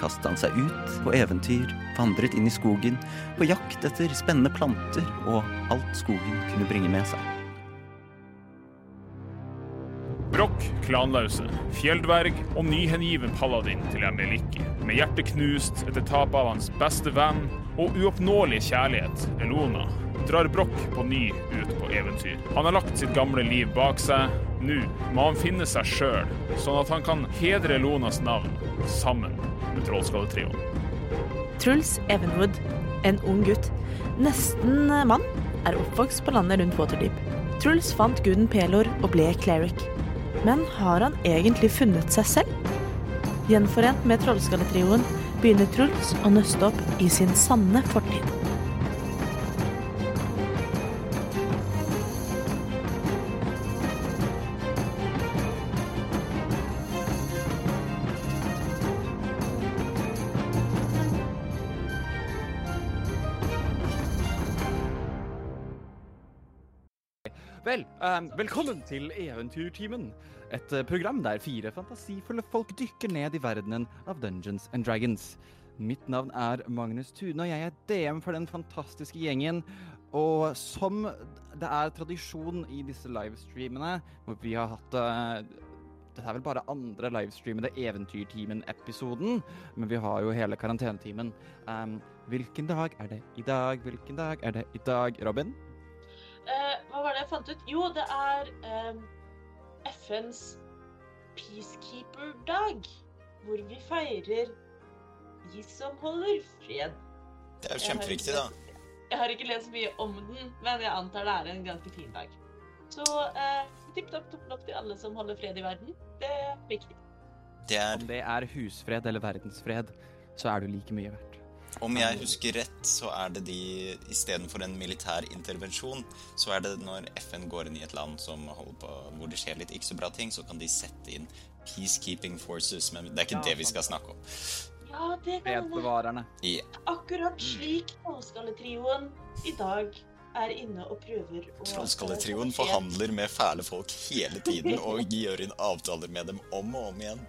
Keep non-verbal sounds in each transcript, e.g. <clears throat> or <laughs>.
kastet han seg ut på eventyr, vandret inn i skogen, på jakt etter spennende planter og alt skogen kunne bringe med seg. Brokk, klanlause, fjelldverg og nyhengiven paladin til Emeliki. Med hjertet knust etter tapet av hans beste venn og uoppnåelige kjærlighet, Elona, drar Brokk på ny ut på eventyr. Han har lagt sitt gamle liv bak seg. Nå må han finne seg sjøl, sånn at han kan hedre Elonas navn sammen Trollskalletrioen. Truls Evenwood, en ung gutt, nesten mann, er oppvokst på landet rundt Waterdeep. Truls fant guden Pelor og ble cleric. Men har han egentlig funnet seg selv? Gjenforent med Trollskalletrioen begynner Truls å nøste opp i sin sanne fortid. Velkommen til Eventyrtimen. Et eh, program der fire fantasifulle folk dykker ned i verdenen av Dungeons and Dragons. Mitt navn er Magnus Tune, og jeg er DM for den fantastiske gjengen. Og som det er tradisjon i disse livestreamene, hvor vi har hatt uh, Dette er vel bare andre livestreamede Eventyrtimen-episoden, men vi har jo hele karantenetimen. Um, hvilken dag er det i dag? Hvilken dag er det i dag, Robin? Eh, hva var det jeg fant ut? Jo, det er eh, FNs peacekeeper-dag. Hvor vi feirer de som holder fred. Det er jo kjempeviktig, da. Jeg har ikke lest mye om den, men jeg antar det er en ganske fin dag. Så eh, tipp topp topp opp til alle som holder fred i verden. Det er viktig. Det er, Om det er husfred eller verdensfred, så er du like mye verdt. Om jeg husker rett, så er det de Istedenfor en militær intervensjon, så er det når FN går inn i et land som holder på, hvor det skjer litt ikke så bra ting, så kan de sette inn peacekeeping forces. Men det er ikke Ja, det vi skal snakke om. Ja, det kan. Fredsbevarerne. Ja. Akkurat slik Trollskalletrioen i dag er inne og prøver å Trollskalletrioen forhandler med fæle folk hele tiden og gjør inn avtaler med dem om og om igjen.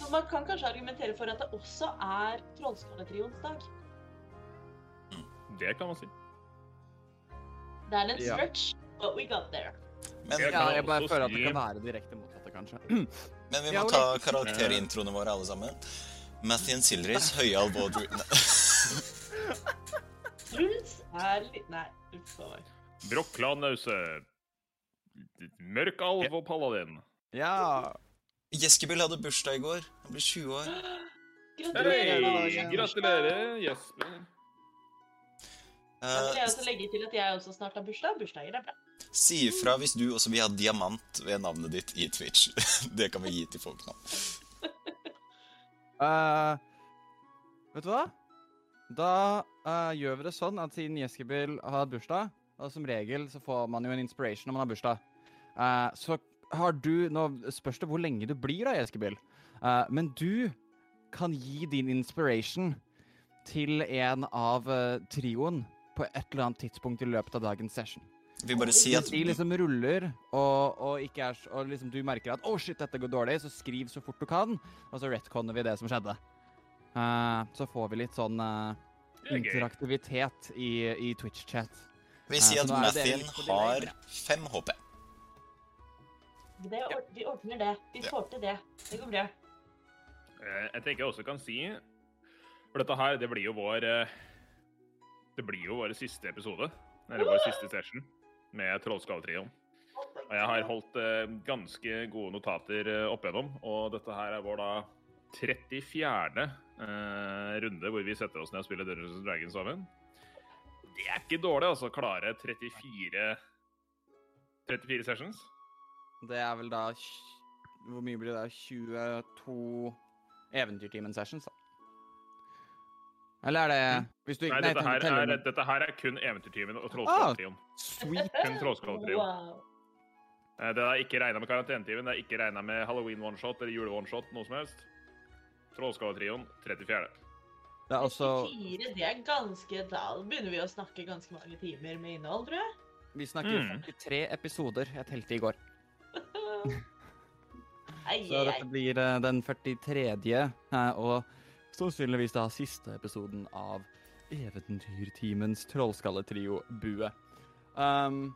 Så man kan kanskje argumentere for at det også er Trollskalletrioens dag. Det kan man si. Det er en Ja. stretch, but we got there. Men, Jeg Ja, jeg bare føler at det kan være direkte motsatte, kanskje. <clears throat> men vi må ta karakterintroene våre, alle sammen. Mathien Silris, <laughs> høye. Nei. Truls er litt Nei, uff a meg. Brokk, klanlause, mørk alv og paladin. Ja. Jeskebil hadde bursdag i går. Han ble 20 år. <gasps> Gratulerer. Hey, gratulerer, Jesper. Eh, vil jeg også legge til at jeg også snart har bursdag. Bursdager er bra. Si ifra hvis du også vil ha diamant ved navnet ditt i Twitch. <laughs> Det kan vi gi til folk nå. uh, <laughs> vet du hva? Da uh, gjør vi det sånn at siden Jeskebil har bursdag, og som regel så får man jo en inspiration når man har bursdag, eh, så har du Nå spørs det hvor lenge du blir da, Jeskebil, Eh, men du kan gi din inspiration til en av trioen på et eller annet tidspunkt i løpet av dagens session. Vi bare si Hvis de liksom ruller, og, og, ikke er, og liksom du merker at 'å, shit, dette går dårlig', så skriv så fort du kan, og så retconner vi det som skjedde. Uh, så får vi litt sånn eh, gøy. interaktivitet i, i Twitch-chat. vi sier Ja, at Mathien har fem HP. Det, vi ordner det. Vi får til det. Det går bra. Eh, Jeg tenker jeg også kan si For dette her, det blir jo vår eh, Det blir jo vår siste episode. Eller vår siste session med Trollskalletrioen. Og jeg har holdt eh, ganske gode notater eh, opp igjennom, og dette her er vår da 34. Eh, runde hvor vi setter oss ned og spiller Dungeons and Dragons sammen. Det er ikke dårlig, altså. Klare 34 34 sessions. Det er vel da Hvor mye blir det? 22 Eventyrtimen sessions, da. Eller er det Hvis du Nei, nei, dette her, er, dette her er kun Eventyrtyven og Ah. Sweet. <laughs> Kun Trollskalletrioen. Wow. Eh, Det er ikke regna med Karantenetyven, det er ikke regna med Halloween one-shot eller jule one-shot, noe som helst. Trollskalletrioen 34. Det er også 34, det er ganske Da begynner vi å snakke ganske mange timer med innhold, tror jeg. Vi snakker Mm. 43 episoder. Jeg telte i går. <laughs> <laughs> Så dette blir eh, den 43. eh, og sannsynligvis da siste episoden av Eventyrtimens trollskalletrio Bue. Um,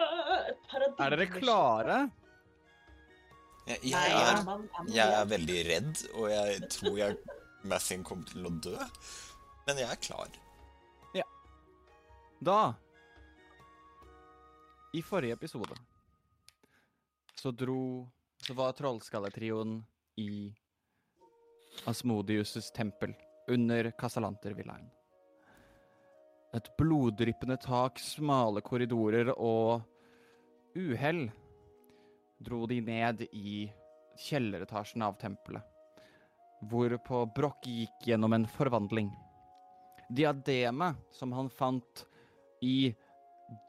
er dere klare? Jeg, jeg, er jeg er veldig redd, og jeg tror jeg Mathien kommer til å dø. Men jeg er klar. Ja. Da I forrige episode så dro Så var trollskalletrioen i Asmodius' tempel under Casalanter-villaen. Et bloddryppende tak, smale korridorer og uhell dro de ned i kjelleretasjen av tempelet, hvorpå Broch gikk gjennom en forvandling. Diademet som han fant i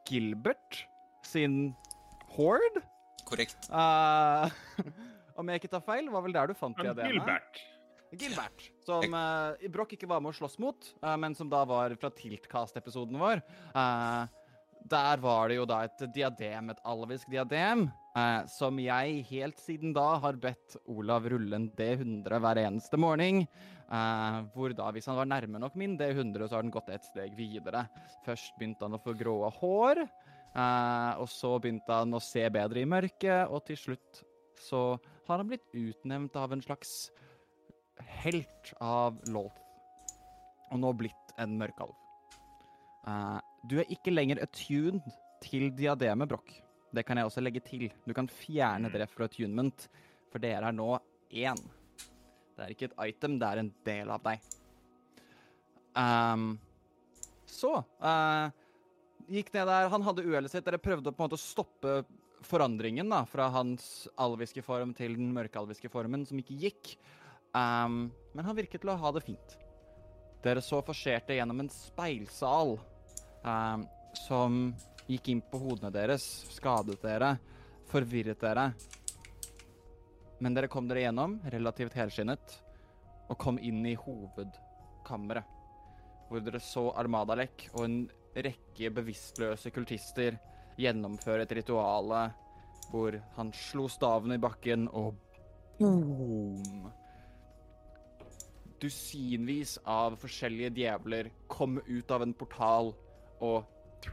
Gilbert sin horde Korrekt. Uh, <laughs> Om jeg ikke tar feil, var vel der du fant diademet? Gilbert Gilbert. Som uh, Broch ikke var med å slåss mot, uh, men som da var fra Tiltcast-episoden vår. Uh, der var det jo da et diadem, et alvisk diadem, som jeg helt siden da har bedt Olav rulle en D100 hver eneste morgen. hvor da, hvis han var nærme nok min D100, så har den gått et steg videre. Først begynte han å få grå hår, og så begynte han å se bedre i mørket, og til slutt så har han blitt utnevnt av en slags helt av Loth. Og nå blitt en mørkalv. Uh, du er ikke lenger attuned til diademet, Broch. Det kan jeg også legge til. Du kan fjerne dere fra attunement, for dere er nå én. Det er ikke et item, det er en del av deg. Um, så uh, gikk ned der. Han hadde uhellet sitt. Dere prøvde på en måte å stoppe forandringen da, fra hans alviske form til den mørkealviske formen, som ikke gikk. Ehm, men han virket til å ha det fint. Dere så forserte gjennom en speilsal um, som gikk inn på hodene deres, skadet dere, forvirret dere. Men dere kom dere gjennom, relativt helskinnet, og kom inn i hovedkammeret. Hvor dere så Armadalek og en rekke bevisstløse kultister gjennomføre et rituale hvor han slo staven i bakken og boom! Dusinvis av forskjellige djevler kom ut av en portal og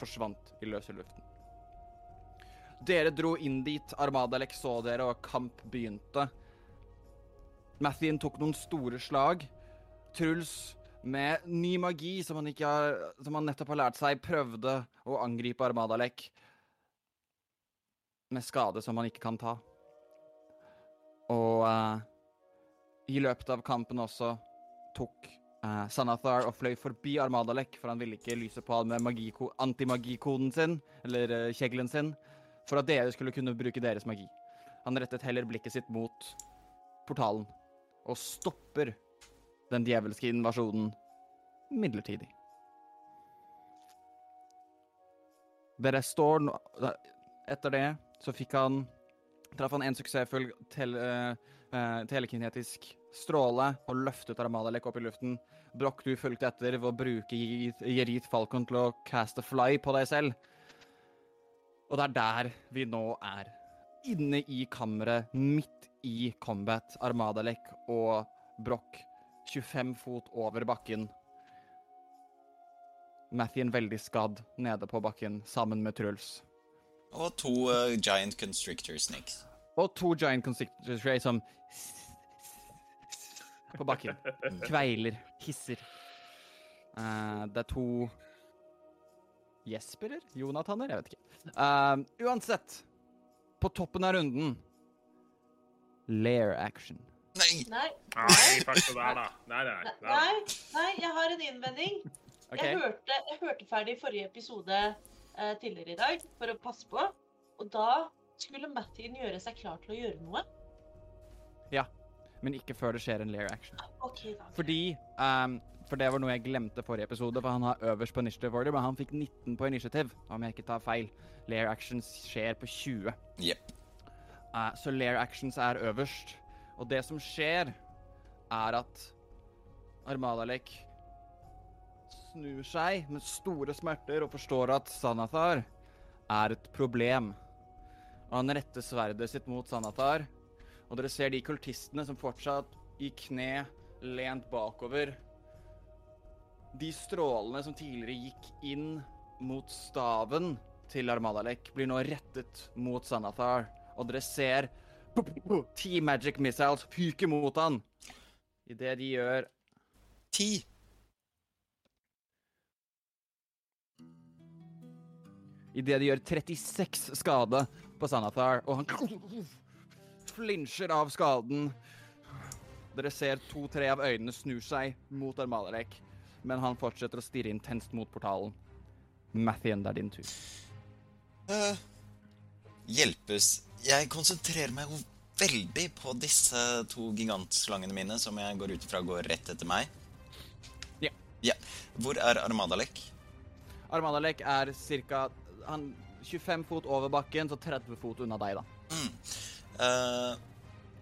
forsvant i løse luften. Dere dro inn dit, Armadalek så dere, og kamp begynte. Mathien tok noen store slag. Truls, med ny magi som han, har, som han nettopp har lært seg, prøvde å angripe Armadalek med skade som han ikke kan ta. Og eh, i løpet av kampen også tok uh, Sanathar og fløy forbi Armadalek, for han ville ikke lyse på han med antimagikoden sin, eller uh, kjeglen sin, for at dere skulle kunne bruke deres magi. Han rettet heller blikket sitt mot portalen og stopper den djevelske invasjonen midlertidig. Dere står nå Etter det så fikk han Traff han en suksessfull tele, eh, telekinetisk stråle og løftet Armadalek opp i luften. Broch, du fulgte etter ved å bruke Jerit Falcon til å caste fly på deg selv. Og det er der vi nå er. Inne i kammeret, midt i combat, Armadalek og Broch 25 fot over bakken. Mathien veldig skadd nede på bakken sammen med Truls. Og to uh, giant constrictor snakes. Og to giant constrictors Ray som på bakken. Kveiler, hisser. Uh, det er to Jesperer? Jonathaner? Jeg vet ikke. Uh, uansett, på toppen av runden Lair action. Nei! Nei, Nei, fuck det der, da. Nei, nei. nei, nei, jeg har en innvending. Okay. Jeg, hørte, jeg hørte ferdig forrige episode uh, tidligere i dag for å passe på. Og da skulle Mathien gjøre seg klar til å gjøre noe. Ja, men ikke før det skjer en layer action. Okay, da. Fordi um, For det var noe jeg glemte forrige episode, for han har øverst på initiative order, men han fikk 19 på initiativ, om jeg ikke tar feil. Layer actions skjer på 20. Yep. Uh, så layer actions er øverst. Og det som skjer, er at Armadalek snur seg med store smerter og forstår at Sanathar er et problem. Og han retter sverdet sitt mot Sanathar, og dere ser de kultistene som fortsatt i kne, lent bakover. De strålene som tidligere gikk inn mot staven til Armadalek, blir nå rettet mot Sanathar, og dere ser ti magic missiles fyke mot han. I det de gjør Ti. Idet de gjør 36 skade på Sanathar, og han flinsjer av skaden. Dere ser to-tre av øynene snur seg mot Armalarek, men han fortsetter å stirre intenst mot portalen. Mathien, det er din tur. Uh, hjelpes Jeg konsentrerer meg jo veldig på disse to gigantslangene mine, som jeg går ut ifra går rett etter meg. Ja. Ja. Hvor er Armadalek? Armadalek er ca. 25 fot over bakken, så 30 fot unna deg, da. Eh,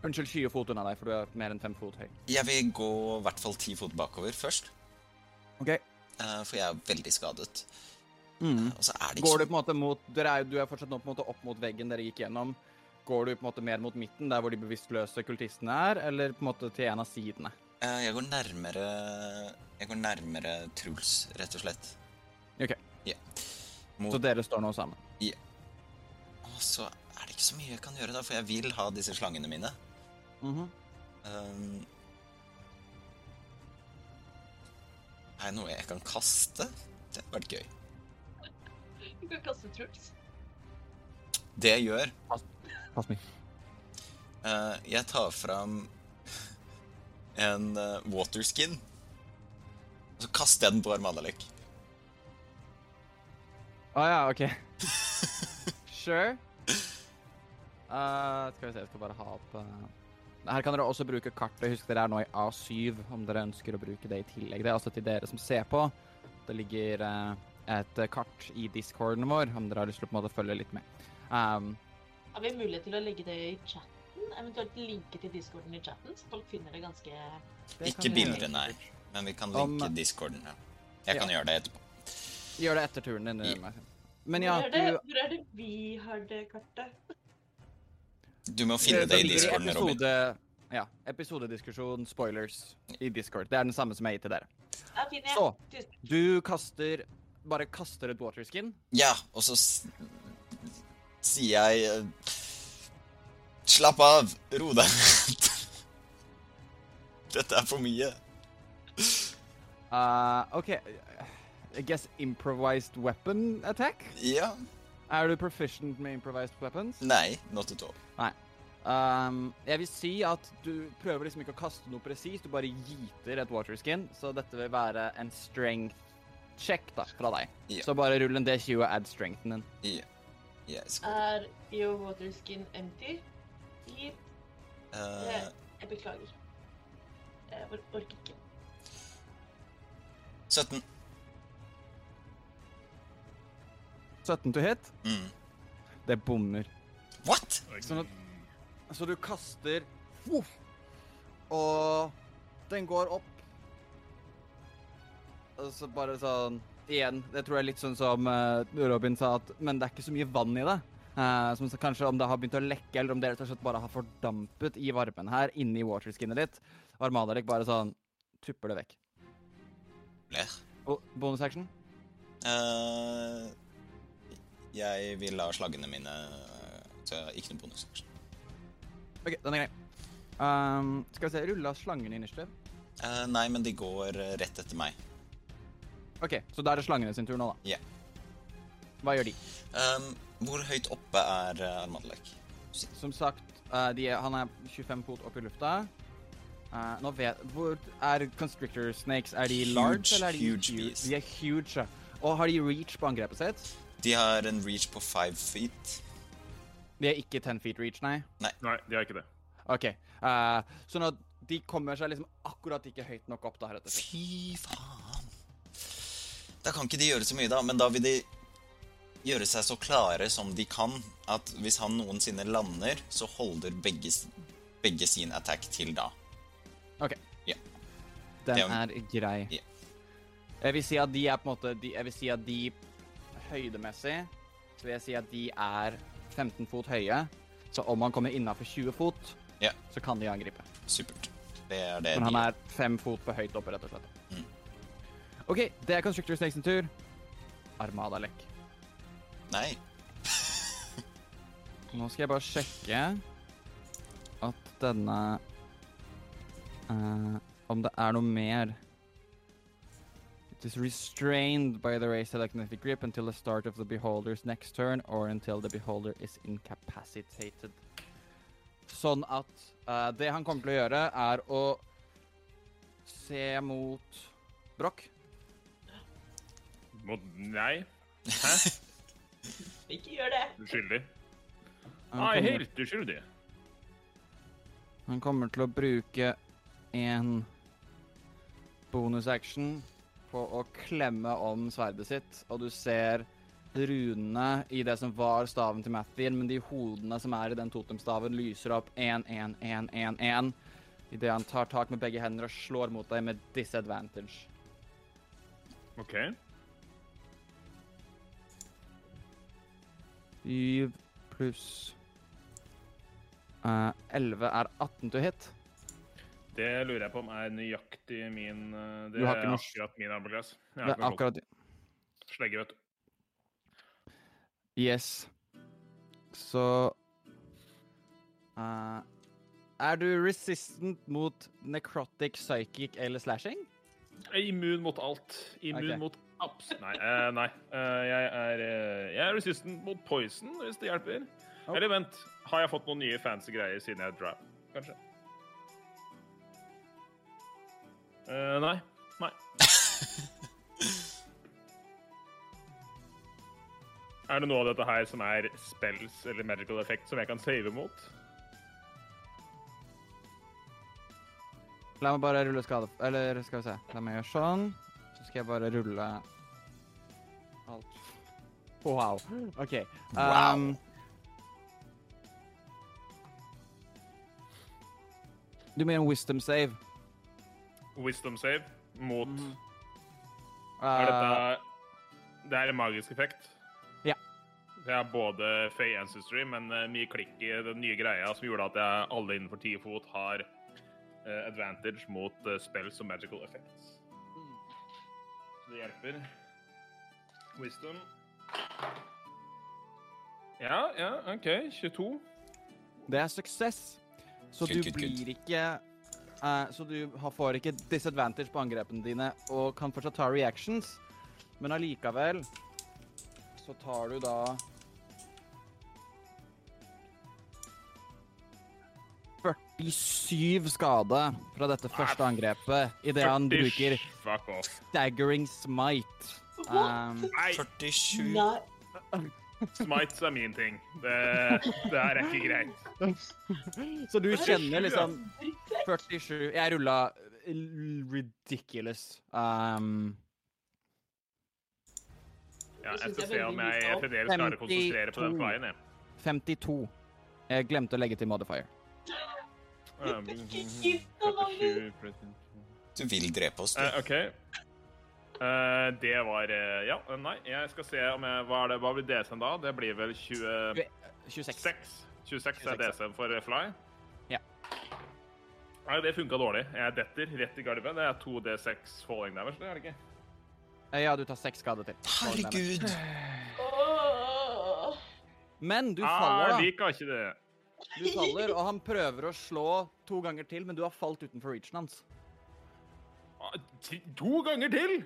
Unnskyld, 20 fot unna deg, for du er mer enn 5 fot høy. jeg vil gå i hvert fall 10 fot bakover først, OK. Uh, for jeg er veldig skadet. Mm. Og så er det ikke Går du på en måte mot dere er, Du er fortsatt nå på en måte opp mot veggen dere gikk gjennom. Går du på en måte mer mot midten, der hvor de bevisstløse kultistene er, eller på en måte til en av sidene? Eh, Jeg går nærmere Jeg går nærmere Truls, rett og slett. OK. Ja. Mot, Så dere står nå sammen. Og så er det ikke så mye jeg kan gjøre, da, for jeg vil ha disse slangene mine. Mhm. Um, er det noe jeg kan kaste? Det hadde vært gøy. Du kan kaste Truls. Det jeg gjør Pass meg. Uh, Jeg tar fram en uh, waterskin. Og så kaster jeg den på Armadalek. Å ja, OK. <laughs> Sure. Uh, skal vi se, jeg skal bare ha opp uh... Her kan dere også bruke kartet. Husk dere er nå i A7, om dere ønsker å bruke det i tillegg. Det er altså til dere som ser på. Det ligger uh, et kart i discorden vår, om dere har lyst til å på en måte følge litt med. Um, Har vi mulighet til å legge det i chatten? Eventuelt linke til discorden i chatten, så folk finner det ganske det Ikke vi bilder, nei. Men vi kan Om- linke discorden. Ja. Jeg kan Ja. gjøre det etterpå. Gjør det etter turen din. Ja. Men ja, hvor, er det, hvor er det vi har det kartet? Du må finne det i discorden, Robin. ja, episodediskusjon, spoilers, i Discord. Det er den samme som jeg gir til dere. Ja. Så, du kaster Bare kaster et waterskin. Ja, og så sier jeg eh, Slapp av! Ro deg ned. <laughs> Dette er for mye. Uh, OK. I guess improvised weapon attack? Ja. Er du proficient med improvised weapons? Nei, not at all. Um, jeg vil si at du prøver liksom ikke å kaste noe presist, du bare giter et waterskin, så dette vil være en strength check da, fra deg. Ja. Så bare rull en D20 og add strengthen din. Ja. Skal Er your waterskin empty? I Uh, Jeg beklager. Jeg orker ikke. 17. 17 to hit. Mm. Det bommer. What?! Sånn at Så du kaster Voff! Og den går opp. Og så bare sånn Igjen, det tror jeg er litt sånn som eh, Robin sa, at Men det er ikke så mye vann i det. Uh, som så kanskje om det har begynt å lekke, eller om det rett og slett bare har fordampet i varmen her inni waterskinnet ditt. Armadalek bare sånn tupper det vekk. Bleh. Og bonusaction? Eh, jeg vil la slaggene mine Så ikke noen bonusaksjon. OK, den er grei. Um, skal vi se, rulla slangen initiativ? Uh, nei, men de går eh, rett etter meg. OK, så da er det slangene sin tur nå, da. Ja. Hva gjør de? Um, hvor høyt oppe er uh, Armadalek? Som sagt, uh, de er, han er 25 fot opp i lufta. Uh, nå vet Hvor er constrictor snakes? Er de Huge, large, eller er de huge huge? De er huge. Og har de reach på angrepet sitt? De har en reach på five feet. De er ikke 10 feet reach, nei? Nei, de har ikke det. OK. Uh, sånn at de kommer seg liksom akkurat ikke høyt nok opp, da, heretter. Fy faen. Da kan ikke de gjøre så mye, da. Men da vil de gjøre seg så klare som de kan, at hvis han noensinne lander, så holder begge, begge sin attack til da. OK. Ja. Den Det er grei. Ja. Jeg vil si at de er på en måte de, Jeg vil si at de høydemessig så vil jeg si at de er 15 fot høye. Så om han kommer innafor 20 fot, Ja. så kan de angripe. Supert. Det er det Men han de er fem fot på høyt oppe, rett og slett. Mm. OK, det er Constructor Snakes sin tur. Armada-lekk. Nei. <laughs> Nå skal jeg bare sjekke at denne uh, Om det er noe mer It is restrained by the Ray's telekinetic grip until the start of the beholder's next turn or until the beholder is incapacitated. Sånn at uh, det han kommer til å gjøre, er å se mot Broch. Mot Nei. Hæ? <laughs> Ikke gjør det. Uskyldig. Nei, helt uskyldig. Han kommer til å bruke en bonusaction på å klemme om sverdet sitt, og du ser runene i det som var staven til Mathien, men de hodene som er i den totemstaven, lyser opp 1, 1, 1, 1, 1 idet han tar tak med begge hender og slår mot deg med disadvantage. OK. Syv pluss eh, 11 er 18 to hit. Det lurer jeg på om er nøyaktig min eh, Det er noe- akkurat min armorklass. Det er akkurat din. Slegge, vet du. Yes. Så uh, Er du resistant mot necrotic, psychic eller slashing? Jeg er immun mot alt. Immun okay. mot abs... Nei. Uh, nei. Uh, jeg, er, jeg er resistant mot poison, hvis det hjelper. Oh. Eller vent, har jeg fått noen nye fancy greier siden jeg drap? Kanskje? Eh, nei. Nei. <laughs> er det noe av dette her som er spells eller magical effect som jeg kan save mot? La meg bare rulle skade... Eller skal vi se. La meg gjøre sånn. Så skal jeg bare rulle alt. Wow. OK. Wow. Um, du må gjøre en wisdom save. Wisdom save mot Mhm. Er dette Det er en magisk effekt? Ja. Jeg har både Fey Ancestry, men uh, mye klikk i den nye greia som gjorde at jeg alle innenfor ti fot har eh, advantage mot uh, spells og magical effects. Så det hjelper. Wisdom. Ja, ja, OK. 22. Det er suksess. Så Good, du good, good. blir ikke eh, Så du har, får ikke disadvantage på angrepene dine og kan fortsatt ta reactions, men allikevel så tar du da «47 skade fra dette første angrepet idet han bruker staggering smite. Um, 47 Nei. Smites er min ting. Det, det her er ikke greit. så du er kjenner liksom Drittsekk. 47 Jeg rulla ridiculous. Um, Ja, jeg skal se om jeg lite fremdeles klarer å konsentrere på den 52. flyen. jeg. 52. Jeg glemte å legge til modifier. Um. <laughs> Du vil drepe oss, du. Uh, OK. Eh, det var uh, Ja, eh, nei, jeg skal se om jeg Hva, er det, hva blir DC-en da? Det blir vel 26? 26. 26 er 26, DC-en for Fly? Ja. Nei, det funka dårlig. Jeg detter rett i gulvet. Det er 2D6 falling damage, det er det ikke? Ja, du tar seks skade til. Herregud. Men du faller, faller, jeg liker ikke det. Du faller, og han prøver å slå to ganger til, men du har falt utenfor reachen hans. Ah, To ganger til!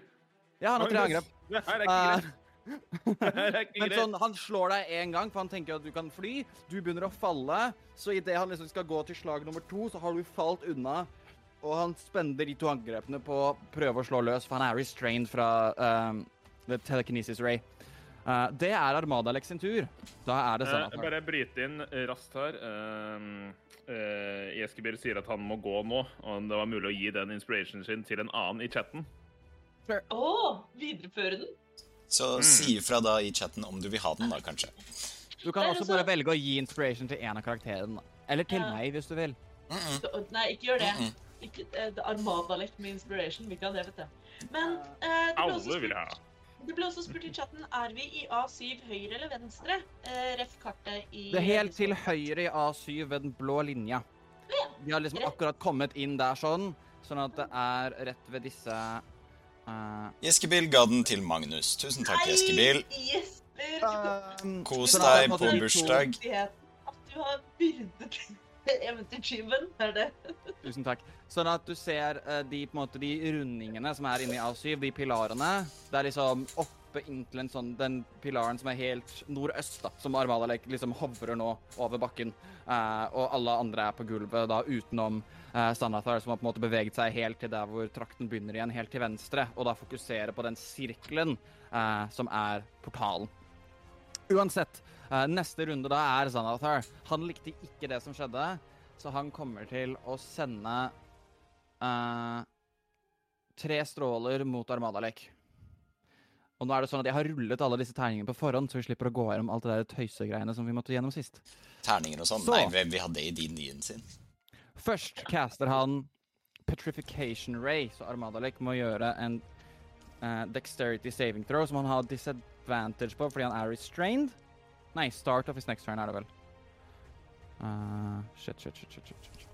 Ja, han har tre angrep. <laughs> Det her er ikke Eh, greit. <laughs> Men sånn, han slår deg én gang, for han tenker at du kan fly. Du begynner å falle, så idet han liksom skal gå til slag nummer to, så har du falt unna. Og han spender de to angrepene på å prøve å slå løs, for han er restrained fra um, the telekinesis ray. Uh, det er Armada-Alex sin tur. Da er det Eh, Xanathar. bare bryte inn raskt her. Um, uh, Eskibir sier at han må gå nå, og om det var mulig å gi den inspirationen sin til en annen i chatten. Å, videreføre den? Så si ifra da i chatten om du vil ha den, da, kanskje. Du kan også bare velge å gi inspiration til en av karakterene. Eller til Ja. meg, hvis du vil. Mm-mm. Så- Nei, ikke gjør det. Mm-mm. Ikke, uh, det er Armadalek med inspiration. Vi kan det, vet du. Men uh, det, vil spurt, ha. det ble også spurt i chatten er vi i A7 høyre eller venstre. Uh, ref kartet i Det er helt til høyre i A7 ved den blå linja. Vi har liksom akkurat kommet inn der sånn, sånn at det er rett ved disse eh, Eskebil ga den til Magnus. Tusen takk, Jeskebil. Um, Kos deg på bursdag. At du har byrdet eventyrtyven, er det. Tusen takk. Sånn at du ser eh, de, på en måte, de rundingene som er inni A7, de pilarene. Det er liksom oppe inntil en sånn, den pilaren som er helt nordøst, da, som Armadalek liksom hovrer nå over bakken. Eh, og alle andre er på gulvet, da utenom uh, Sanathar, som har på en måte beveget seg helt til der hvor trakten begynner igjen, helt til venstre, og da fokuserer på den sirkelen eh, som er portalen. Uansett, eh, neste runde da er Sanathar. Han likte ikke det som skjedde, så han kommer til å sende eh, tre stråler mot Armadalek. Og nå er det sånn at jeg har rullet alle disse tegningene på forhånd, så vi slipper å gå gjennom alt det der tøysegreiene som vi måtte gjennom sist. Terninger og sånn. Så. Nei, vi, vi hadde i din nyen sin. Først caster han Petrification Ray, så Armadalek må gjøre en uh, dexterity saving throw, som han har disadvantage på fordi han er restrained. Nei, start of his next turn er det vel. Uh, shit, shit, shit, shit, shit.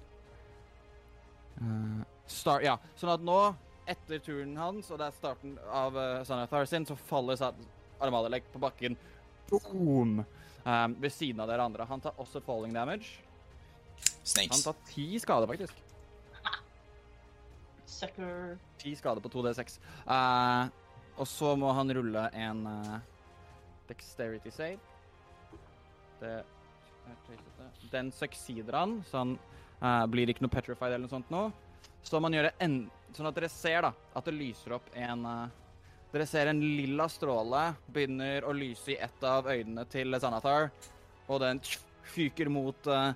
Eh, start, ja. Sånn at nå, etter turen hans, og det er starten av uh, Sanathar sin, så faller Armadalek på bakken. Boom! eh, ved siden av dere andre. Han tar også falling damage. Snakes. Han tar ti skade, faktisk. <laughs> Sucker. Ti skader på 2D6. Uh, og så må han rulle en uh, dexterity save. Det er tøysete. Den succeeder han, så han uh, blir ikke noe petrified eller noe sånt nå. Så må han gjøre en, sånn at dere ser da, at det lyser opp en eh, Dere ser en lilla stråle begynner å lyse i ett av øynene til Sanathar. og den fyker mot uh,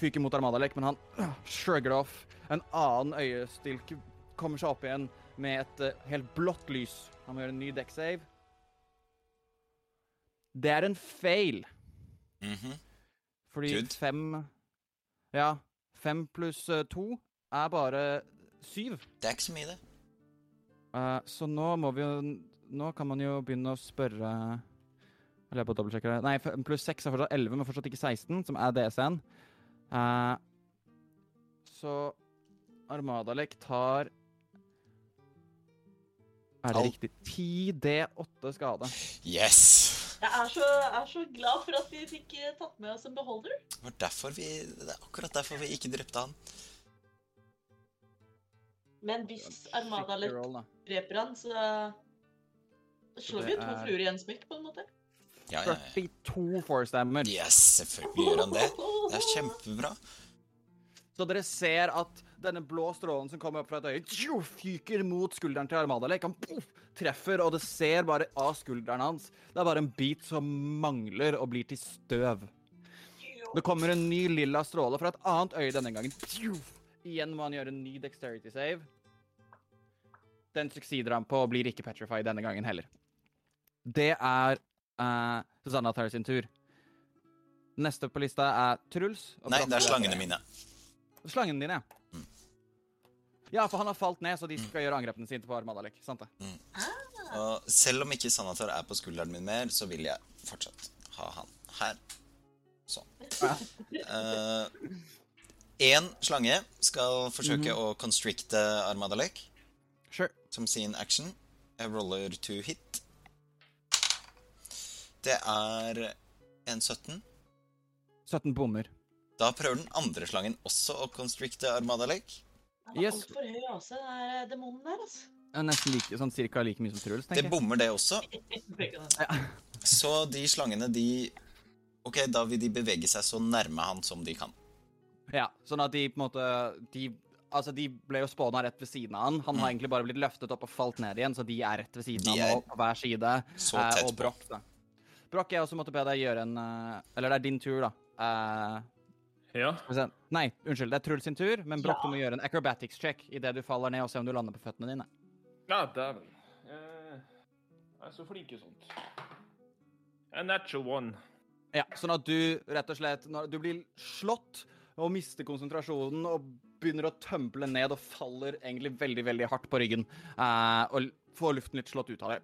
fyker mot Armadalek, men han <clears throat> shrugger det off. En annen øyestilk kommer seg opp igjen med et eh, helt blått lys. Han må gjøre en ny dekksave. Det er en fail, Mhm. fordi Good. fem Ja, fem pluss eh, to er bare syv. Det er ikke så mye, det. Eh, så nå må vi jo Nå kan man jo begynne å spørre Eller jeg bare dobbeltsjekker det. Nei, pluss seks er fortsatt 11, men fortsatt ikke 16, som er DC-en. Eh, så Armadalek tar Er det riktig? 10D8 skade. Yes! Jeg er så, er så glad for at vi fikk eh, tatt med oss en beholder. Det var derfor vi Det er akkurat derfor vi ikke drepte han. Men hvis Armada roll, dreper han, så slår vi jo to er- fluer i en smekk, på en måte. Ja, ja, ja. 42 force damage. Yes, selvfølgelig gjør han det. Det er kjempebra. Så dere ser at denne blå strålen som kommer opp fra et øye, fyker mot skulderen til Armadalek. Han puff, treffer, og det ser bare av skulderen hans. Det er bare en bit som mangler og blir til støv. Det kommer en ny lilla stråle fra et annet øye denne gangen. Tjo, igjen må han gjøre en ny dexterity save. Den succeeder han på og blir ikke petrified denne gangen heller. Det er uh, Susanna Terry sin tur. Neste på lista er Truls. Nei, det er slangene mine. Slangen dine, ja. Mm. Ja, for han har falt ned, så de skal gjøre angrepene sine på Armadalek. Sant det? Og selv om ikke Sanatar er på skulderen min mer, så vil jeg fortsatt ha han her. Sånn. Én slange skal forsøke å constricte Armadalek Sure. som sin action. Jeg roller to hit. Det er en 17. 17 bommer. Da prøver den andre slangen også å constricte Armadalek. Han er Yes. altfor høy AC, den er demonen der, altså. Det Nesten like, sånn cirka like mye som Truls, Det tenker jeg. bommer, det også. <laughs> Så de slangene, de Ok, da vil de bevege seg så nærme han som de kan. Ja, sånn at de på en måte De, altså, de ble jo spåna rett ved siden av han. Han har egentlig bare blitt løftet opp og falt ned igjen, så de er rett ved siden Mm. De av han og på hver side. så eh, tett og på. Broch, da. Broch, jeg også måtte be deg gjøre en eh, Eller det er din tur, da. Eh, Ja. Nei, unnskyld. Det er Truls sin tur, men Broch, Ja. du må gjøre en acrobatics check idet du faller ned, og se om du lander på føttene dine. Ja, dæven. Eh, Jeg er så flink i sånt. A natural one. Ja, sånn at du rett og slett Når du blir slått og mister konsentrasjonen og begynner å tømple ned og faller egentlig veldig, veldig hardt på ryggen, eh, og får luften litt slått ut av det.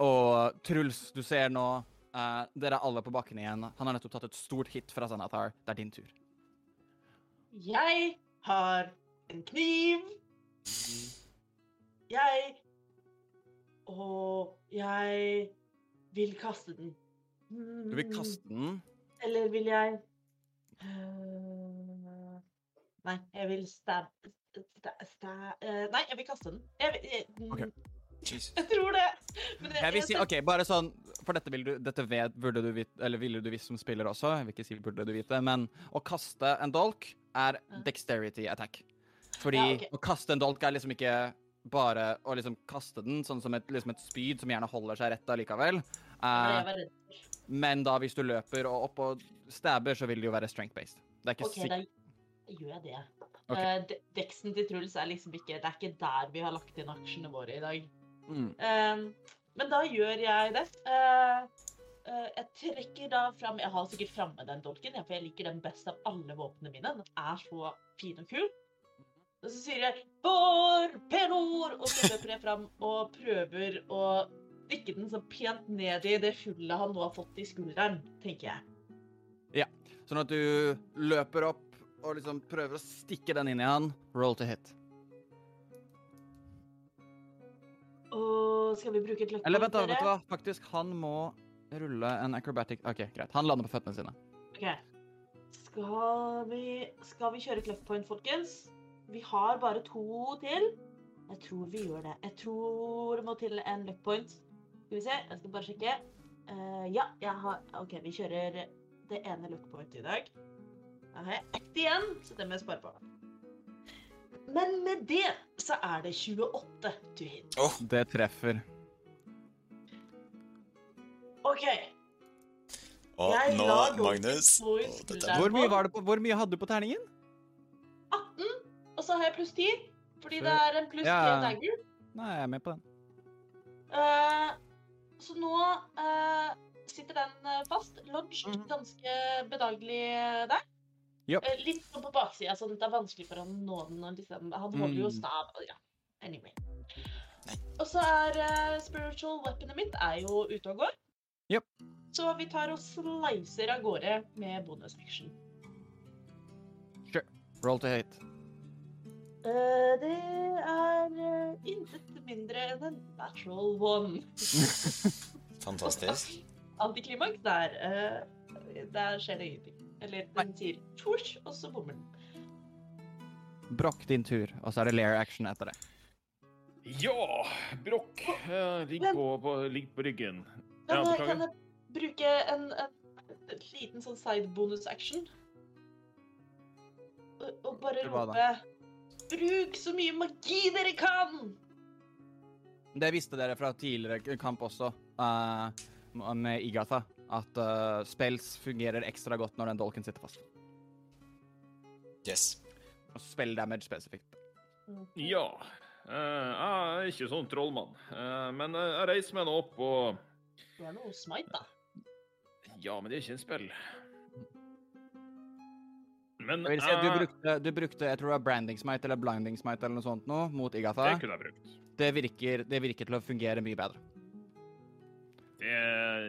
Og Truls, du ser nå eh, Dere er alle på bakken igjen. Han har nettopp tatt et stort hit fra Sanathar. Det er din tur. Jeg har en kniv. Jeg Og jeg vil kaste den. Du vil kaste den. Eller vil jeg Nei, jeg vil stab... sta- sta- eh, Nei, jeg vil kaste den. Jeg, vil- jeg, okay. Ok. Jeez. jeg tror det. Men Jeg vil si, OK, bare sånn For dette, vil du, dette vet, burde du vite, eller ville du visst som spiller også. Jeg vil ikke si burde du vite, men å kaste en dolk er dexterity attack. Fordi Ja, okay. å kaste en dolk er liksom ikke bare å liksom kaste den sånn som et, liksom et spyd som gjerne holder seg rett allikevel. Eh, for. men da hvis du løper og opp og stabber, så vil det jo være strength-based. Det er ikke OK, da sikkert gjør jeg det. Okay. Uh, de- Deksen til Truls er liksom ikke Det er ikke der vi har lagt inn aksjene våre i dag. mm. Uh, men da gjør jeg det. Uh, eh, jeg trekker da fram Jeg har sikkert framme den dolken, ja, for jeg liker den best av alle våpnene mine. Den er så fin og kul. Og så sier jeg 'for Penor!' og så løper jeg fram og prøver å stikke den så pent ned i det hullet han nå har fått i skulderen, tenker jeg. Ja, Sånn at du løper opp og liksom prøver å stikke den inn i han. Roll to hit. Og skal vi bruke et løkkepunkt, Eller vent, da, vet du hva? Faktisk, han må rulle en acrobatic OK, greit. Han lander på føttene sine. Ok. Skal vi, skal vi kjøre cluck point, folkens? Vi har bare to til. Jeg tror vi gjør det. Jeg tror det må til en luck point. Skal vi se, jeg skal bare sjekke. Uh, ja, jeg har OK, vi kjører det ene lookpointet point i dag. Da har jeg ett igjen, så det må jeg spare på. Men med det så er det 28 to hit. Åh, Det treffer. OK. og Jeg nå, Magnus Hvor mye, var det på, hvor mye hadde du på terningen? 18, og så har jeg pluss 10. Fordi Så- det er en pluss 3 Ja. dagger. Nei, jeg er med på den. Eh, så nå uh, sitter den eh, fast. Lodge Mhm. ganske bedagelig der. Yep. Uh, litt sånn på baksida, så det er vanskelig for han å nå den. Liksom. Han holder jo Mm. stav. Ja, anyway. Og så er uh, spiritual weaponet mitt er jo ute og går. Yep. Så vi tar og slicer av gårde med bonus action. Roll to hit. Eh, det er uh, intet mindre enn en natural one. <laughs> fantastisk. Antiklimaks der. eh, der skjer det ingenting. Eller den sier tvosj, og så bommer den. Brokk din tur, og så er det lair action etter det. Ja, Brokk. eh, Ligg på, på, ligg på ryggen. Kan, jeg, kan jeg bruke en, en, en liten sånn side bonus action? Og, og bare rope Bruk så mye magi dere kan! Det visste dere fra tidligere kamp også, uh, med Igatha, at uh, spells fungerer ekstra godt når den dolken sitter fast. Yes. Og spell damage spesifikt. Ja. Uh, jeg er ikke sånn trollmann, eh, men jeg reiser meg nå opp og Det er noe smite, da. Ja, men det er ikke en spill. Men Jeg vil si at du eh, brukte, du brukte jeg tror det var branding smite eller blinding smite eller noe sånt nå, mot Igatha. det kunne jeg brukt. Det virker, det virker til å fungere mye bedre. Det,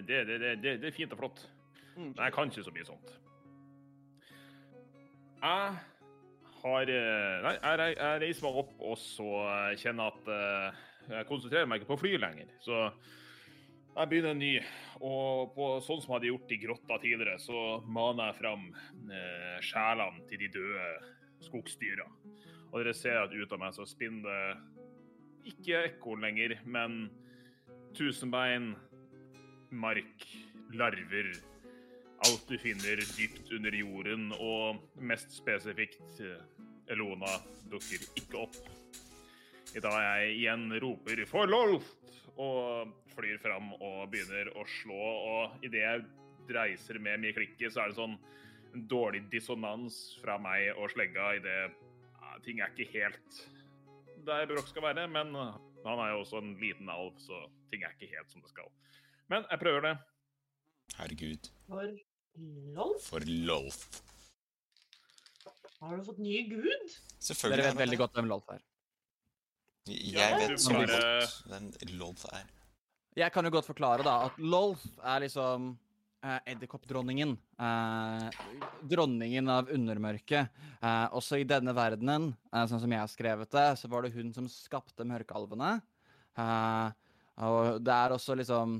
det, det, det, det, det er fint og flott. Men jeg kan ikke så mye sånt. Jeg har eh, Nei, jeg, jeg reiser meg opp og så kjenner at eh, jeg konsentrerer meg ikke på fly lenger. Så jeg begynner en ny. Og på, sånn som jeg hadde gjort i grotta tidligere, så maner jeg fram eh, sjelene til de døde skogsdyra. Og dere ser at ut av meg så spinner det ikke ekorn lenger, men tusenbein, mark, larver. Alt du finner dypt under jorden, og mest spesifikt eh, Elona dukker ikke opp. I dag jeg igjen roper 'for Lolth!' Og flyr fram og begynner å slå. Og idet jeg dreiser med mye klikket, så er det sånn en dårlig dissonans fra meg og slegga idet ja, ting er ikke helt der Brokk skal være. Men han er jo også en liten alv, så ting er ikke helt som det skal. Men jeg prøver det. Herregud. For Lolf? For lolf. Har du fått ny gud? Selvfølgelig. Dere vet veldig godt hvem Lolf er. Jeg vet så godt hvem lolf er. Jeg kan jo godt forklare da at Lolf er liksom eh, edderkoppdronningen. Eh, dronningen av undermørket. Eh, også i denne verdenen, eh, sånn som jeg har skrevet det, så var det hun som skapte mørkealvene. Eh, og det er også liksom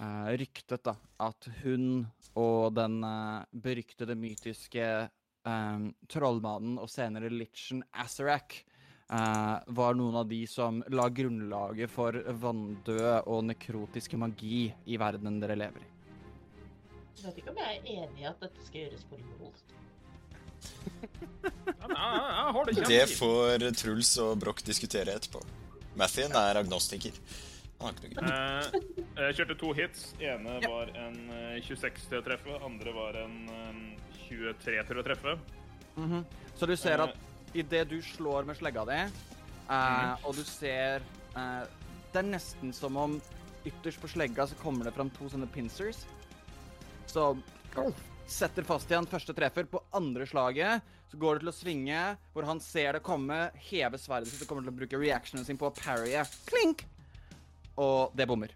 eh, ryktet da, at hun og den eh, beryktede mytiske eh, trollmannen og senere litchen Azarak eh, var noen av de som la grunnlaget for vanndød og nekrotisk magi i verdenen dere lever i. Jeg vet ikke om jeg er enig i at dette skal gjøres på lol. Ja, men jeg, jeg, jeg har det Det får Truls og Broch diskutere etterpå. Mathien er agnostiker. Han har ikke noe grunn. Eh, jeg kjørte to hits. ene var en eh, 26 til å treffe, andre var en eh, 23 til å treffe. Mhm. Så du ser at idet du slår med slegga di, eh, og du ser eh, Det er nesten som om ytterst på slegga så kommer det fram to sånne pincers. Så setter fast igjen første treffer. På andre slaget så går det til å svinge, hvor han ser det komme, hever sverdet sitt og kommer til å bruke reactionen sin på å parrye. Klink! Og det bommer.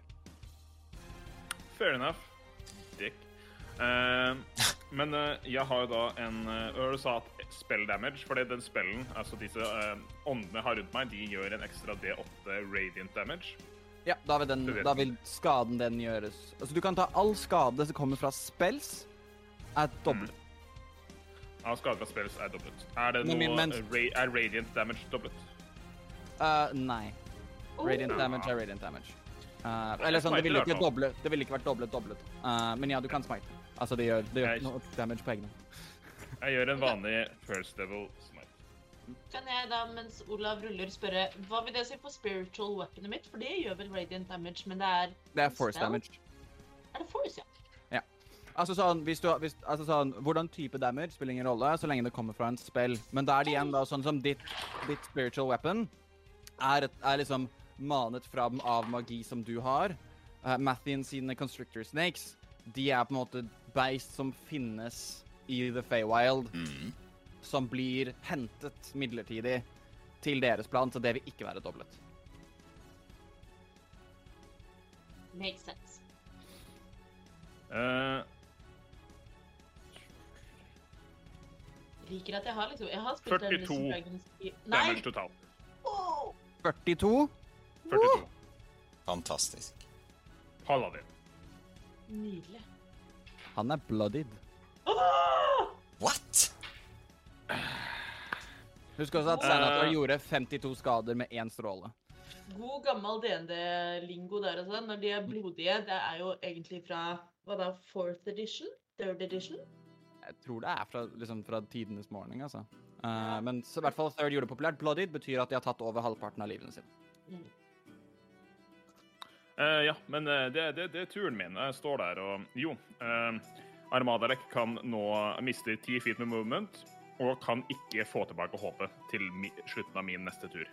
Fair enough. Dick. Eh, men uh, jeg har jo da en uh, Du sa at spell damage, fordi den spellen, altså disse uh, åndene jeg har rundt meg, de gjør en ekstra D8 radiant damage. Ja, da vil, den, da vil skaden den gjøres Altså, du kan ta all skade som kommer fra spells, er doblet. Ja, skade fra spells er dobbelt. Er det noe men- ra Er radiant damage dobbelt? Uh, nei. Radiant Oh. damage er radiant damage. Uh, eller sånn, det ville ikke doblet, ville ikke vært doblet doblet. Uh, men ja, du kan smite. Altså, det gjør, det gjør Jeg- noe damage på egne. Jeg gjør en vanlig first devil smite. Kan jeg da, mens Olav ruller, spørre hva vil det si for spiritual weaponet mitt? For det gjør vel radiant damage, men det er Det er force Spell? damage. Er det force, ja? Altså sånn, hvis du, hvis, altså sånn, Hvordan type damage spiller ingen rolle, så lenge det kommer fra en spill. Men da er det igjen da sånn som ditt, ditt spiritual weapon er, er liksom manet fram av magi som du har. Uh, Mathien sine constrictor snakes, de er på en måte beist som finnes i The Feywild, Mm. som blir hentet midlertidig til deres plan, så det vil ikke være doblet. Makes sense. Eh, Liker at jeg har liksom Jeg har spilt 42 Dungeons Dragons damage Nei! totalt. Oh! 42. 42. Fantastisk. Paladin. Nydelig. Han er bloodied. What? Husk også at Senator Sanator gjorde 52 skader med én stråle. God gammel DND-lingo der sånn. Når de er blodige, det er jo egentlig fra hva da, fourth edition? Third edition? Jeg tror det er fra, liksom, fra tidenes morgen, altså. Uh, men så, i hvert fall Third gjorde det populært. Bloodied betyr at de har tatt over halvparten av livene sine. Eh, ja, men eh, det, det, det er turen min. Jeg står der og Jo. Uh, Armadalek kan nå miste ti feet med movement og kan ikke få tilbake håpet til mi, slutten av min neste tur.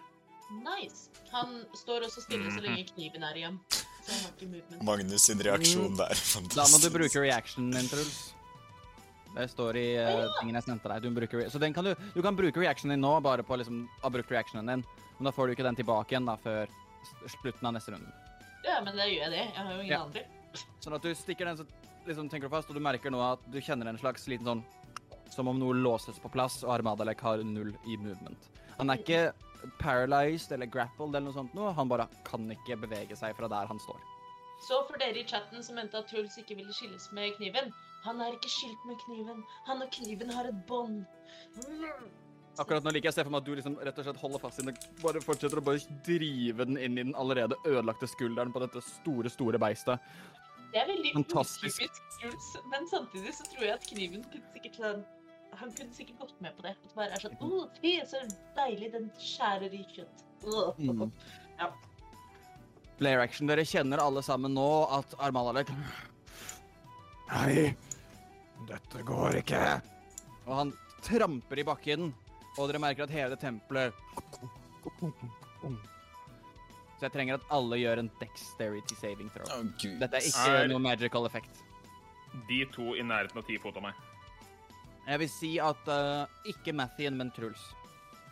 Nice. Han står også stille Mhm. så lenge kniven er igjen. Så han har ikke movement. Magnus sin reaksjon der. Mm. Da må du bruke reactionen din, Truls. Det står i uh, tingene jeg sendte deg. Du, bruker, så den kan du, du kan bruke reactionen din nå, bare på liksom, å ha brukt reactionen din. Men da får du ikke den tilbake igjen da, før slutten av neste runde. Ja, men det gjør jeg det. Jeg har jo ingen Ja. andre. Sånn at du stikker den, så liksom tenker du fast, og du merker nå at du kjenner en slags liten sånn Som om noe låses på plass, og Armadalek har null i movement. Han er ikke paralyzed eller grappled eller noe sånt noe. Han bare kan ikke bevege seg fra der han står. Så for dere i chatten som mente at Truls ikke ville skilles med kniven Han er ikke skilt med kniven. Han og kniven har et bånd. Akkurat nå liker jeg å se for meg at du liksom rett og slett holder fast i den og bare fortsetter å bare drive den inn i den allerede ødelagte skulderen på dette store, store beistet. Det er veldig Fantastisk. utypisk men samtidig så tror jeg at kniven kunne sikkert sånn Han kunne sikkert gått med på det. At det bare er sånn Å, fy, så deilig, den skjærer i kjøtt. Åh. Mm. Ja. Player action. Dere kjenner alle sammen nå at Armalalek Nei, dette går ikke. Og han tramper i bakken, og dere merker at hele tempelet Så jeg trenger at alle gjør en dexterity saving throw. Oh. Dette er ikke Er- noe magical effect. De to i nærheten av ti fot av meg. Jeg vil si at uh, ikke Mathien, men Truls.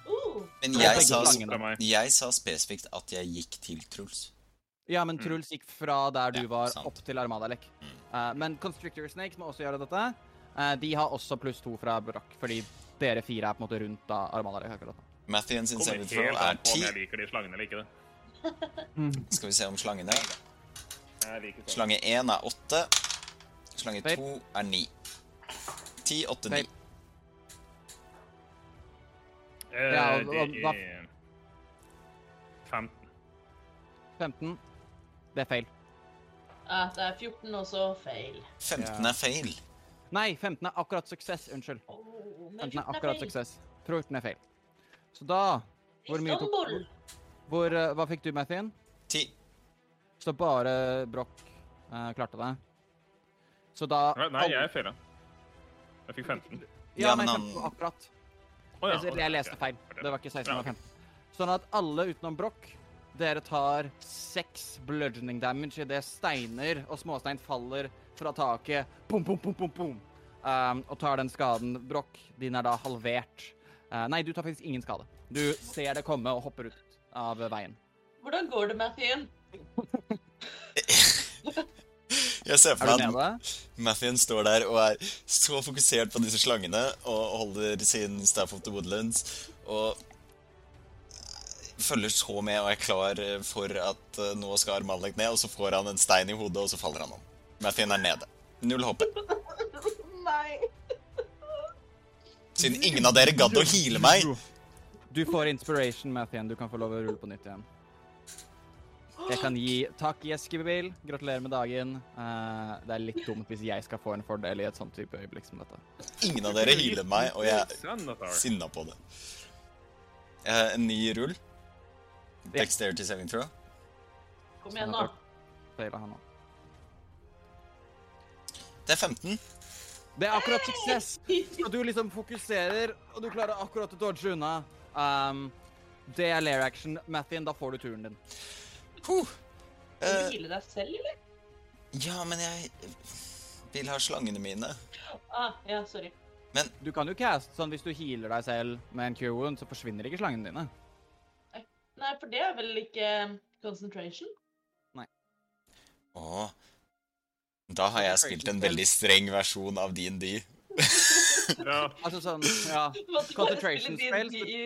Uh, Men Jeg jeg sa, jeg sa spesifikt at jeg gikk til Truls. Ja, men Truls gikk fra der du Ja, var, sant. opp til Armadalek. Eh, men Constrictor Snakes må også gjøre dette. Eh, de har også pluss to fra Brakk, fordi dere fire er på en måte rundt da Armadalek akkurat nå. Mathien sin Kommer saving throw helt er an på om jeg liker de slangene eller ikke. det. Skal vi se om slangene. Slange én er åtte. Slange to er 9. 10, 8, 9. Feil. Eh, Ja, og- og da- 15. 15. Det er feil. ja, det er 14 også feil. 15 er feil. Nei, 15 er akkurat suksess. Unnskyld. Oh, 15 er 14 akkurat suksess. suksess. 14 er feil. Så da Hvor mye tok hvor, eh, Hva fikk du, Mathien? 10. Så bare Broch uh, klarte det. Så da Nei, jeg feila. Jeg fikk 15. Ja, Ja, men 15 han- akkurat. Oh, ja, jeg, jeg leste feil. Det var ikke 16, det var 15. Sånn at alle utenom Broch, dere tar seks bludgeoning damage idet steiner og småstein faller fra taket. Boom, boom, boom, boom, boom. Um, og tar den skaden. Broch, din er da halvert. Uh, nei, du tar faktisk ingen skade. Du ser det komme og hopper ut av veien. Hvordan går det, Mathien? Jeg ser for meg at Mathien står der og er så fokusert på disse slangene og holder sin Staff of the Woodlands og følger så med og er klar for at eh, nå skal Armalek ned, og så får han en stein i hodet, og så faller han om. Mathien er nede. Null HP. <laughs> Nei. Siden ingen av dere gadd å heale meg. Du får inspiration, Mathien. Du kan få lov å rulle på nytt igjen. Jeg kan gi takk, Jeskibil. Gratulerer med dagen. Uh, det er litt dumt hvis jeg skal få en fordel i et sånt type øyeblikk som dette. Ingen av dere healer meg, og jeg er sinna på det. Uh, en ny rull. Dexterity saving throw. Kom igjen, nå. Feila han nå. Det er 15. Det er akkurat suksess! Så du liksom fokuserer, og du klarer akkurat å dodge unna. Um, det er lair action. Mathien, da får du turen din. Huh. Vil Eh, du hvile deg selv, eller? ja, men jeg vil ha slangene mine. Ah, ja, sorry. Du kan jo caste sånn hvis du healer deg selv med en cure wound, så forsvinner ikke slangene dine. Nei, for det er vel ikke concentration? Nei. Åh. Da har jeg spilt en veldig streng versjon av D&D. Ja, <laughs> Altså sånn, ja. <laughs> Måtte bare Concentration spille spells, i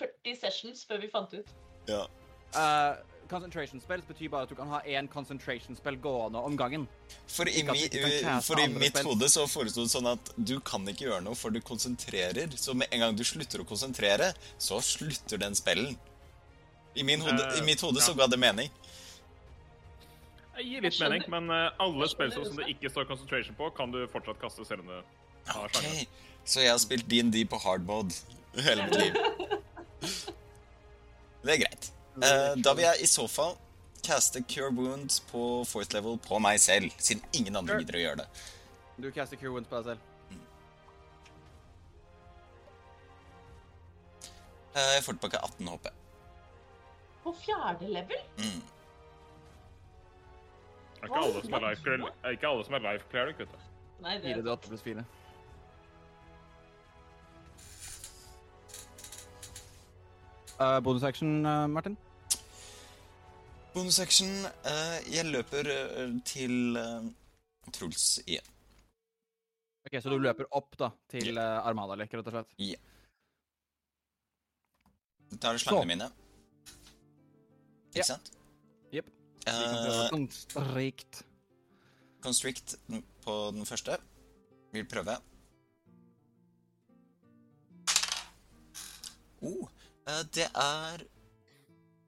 40 sessions før vi fant ut. Ja. Uh, concentration spells betyr bare at du kan ha én concentration spell gående om gangen. For i, mi, du caste for i mitt spells. hode så foreslo det sånn at du kan ikke gjøre noe, for du konsentrerer. Så med en gang du slutter å konsentrere, så slutter den spellen. I, min hode, Eh, I mitt hode så ga det mening. Jeg gir litt mening, men eh, alle spillsår som det ikke står concentration på, kan du fortsatt kaste selv om det har Ok, slange. Så jeg har spilt D&D på hardmode hele mitt liv. Det er greit. Eh, da vil jeg i så fall caste Cure Wounds på fourth level på meg selv, siden ingen andre gidder å gjøre det. Du caster cure wounds på deg selv. Eh, jeg får tilbake 18 HP. På fjerde level? Mm. Det er ikke alle som er life, clear- er ikke alle som er life cleric, vet du. Nei, det 4 til 8 pluss 4. Uh, Bonusaction, uh, Martin? Bonusaction. eh, jeg løper eh, til Truls igjen. Ok, Så du løper opp da, til uh, Armada-leker, rett og slett? Ja. Tar slangene mine. Ja. Ikke sant? Jepp. Prøve Eh, strikt. constrict på den første. Vil prøve. Oh, uh, det er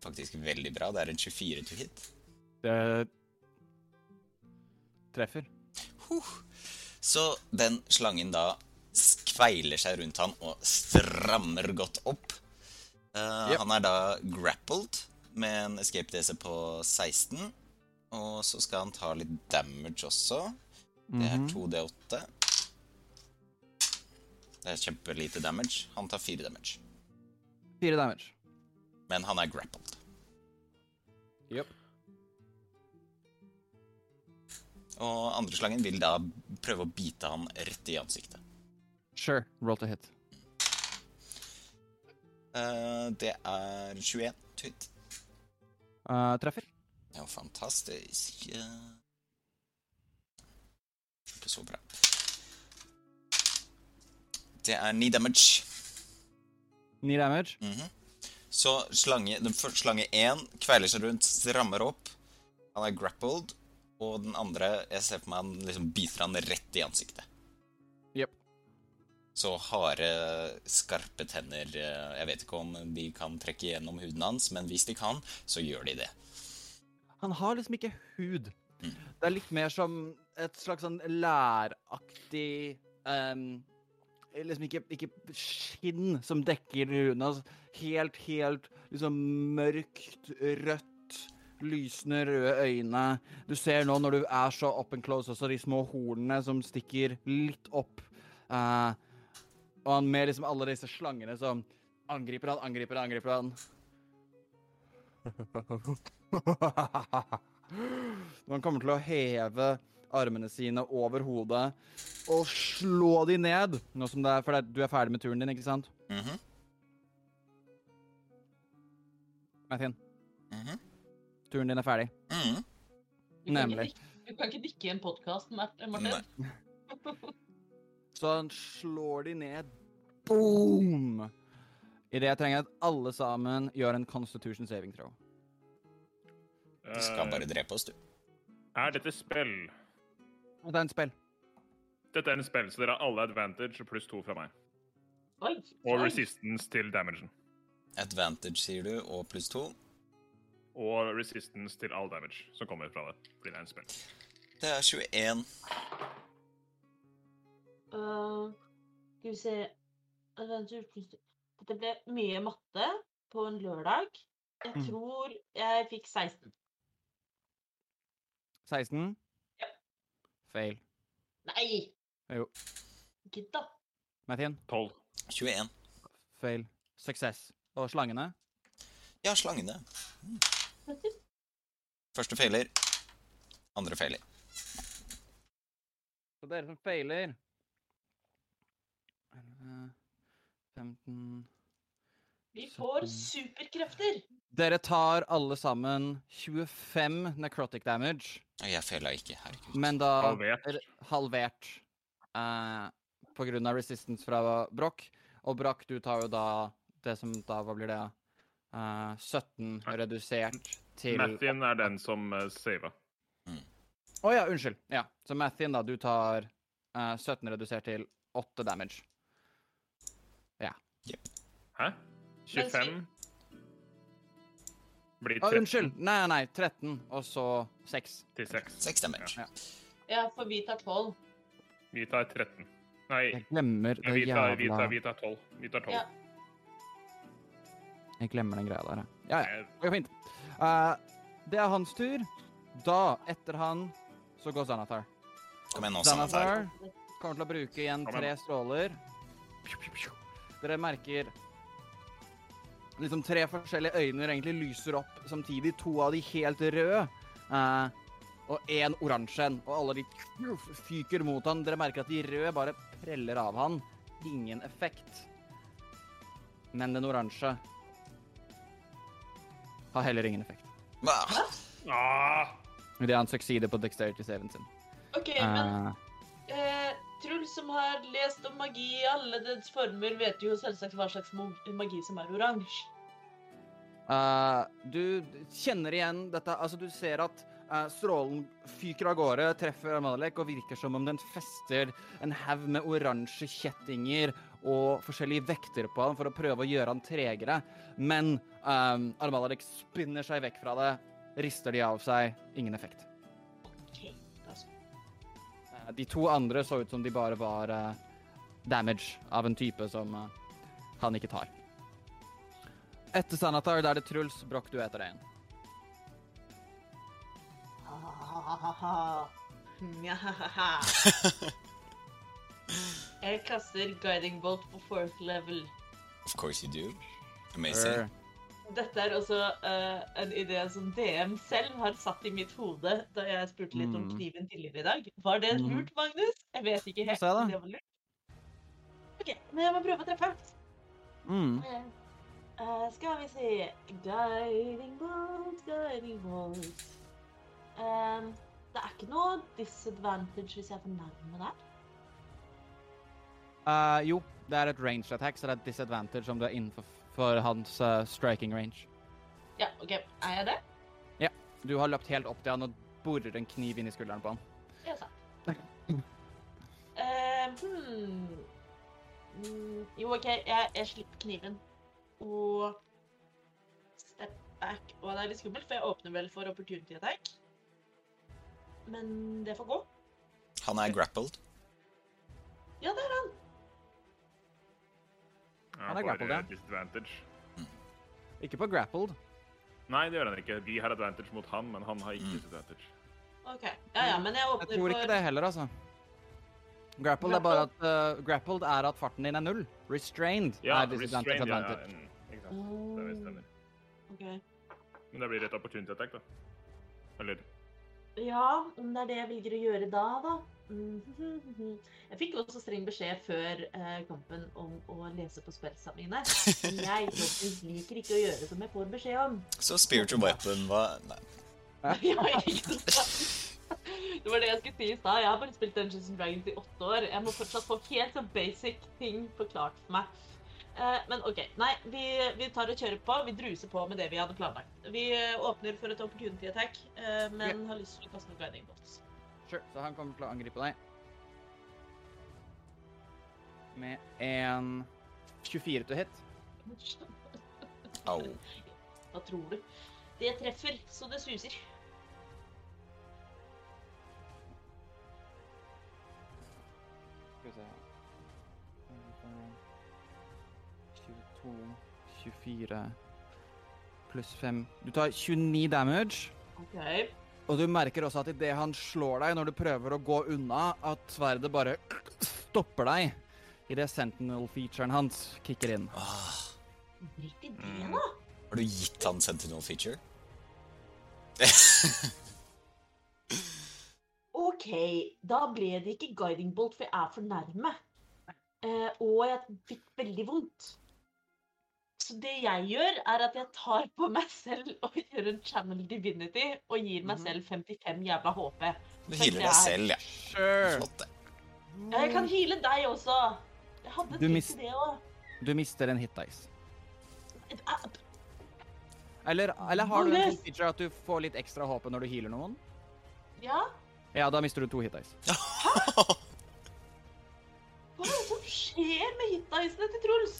faktisk veldig bra. Det er en 24 to hit. Det treffer. Huh. Så den slangen da skveiler seg rundt han og strammer godt opp. Uh, Yep. Han er da grappled, med en escape DC på 16. Og så skal han ta litt damage også. Det er Mhm. 2D8. Det er kjempelite damage. Han tar 4 damage. Fire damage. Men han er grappled. Yep. Og andre slangen vil da prøve å bite han rett i ansiktet. Sure. Roll to hit. Uh, det er 21 to hit. Uh, treffer. Ja, fantastisk. Ikke så bra. Det er ni damage. Ni damage. Mhm. Så slange, den første slange 1 kveiler seg rundt, strammer opp. Han er grappled. Og den andre, jeg ser på meg han liksom biter han rett i ansiktet. Så harde, skarpe tenner eh, Jeg vet ikke om de kan trekke gjennom huden hans, men hvis de kan, så gjør de det. Han har liksom ikke hud. Mm. Det er litt mer som et slags sånn læraktig um, Liksom ikke, ikke skinn som dekker huden hans. Helt, helt liksom mørkt rødt. Lysende røde øyne. Du ser nå når du er så up and close, også de små hornene som stikker litt opp. Eh, og han med liksom alle disse slangene som angriper han, angriper han, angriper han. <laughs> Når han kommer til å heve armene sine over hodet og slå de ned. Nå som det er, for det, du er ferdig med turen din, ikke sant? Mhm, Mathien, -hmm. turen din er ferdig. Mm -hmm. Nemlig. Du kan ikke dikke i en podkast, Martin. Nei. <laughs> Så han slår de ned. Boom! Idet jeg trenger at alle sammen gjør en constitution saving throw. Du skal bare drepe oss, du. Eh, Er dette spill? Det er en spill. Dette er en spill, så dere har alle advantage pluss to fra meg. Oi, Og resistance til damagen. Advantage, sier du, og pluss to. Og resistance til all damage som kommer fra det. Fordi det er en spill. Det er 21. Øh, skal vi se Adventure Dette ble mye matte på en lørdag. Jeg Mm. tror jeg fikk 16. 16. Ja. Fail. Nei! Jo. Gidd, da. Mathien, 12. 21. fail. Suksess. Og slangene? Ja, slangene. Første feiler. Andre feiler. Så dere som feiler 11, 15 Vi får superkrefter! Dere tar alle sammen 25 necrotic damage, jeg feila ikke, herregud. men da Halvert. er halvert eh, på grunn av resistance fra Broch. Og Broch, du tar jo da det som da Hva blir det? Eh, 17 redusert til Mathien er den som uh, sava. Å ja, unnskyld. Ja. Så Mathien, da, du tar eh, 17 redusert til 8 damage. Hæ? 25 blir Å, 13 unnskyld! Nei, nei, nei. 13, og så 6. til 6. 6 damage. Ja, for vi tar 12. Vi tar 13. Nei, Jeg glemmer det vi, tar, vi, tar, vi tar 12. Vi tar 12. Ja. Jeg glemmer den greia der, ja. Ja, ja. Det går fint. Uh, det er hans tur. Da, etter han, så går Zanathar. Kom igjen nå, Zanathar. Zanathar kommer til å bruke igjen tre stråler. Dere merker liksom tre forskjellige øyne egentlig lyser opp samtidig. To av de helt røde. eh, og én oransje en. Og alle de fyker mot han. Dere merker at de røde bare preller av han. Ingen effekt. Men den oransje har heller ingen effekt. Hva? Det er en succeeder på dexterity-saven sin. OK, men uh, eh, Truls, som har lest om magi i alle dets former, vet jo selvsagt hva slags magi som er oransje. Uh, du kjenner igjen dette Altså, du ser at uh, strålen fyker av gårde, treffer Amalek og virker som om den fester en haug med oransje kjettinger og forskjellige vekter på han for å prøve å gjøre han tregere. Men um, Armalek spinner seg vekk fra det, rister de av seg. Ingen effekt. Eh, de to andre så ut som de bare var uh, damage av en type som uh, han ikke tar. Etter Sanatar, da er det Truls. Broch, du er etter det igjen. Jeg kaster guiding bolt på fourth level. Of course you do. Amazing. Er. Dette er også uh, en idé som DM selv har satt i mitt hode da jeg spurte litt om Mm. kniven tidligere i dag. Var det Mhm. lurt, Magnus? Jeg vet ikke helt om det var lurt. OK, men jeg må prøve å treffe. Mm. Uh, skal vi se Guiding bolt, guiding bolt. Uh, det er ikke noe disadvantage hvis jeg fornærmer deg? Uh. Eh, jo, det er et range attack, så det er disadvantage om du er innenfor for hans uh, striking range. Ja, OK. Er jeg det? Ja. Du har løpt helt opp til han og borer en kniv inn i skulderen på han. Ja, sant. uh, hmm. Mm, jo, OK, jeg, jeg slipper kniven. Og step back. Og det er litt skummelt, for jeg åpner vel for opportunity attack. Men det får gå. Han er grappled. Ja, det er han. Han er grappled, ja. eh, Ikke på grappled. Nei, det gjør han ikke. Vi har advantage mot han, men han har ikke Mm. disadvantage. OK. Ja, ja, men jeg Jeg åpner tror for ikke det heller, altså. Grappled er bare at uh, Grappled er at farten din er null. Restrained Ja, er disadvantage. restrained, ja, ja. mm, Ikke sant. Det stemmer. OK. Men det blir et opportunity attack, da. Eller Ja, om det er det jeg velger å gjøre da, da. <laughs> Jeg fikk også streng beskjed før eh, kampen om å lese på spillsa mine. <laughs> Jeg liker ikke å gjøre som jeg får beskjed om. Så spiritual weapon var Nei. <laughs> Det var det jeg skulle si i stad. Jeg har bare spilt Dungeons and Dragons i åtte år. Jeg må fortsatt få helt så basic ting forklart for meg. Eh, men OK. Nei, vi, vi tar og kjører på. Vi druser på med det vi hadde planlagt. Vi eh, åpner for et opportunity attack, eh, men har lyst til å kaste noen guiding bolts. Sure, så han kommer til å angripe deg. Med en 24 til hit. Au. Hva tror du? Det treffer så det suser. Skal vi se 22, 24 pluss 5 Du tar 29 damage. OK. Og du merker også at idet han slår deg, når du prøver å gå unna, at sverdet bare stopper deg idet sentinel-featuren hans kicker inn. Ah, Drit i det, Mm. da. har du gitt han sentinel feature? <laughs> OK, da ble det ikke guiding bolt, for jeg er for nærme. Eh, og jeg fikk veldig vondt. Så det jeg gjør, er at jeg tar på meg selv <laughs> og gjør en channel divinity og gir meg Mhm. selv 55 jævla HP. Du healer deg selv, ja. Sure. Flott, det. Ja, Jeg kan heale deg også. Jeg hadde Du mist- det òg. Du mister en hit dice. Eller, eller har du en sånn feature at du får litt ekstra HP når du healer noen? Ja, Ja, da mister du to hit dice. <laughs> hva er det som skjer med hitdicene til Truls?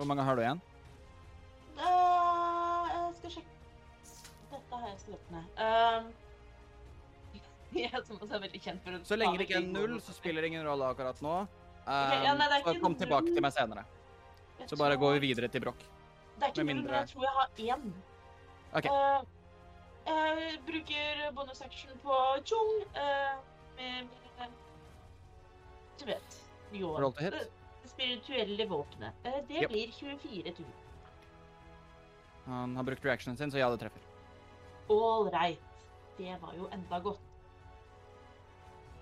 Hvor mange har du igjen? Uh, jeg skal sjekke Dette har jeg skrevet ned. Uh, jeg som også er veldig kjent for å Så lenge det ikke er null, så spiller det ingen rolle akkurat nå. Ok, ja, nei, det er så ikke kom null. tilbake til meg senere. Jeg Så bare tror- går vi videre til Broch. Det er ikke null, men jeg tror jeg har én. Okay. Uh, jeg bruker bonus action på Chung Uh, med, med Du vet. Roll to hit. Spirituelle våpenet. Eh, det Yep. blir 24 tur. Han har brukt reactionen sin, så ja, det treffer. All right. Det var jo enda godt.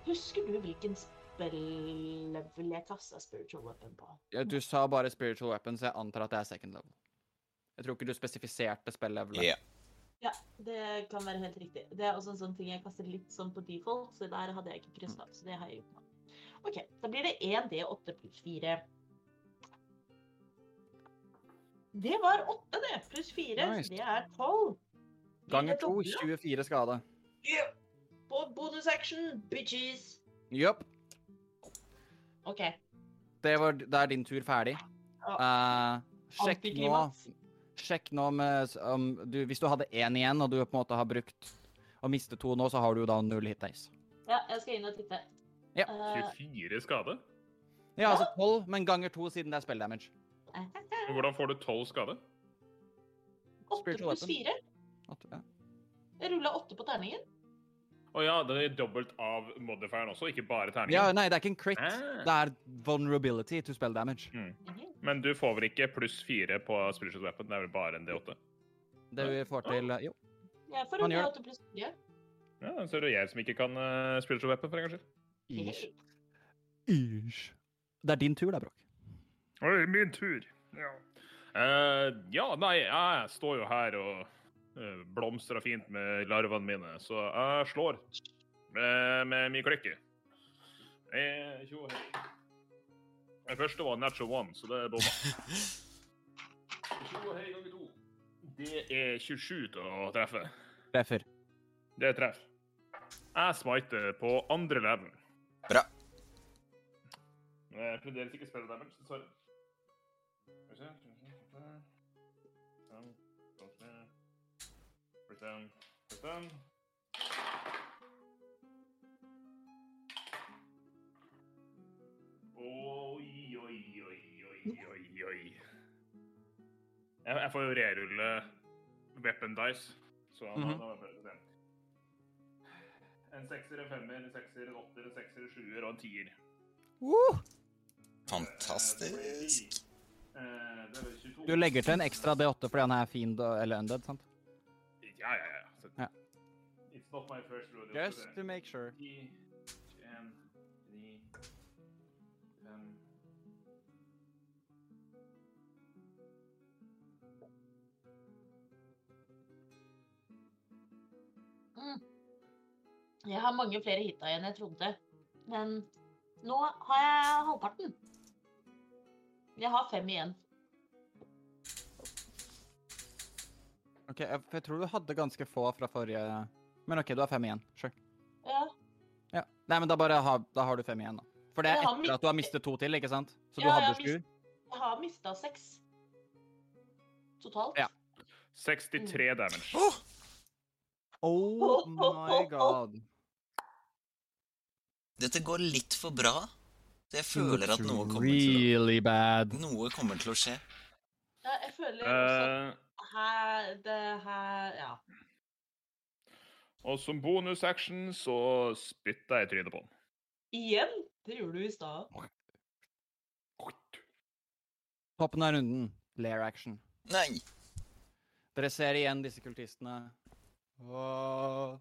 Husker du hvilken spell-level jeg kasta spiritual weapon på? Ja, Du sa bare spiritual weapon, så jeg antar at det er second level. Jeg tror ikke du spesifiserte spell-levelet. Ja. Ja, det kan være helt riktig. Det er også en sånn ting jeg kaster litt sånn på default, så der hadde jeg ikke kryssa av. Så det har jeg gjort nå. OK, da blir det 1D8 pluss 4. Det var 8, det. Pluss 4. Nice. Så det er 12. Ganger 2, 24 skade. Yep. På bonus action, bitches. Jepp. OK. Det, var, det er din tur ferdig. Uh, sjekk nå Sjekk nå med om du Hvis du hadde én igjen, og du på en måte har brukt og mistet to nå, så har du jo da null hit days. Ja, jeg skal inn og titte. Ja, Eh, 24 skade? Ja, altså tolv, men ganger 2 siden det er spell damage. Men Hvordan får du 12 skade? 8 Spiritual pluss weapon. fire. At- ja. Jeg rulla 8 på terningen. Å ja, det er dobbelt av modifieren også, ikke bare terningen. ja, nei, det er ikke en crit. Ah. Det er vulnerability to spell damage. Mm. Men du får vel ikke pluss 4 på spiritual weapon, det er vel bare en D8? Det vi får til Jo. Jeg får gjør åtte pluss 4. Ja, så er det jeg som ikke kan uh, spiritual weapon, for en gangs skyld. Ish. Ish. Det er din tur, da, Bråk. Oi, min tur. Ja. Uh, ja, nei, jeg står jo her og eh, blomstrer fint med larvene mine, så jeg slår med, med min klikke. Eh. Den første var natural one, så det er bomma. Tjo og hei ganger to. Det er 27 til å treffe. Treffer. Det treffer. Jeg smiter på andre level. Bra. Jeg fremdeles ikke å damage, dessverre. Push down. Oi, oi, oi, oi, oi, oi. Jeg, jeg får jo rerulle weapon dice, så da- mm -hmm. må vært se. En sekser, en femmer, en sekser, en åtter, en sekser, en sjuer og en tier. Fantastisk. Eh, det vel 22. Du legger til en ekstra D8 fordi han er fiend eller undead, sant? Ja, ja, ja. Så- Ja. It's not my first rodeo. Just to make sure. 10, 21, 9, 5 Jeg har mange flere hita enn jeg trodde. Men nå har jeg halvparten. Jeg har fem igjen. Ok, jeg, jeg tror du hadde ganske få fra forrige Men OK, du har fem igjen. Sure. Ja, Ja. Nei, men da bare ha, da har du fem igjen, da. For det er etter mist... at du har mistet to til, ikke sant? Så du Ja, hadde har sju? jeg har mista seks. Totalt. Ja. 63 damage. Oh my god. Dette går litt for bra. Så jeg føler at noe kommer, til å bad. noe kommer til å skje. Ja, jeg føler også Eh, at her Det her Ja. og som bonusaction så spytta jeg trynet på den. Igjen? Det gjorde du i stad. Toppen av runden. Lair action. Nei! Dere ser igjen disse kultistene. Åh.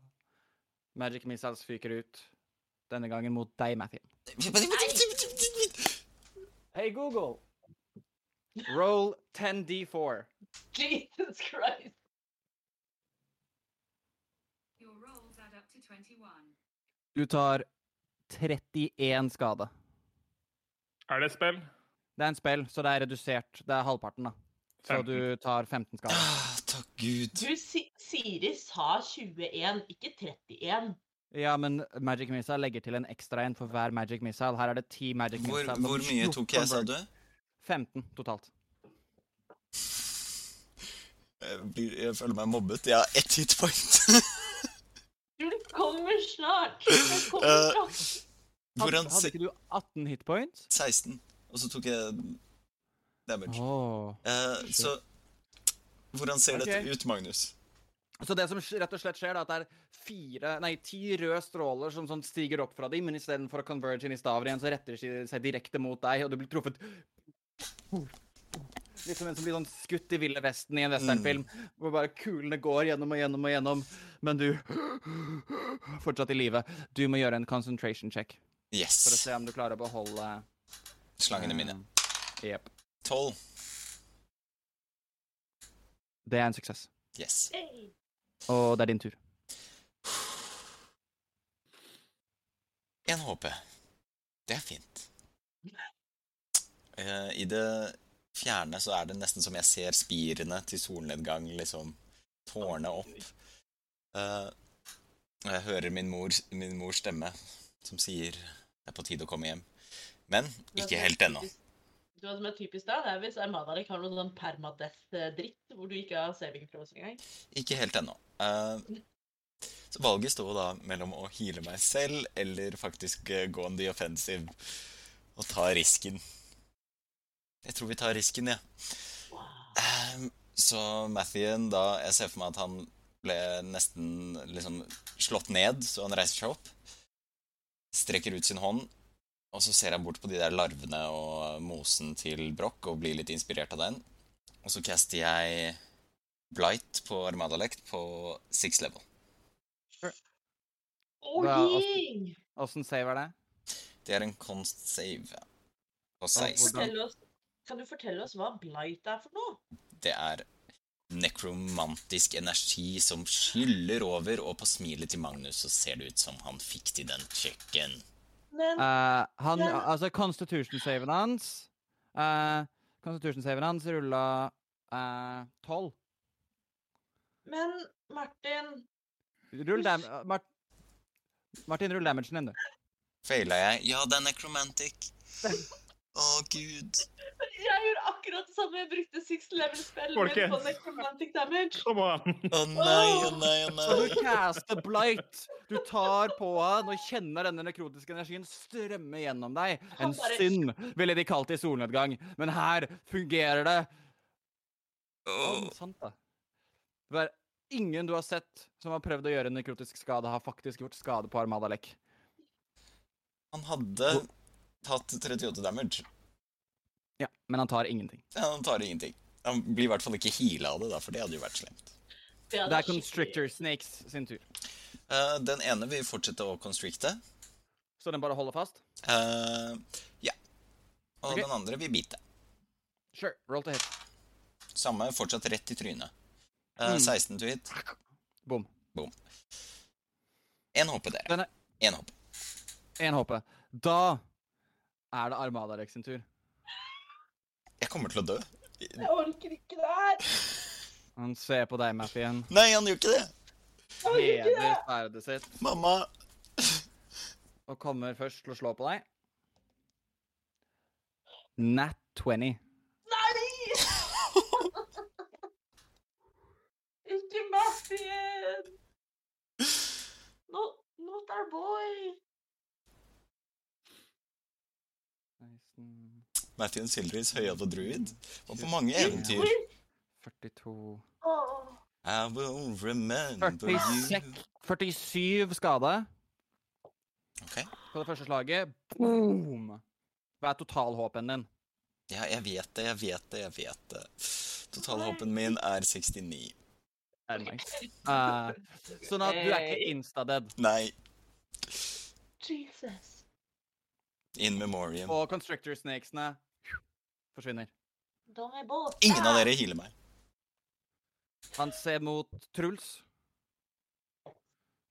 Magic missiles fyker ut. Denne gangen mot deg, Matthew. Hey, Google. Roll 10d4. Jesus Christ. Your rolls add up to 21. Du tar 31 skade. Er det et spill? Det er en spill, så det er redusert. Det er halvparten, da. Så du tar 15 skader. Ah, takk Gud. Du, si Siri sa 21, ikke 31. Ja, men Magic Missile legger til en ekstra en for hver Magic Missile. Her er det 10 Magic Hvor, Missile. hvor mye tok jeg, sa du? 15 totalt. Jeg, blir, jeg føler meg mobbet. Jeg har ett hitpoint. Du, kommer snart. Det <laughs> kommer snart. snart. Hvordan Hadde, hadde ikke du 18 hit points? 16. Og så tok jeg damage. Oh, Eh, så Hvordan ser okay. dette ut, Magnus? Så det som rett og slett skjer, da, at det er fire, nei, ti røde stråler som sånn stiger opp fra dem, men istedenfor å converge inn i staver igjen, så retter de seg direkte mot deg, og du blir truffet Litt som en som blir sånn skutt i Ville Vesten i en westernfilm, hvor bare kulene går gjennom og gjennom og gjennom, men du fortsatt i live. Du må gjøre en concentration check for å se om du klarer å beholde Slangene mine. Jepp. Jep. 12. Det er en suksess. Yes. Hey. Og det er din tur. En HP. Det er fint. Eh, I det fjerne så er det nesten som jeg ser spirene til solnedgang liksom tårne opp. Eh, og jeg hører min, mor, min mors stemme som sier det er på tide å komme hjem. Men ikke helt ennå. Hva som er typisk da? Det er hvis Armadalik har noe sånn permadeath-dritt, hvor du ikke har saving throws engang. Ikke helt ennå. Uh, så valget står da mellom å heale meg selv eller faktisk eh, gå on the offensive og ta risken. Jeg tror vi tar risken, jeg. Ja. Så Mathien da Jeg ser for meg at han ble nesten liksom slått ned, så han reiser seg opp. Strekker ut sin hånd, og så ser jeg bort på de der larvene og mosen til Broch og blir litt inspirert av den. Og så caster jeg Blight på Armadalect på six level. Sure. Åssen save er det? Det er en const save ja. på 16. Oss, kan du fortelle oss hva blight er for noe? Det er nekromantisk energi som skyller over, og på smilet til Magnus så ser det ut som han fikk til den checken. Men, Eh, han, Ja. altså, constitution-saven hans uh, Constitution-saven hans rulla tolv. tolv. men Martin Rull dam... uh, Mart Martin, rull damagen din, du. Feila jeg? Ja, den er necromantic. <laughs> Å, gud. Jeg gjorde akkurat det samme. Jeg brukte six level-spillet mitt på necromantic damage. oh, nei, Å nei, å nei, Så du caster blight. Du tar på han og kjenner denne nekrotiske energien strømme gjennom deg. En synd, ville de kalt det i solnedgang. Men her fungerer det. Åh, Å, sant da. Det er ingen du har sett som har prøvd å gjøre nekrotisk skade, har faktisk gjort skade på Armadalek. Han hadde tatt 38 damage. Ja, men han tar ingenting. Ja, Han tar ingenting. Han blir i hvert fall ikke heala av det, da, for det hadde jo vært slemt. Det Det er Constrictor Snakes sin tur. Uh, den ene vil fortsette å constricte. Så den bare holder fast? Uh, ja. Og okay. den andre vil bite. Sure. Roll to hit. Samme, fortsatt rett i trynet. Uh, Mm. 16 to hit. Boom. Én HP, dere. Er Én HP. én HP. Da er det Armada-Rex sin tur. Jeg kommer til å dø. Jeg orker ikke det her. Han ser på deg, Maffien. Nei, han gjør ikke det! Hever sverdet sitt Mamma! og kommer først til å slå på deg. Nat 20. Nei! ikke Maffien! Not, not our boy. 16, Mathien Sildris, høyalv og druid. Og på mange eventyr. 42 I will remember 46, you. 47 skade Ok. på det første slaget. Boom! Hva er total-HP-en din? Ja, jeg vet det, jeg vet det, jeg vet det. Totalhåpen min er 69. Er nice. uh, sånn at du er ikke insta-dead. Nei, Jesus. in memoriam. Og constrictor snakesene forsvinner. Er. Ingen av dere healer meg. Han ser mot Truls.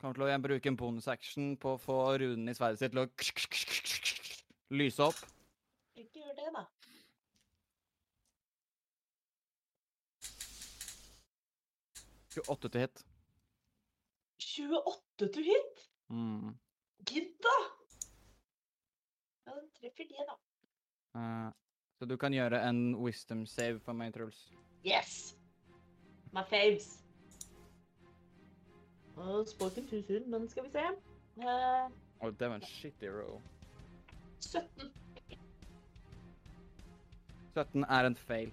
Kommer til å bruke en bonus action på å få runen i sverdet sitt til å lyse opp. Ikke gjør det, da. Åtte til hit. 28 til hit? Mm. Gidd, da! Ja, den treffer det, da. Eh, så du kan gjøre en wisdom save for meg, Truls. Yes! My faves. Og spoken too soon, men skal vi se. uh, Å, det var en shitty roll. 17. 17 er en fail.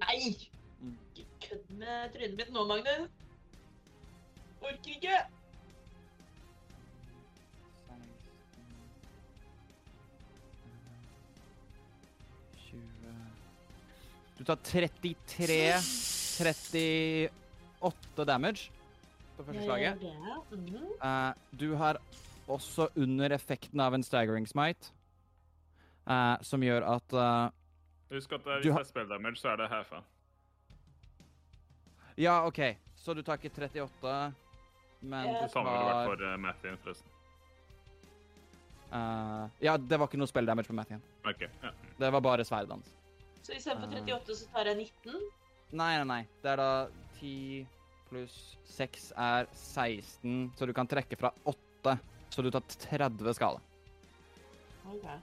Nei! Mm. Ikke kødd med trynet mitt nå, Magnus. Orker ikke. Du tar 33 38 damage på første slaget. Eh, du har også under effekten av en staggering smite, uh, som gjør at uh, Husk at hvis det er spell damage, så er det halfa. Ja, OK. Så du tar ikke 38, men du Det samme ville vært for uh, Matthew, forresten. eh, Ja, det var ikke noe spell damage på Matthew. Okay, Ja. Det var bare sverdet hans. Så istedenfor Ah. 38, så tar jeg 19. Nei, nei, nei. Det er da 10 pluss 6 er 16, så du kan trekke fra 8. Så du tar 30 skade. Okay.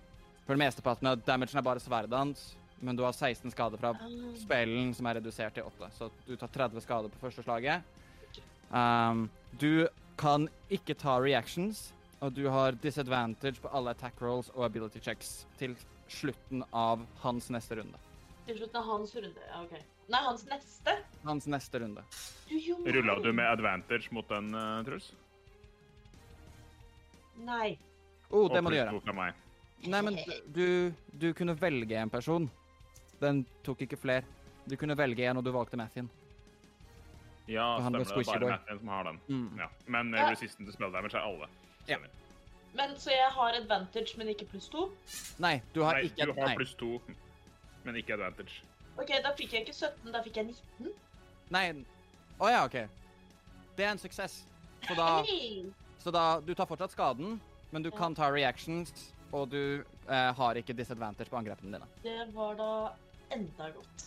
For det mesteparten av damagen er bare sverdet hans, men du har 16 skade fra spellen, som er redusert til 8. Så du tar 30 skade på første slaget. Um, du kan ikke ta reactions, og du har disadvantage på alle attack rolls og ability checks til slutten av hans neste runde. Til slutt er hans runde. Ja, OK. Nei, hans neste. Hans neste runde. Du, jo, Rulla du med advantage mot den, uh, Truls? Nei. Oh, det Og må du gjøre. Nei, men du, du kunne velge en person. Den tok ikke flere. Du kunne velge en, og du valgte Mathien. Ja, stemmer det. er Bare. Mathien som har den. Mm. Ja. Men uh, Ja. resistant til spell damage er alle. Ja. Men så jeg har advantage, men ikke pluss to? Nei, du har Nei, ikke du har pluss to, men ikke advantage. OK, da fikk jeg ikke 17, da fikk jeg 19. Nei. Å ja, OK. Det er en suksess. Så da, hey. så da Du tar fortsatt skaden, men du Ja. kan ta reactions, og du eh, har ikke disadvantage på angrepene dine. Det var da enda godt.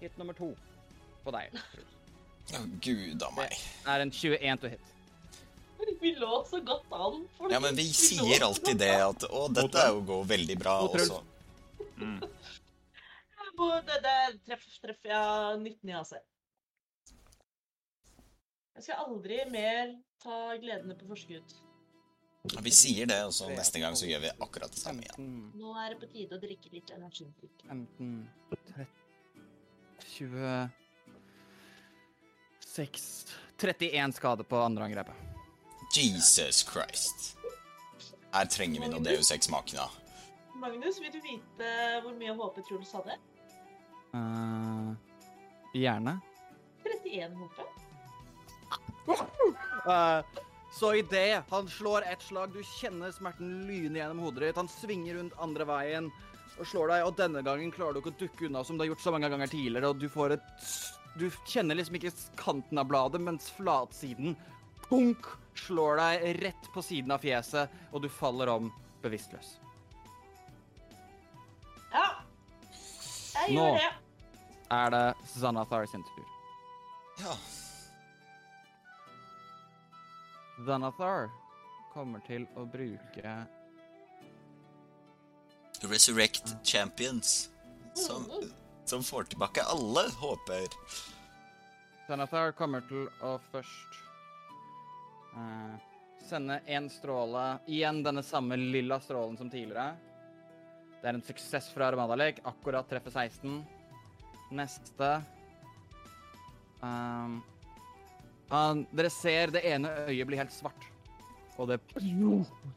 Hit nummer to på deg Å, gud a meg. Det er en 21 to hit. Vi lå så godt an. Ja, men vi sier alltid det at å, dette er jo går veldig bra, og så Mm. <laughs> Det, treffer treff, treff jeg 19 i AC. Jeg skal aldri mer ta gledene på forskudd. Vi sier det, og så neste gang så gjør vi akkurat det samme igjen. Nå er det på tide å drikke litt energidrikk. 15 30, 20 6 31 skade på andre angrepet. Jesus Christ. Her trenger vi noe Deus Ex Machina. Magnus, vil du vite hvor mye HP Truls hadde? Uh, gjerne. 31 HP. Uh, så idet han slår ett slag, du kjenner smerten lyne gjennom hodet ditt. Han svinger rundt andre veien og slår deg, og denne gangen klarer du ikke å dukke unna som du har gjort så mange ganger tidligere, og du får et Du kjenner liksom ikke kanten av bladet, mens flatsiden punk slår deg rett på siden av fjeset, og du faller om bevisstløs. Jeg Nå. gjør det. Er det Xanathar sin tur. Ja. Xanathar kommer til å bruke Resurrect Champions. Som, som får tilbake alle håper. Xanathar kommer til å først uh, sende én stråle Igjen denne samme lilla strålen som tidligere. Det er en suksess fra Armadalek. Akkurat treffer 16. Neste um, han, Dere ser det ene øyet blir helt svart, og det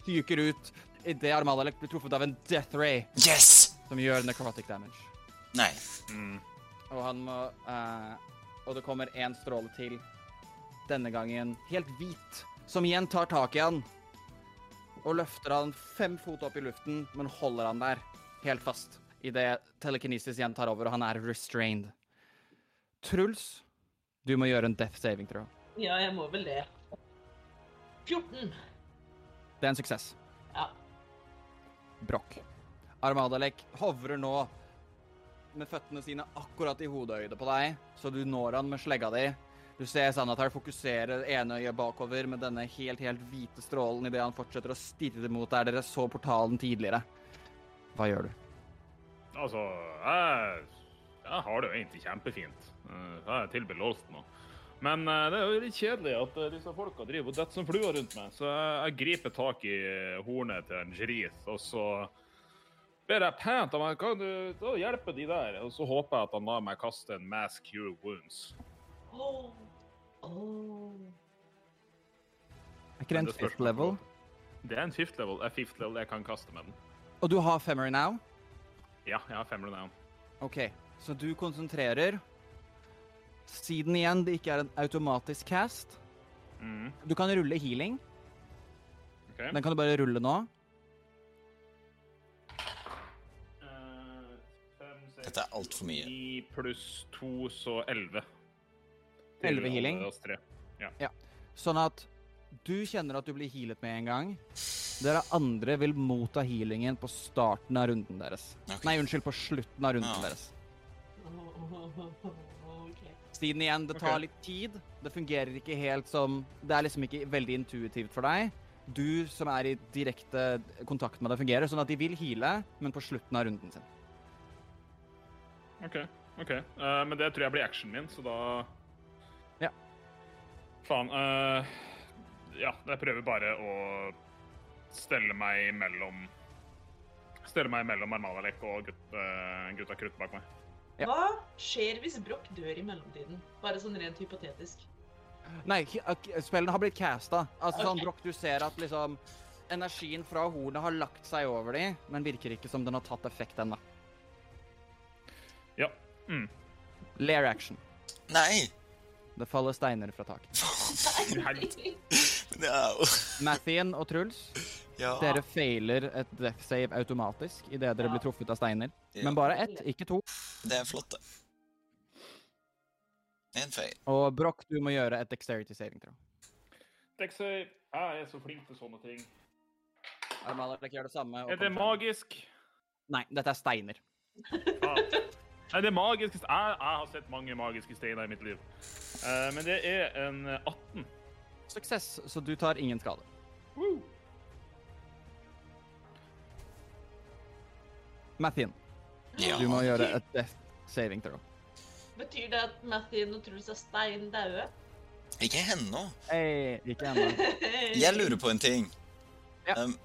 fyker ut idet Armadalek blir truffet av en death ray Yes! som gjør necrotic damage. Nei. Mm. Og han må uh, Og det kommer én stråle til. Denne gangen helt hvit, som igjen tar tak i han. Og løfter han fem fot opp i luften, men holder han der helt fast. Idet telekinesis igjen tar over, og han er restrained. Truls, du må gjøre en death saving tror jeg. Ja, jeg må vel det. 14. Det er en suksess. Ja. Brokk. Armadalek hovrer nå med føttene sine akkurat i hodehøyde på deg, så du når han med slegga di. Du ser Sanatar fokusere ene øyet bakover med denne helt, helt hvite strålen idet han fortsetter å stirre mot der dere så portalen tidligere. Hva gjør du? Altså, jeg, jeg har det jo egentlig kjempefint. Eh, Jeg er tilbelåst nå. Men eh, det er jo litt kjedelig at eh, disse folka driver og detter som fluer rundt meg. Så jeg, jeg griper tak i hornet til en Jerith, og så ber jeg pent om meg, kan du hjelpe de der? Og så håper jeg at han lar meg kaste en Mass Cure Wounds. Oh. Oh. Er ikke det en fifth level? Det er en fifth level. Er fifth level jeg kan kaste med den. Og du har femmer now? Ja, jeg har femmer now. OK, så du konsentrerer. Siden igjen det ikke er en automatisk cast, Mm. du kan rulle healing. Okay. Den kan du bare rulle nå. Eh, fem, seks, Dette er altfor mye. 9 pluss 2, så 11. 11 healing? Ja. ja. Sånn at du kjenner at du blir healet med en gang. Dere andre vil motta healingen på starten av runden deres. Okay. Nei, unnskyld, på slutten av runden Ja. deres. Siden igjen, det tar tar litt tid. Det fungerer ikke helt som Det er liksom ikke veldig intuitivt for deg. Du som er i direkte kontakt med det, fungerer sånn at de vil heale, men på slutten av runden sin. OK. ok. Uh, men det tror jeg blir actionen min, så da Ja. Faen. eh, ja, jeg prøver bare å stelle meg mellom Stelle meg mellom Armalek og gutt, eh, gutta krutt bak meg. Ja. Hva skjer hvis Broch dør i mellomtiden? Bare sånn rent hypotetisk. Nei, spillene har blitt casta. Altså sånn, Broch, du ser at liksom Energien fra hornet har lagt seg over dem, men virker ikke som den har tatt effekt ennå. Ja. Mm. Lair action. Nei! Det faller steiner fra taket. <laughs> No. Mathien og Truls, Ja. dere feiler et death save automatisk idet dere Ja. blir truffet av steiner. Ja. Men bare ett, ikke to. Det er flott, det. En feil. Og Broch, du må gjøre et dexterity saving throw. Dexter, jeg er så flink til sånne ting. Armalek gjør det samme. og Er det magisk? Nei, dette er steiner. Ah. Nei, det magiske magisk. Jeg, jeg har sett mange magiske steiner i mitt liv. Uh, men det er en 18. Suksess, så du tar ingen skade. Mathien, Ja. du må gjøre et death saving throw. Betyr det at Mathien og Truls er stein daue? Ikke ennå. Hey, ikke ennå. <laughs> Jeg lurer på en ting. Ja. Um,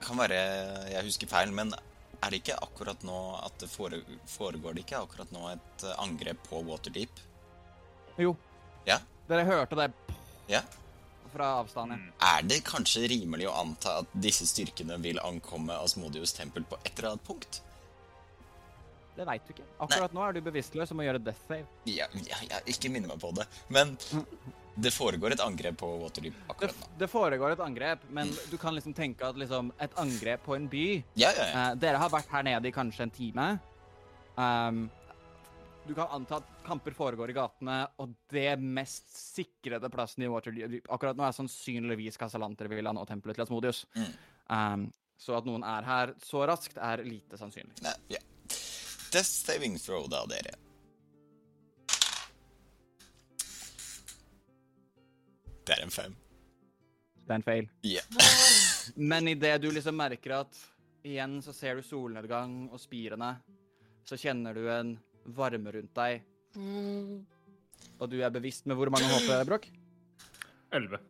kan være jeg husker feil, men er det ikke akkurat nå at det fore, foregår det ikke akkurat nå et angrep på Waterdeep? Jo. Ja. Dere hørte det Ja. fra avstand. ja. Mm. Er det kanskje rimelig å anta at disse styrkene vil ankomme Asmodius tempel på et eller annet punkt? Det veit du ikke. Akkurat nå er du bevisstløs og må gjøre death save. Ja, ja, ja ikke minne meg på det. Men det foregår et angrep på Waterdeep akkurat nå. det foregår et angrep, men du kan liksom tenke at liksom et angrep på en by Ja, ja, ja. Uh, Dere har vært her nede i kanskje en time. Um, du kan anta at kamper foregår i gatene, og det mest sikrede plassen i Waterdeep akkurat nå er sannsynligvis Casalanter Villa og tempelet til Asmodius. Mm. Um, så at noen er her så raskt, er lite sannsynlig. Nei, ja. Death saving throw, da, dere. Det er en fem. Det er en feil. Yeah. <laughs> Men idet du liksom merker at igjen så ser du solnedgang og spirene, så kjenner du en varme rundt deg. Og du er bevisst med hvor mange HP, Brokk? 11.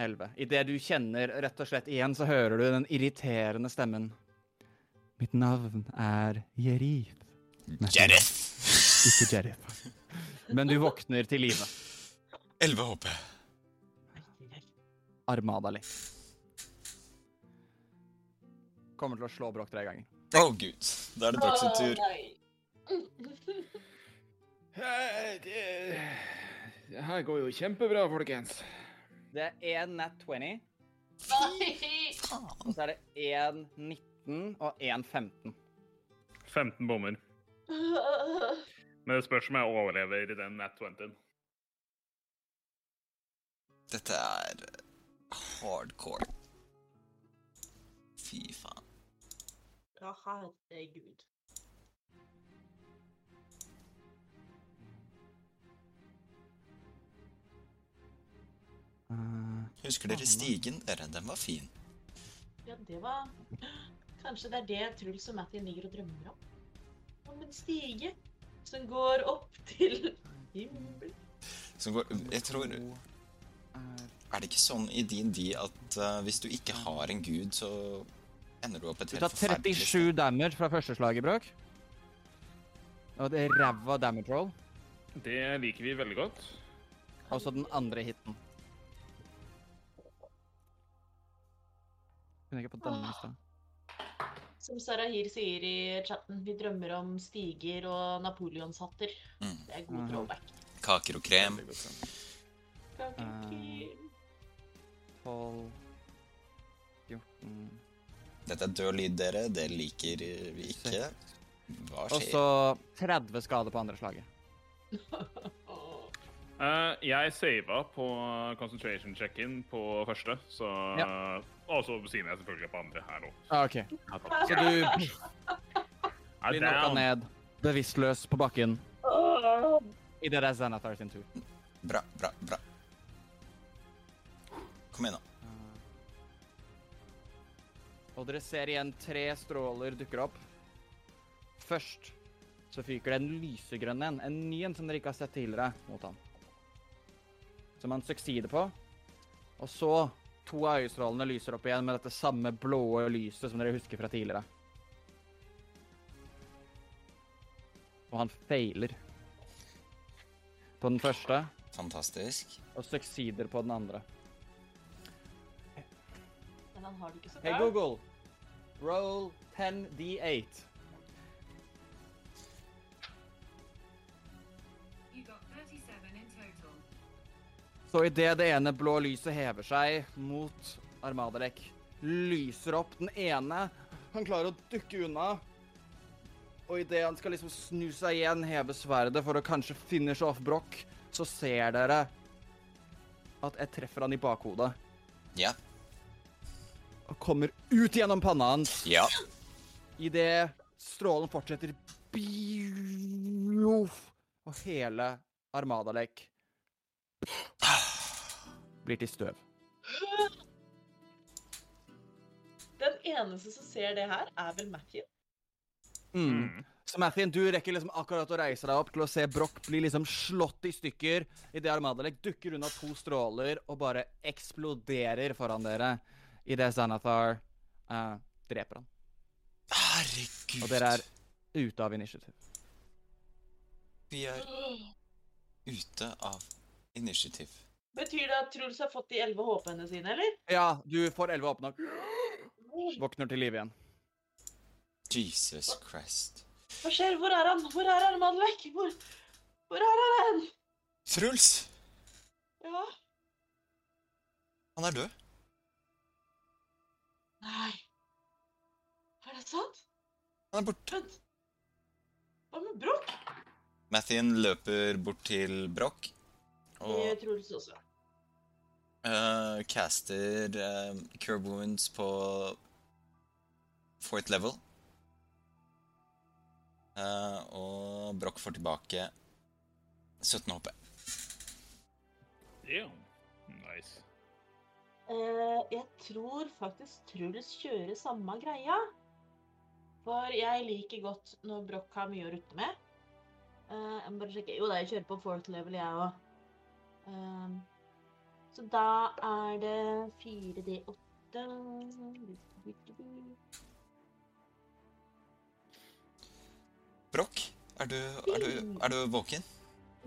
11. Idet du kjenner rett og slett igjen, så hører du den irriterende stemmen. Mitt navn er Jerith. Jerif. Ikke Jerith. Men du våkner til live. 11 HP. Armadali. Kommer til å slå Brokk tre ganger. Å, gud. Da er det sin tur. Det her går jo kjempebra, folkens. Det er én nat 20, Nei! og så er det én 19 og én 15. 15 bommer. Men det spørs om jeg overlever den nat 20. Dette er hardcore. Fy faen. Ja, herregud. Husker dere stigen, dere? Den var fin. Ja, det var Kanskje det er det Truls og Matty ligger og drømmer om? Om en stige som går opp til himmelen. Som går Jeg tror Er det ikke sånn i din di at uh, hvis du ikke har en gud, så ender du opp et du helt tar forferdelig sted? 37 damage fra første slaget, Bråk. Og det er ræva damage roll. Det liker vi veldig godt. Og så den andre hiten. Kunne ikke på denne lista. Som Sarahir sier i chatten, vi drømmer om stiger og napoleonshatter. Mm. Det er god throwback. Kaker og krem. Kakeriki. 12 14 Dette er død lyd, dere. Det liker eh, vi ikke. Hva skjer? Og så 30 skader på andre slaget. <laughs> Eh, jeg sava på concentration check-in på første, så Og så sier jeg selvfølgelig på andre her nå. Ah, OK. Så du blir knocka ned, bevisstløs på bakken, idet det er Xanathar sin tur. Bra, bra, bra. Kom igjen, da. Og dere ser igjen tre stråler dukker opp. Først så fyker det en lysegrønn en, en ny en som dere ikke har sett tidligere, mot han. Som han succeeder på. Og så to av øyestrålene lyser opp igjen med dette samme blåe lyset som dere husker fra tidligere. Og han feiler på den første, Fantastisk. og succeeder på den andre. Men han har det ikke så Hey bra. Google, roll 10d8. Så idet det ene blå lyset hever seg mot Armadalek, lyser opp den ene Han klarer å dukke unna. Og idet han skal liksom snu seg igjen, heve sverdet for å kanskje finish off Broch, så ser dere at jeg treffer han i bakhodet Ja. og kommer ut gjennom panna hans. Ja. Idet strålen fortsetter Bioff! Og hele Armadalek blir til støv. Den eneste som ser det her, er vel Matthew. Mm. Så Mathien, du rekker liksom akkurat å reise deg opp til å se Broch bli liksom slått i stykker idet Armadalek dukker unna to stråler og bare eksploderer foran dere idet Xanathar uh, dreper han. Herregud. Og dere er ute av initiativ. Vi er ute av initiativ. Betyr det at Truls har fått de elleve HP-ene sine, eller? Ja, du får elleve håp nok. våkner til live igjen. Jesus Christ. Hva skjer? Hvor er han? Hvor er Armadlek? Hvor, hvor er han? Truls! Ja. Han er død. Nei. Er det sant? Han er borte. Vent. Hva med Broch? Mathien løper bort til Broch Det og gjør Truls også. Uh, caster uh, Cure Wounds på fourth level. Uh, og Broch får tilbake 17 HP. Damn. Nice. Uh, jeg tror faktisk Truls kjører samme greia. For jeg liker godt når Broch har mye å rutte med. Uh, jeg må bare sjekke. Jo da, jeg kjører på fourth level, jeg òg. Så da er det 4D8 Brokk, er du, er, er du våken?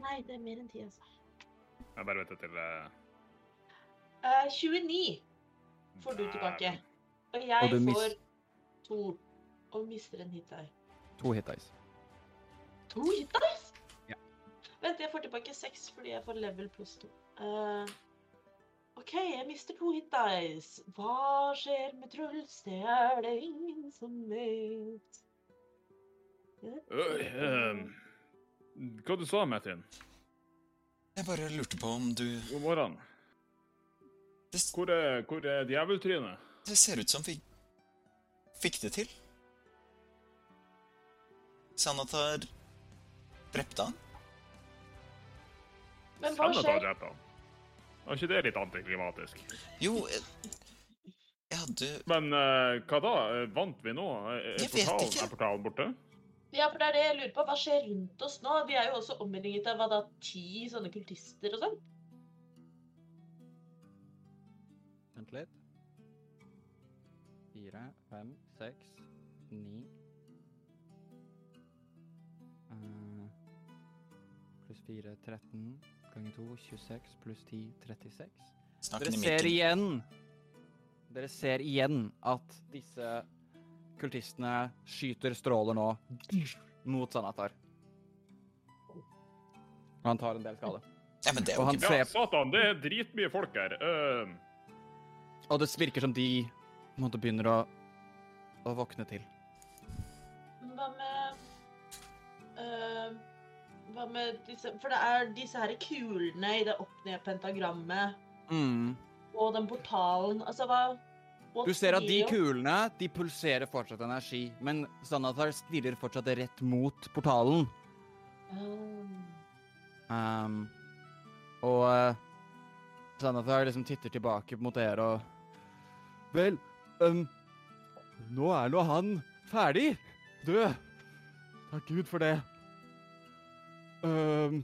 Nei, det er mer enn 10, altså. Jeg bare vet det til uh... Uh, 29 får du tilbake. Og jeg Og får to. Og mister en hit der. To hit dice. To hit dice? Vent, jeg får tilbake seks fordi jeg får level pluss to. Uh, OK, jeg mister to hit dice. Hva skjer med Truls? Det er det ingen som vet. Øy, ehm, Hva du sa Metin? Jeg bare lurte på om du God morgen. Hvor er, hvor er djeveltrynet? det ser ut som vi fikk det til. Sanatar drepte han. Men hva skjer? Var ikke det litt antiklimatisk? Jo, Ja, du Men uh, hva da? Eh, Vant vi nå? Er, er, Jeg vet portalen, ikke. er portalen borte? Ja, for det er det jeg lurer på. Hva skjer rundt oss nå? Vi er jo også omringet av hva da, ti sånne kultister og sånn. Vent litt. Fire, fem, seks, ni uh, Pluss fire, 13. Ganger to, 26. Pluss 10, 36. Snakken Dere ser igjen Dere ser igjen at disse kultistene skyter stråler nå mot Sanatar. Og han tar en del skade. Ja, men det er jo han ikke Ja, ser satan, det er dritmye folk her. Uh... Og det virker som de på en måte begynner å, å våkne til. Hva med øh, Hva med disse For det er disse her kulene i det opp-ned-pentagrammet Mm. og den portalen Altså, hva Du ser at de kulene de pulserer fortsatt energi, men Sanatar stirrer fortsatt rett mot portalen. Um. Um, og uh, Sanatar liksom titter tilbake mot dere og Vel, um, nå er nå han ferdig. Død. Takk Gud for det. Um,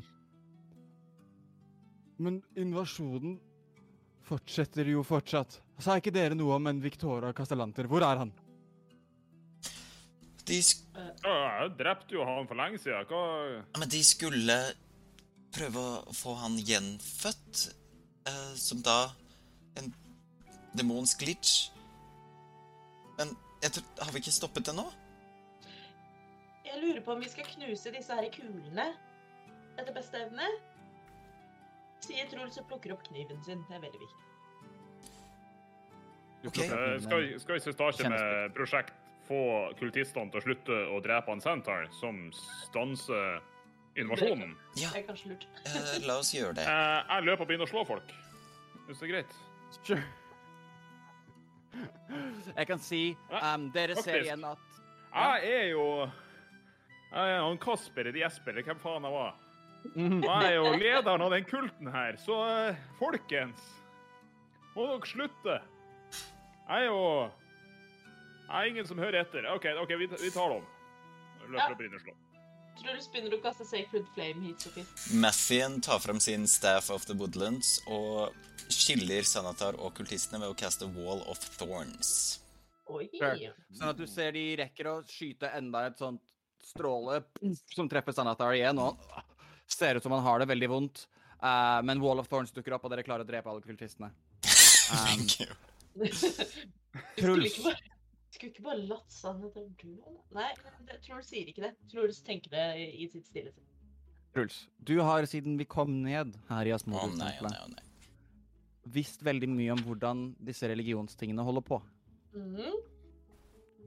men invasjonen fortsetter jo fortsatt. Sa ikke dere noe om en Victoria Castellanter? Hvor er han? De, sk jeg drepte jo han for lenge siden. Hva men de skulle prøve å få han gjenfødt, eh, som da en demonsk glitch. Men jeg tror, har vi ikke stoppet det nå? Jeg lurer på om vi skal knuse disse her kulene etter beste evne. Sier Truls og plukker opp kniven sin. Det er veldig viktig. Okay. Eh, Skal vi, skal vi starte med prosjekt få kultistene til å slutte å drepe han Santar, som stanser invasjonen? Ja, Det er kanskje lurt. uh, la oss gjøre det. Uh, jeg løper og begynner å slå folk. Hvis det er greit. Sure. Jeg kan si um, Dere ser igjen at Jeg er jo Jeg er han Kasper eller Jesper, eller hvem faen jeg var. Og <laughs> jeg er jo lederen av den kulten her, så eh, folkens Må dere slutte. Jeg er jo Jeg er ingen som hører etter. OK, ok, vi, vi tar dem. om. Ja. Løper og begynner å slå. Truls begynner å kaste Sacred Flame hit Sofie? Mathien tar fram sin Staff of the Woodlands og skiller Sanatar og kultistene ved å caste Wall of Thorns. Oi. Sure. Sånn at du ser de rekker å skyte enda et sånt stråle som treffer Sanatar igjen, og ser ut som han har det veldig vondt. Uh, men Wall of Thorns dukker opp, og dere klarer å drepe alle kultistene. Um, you. <laughs> Skulle ikke bare, latt sannheten du Nei, det, Truls sier ikke det. Truls tenker det i, sitt stille sinn. Truls, du har siden vi kom ned her i Asmodus-tempelet, nei, å nei. visst veldig mye om hvordan disse religionstingene holder på. Mhm.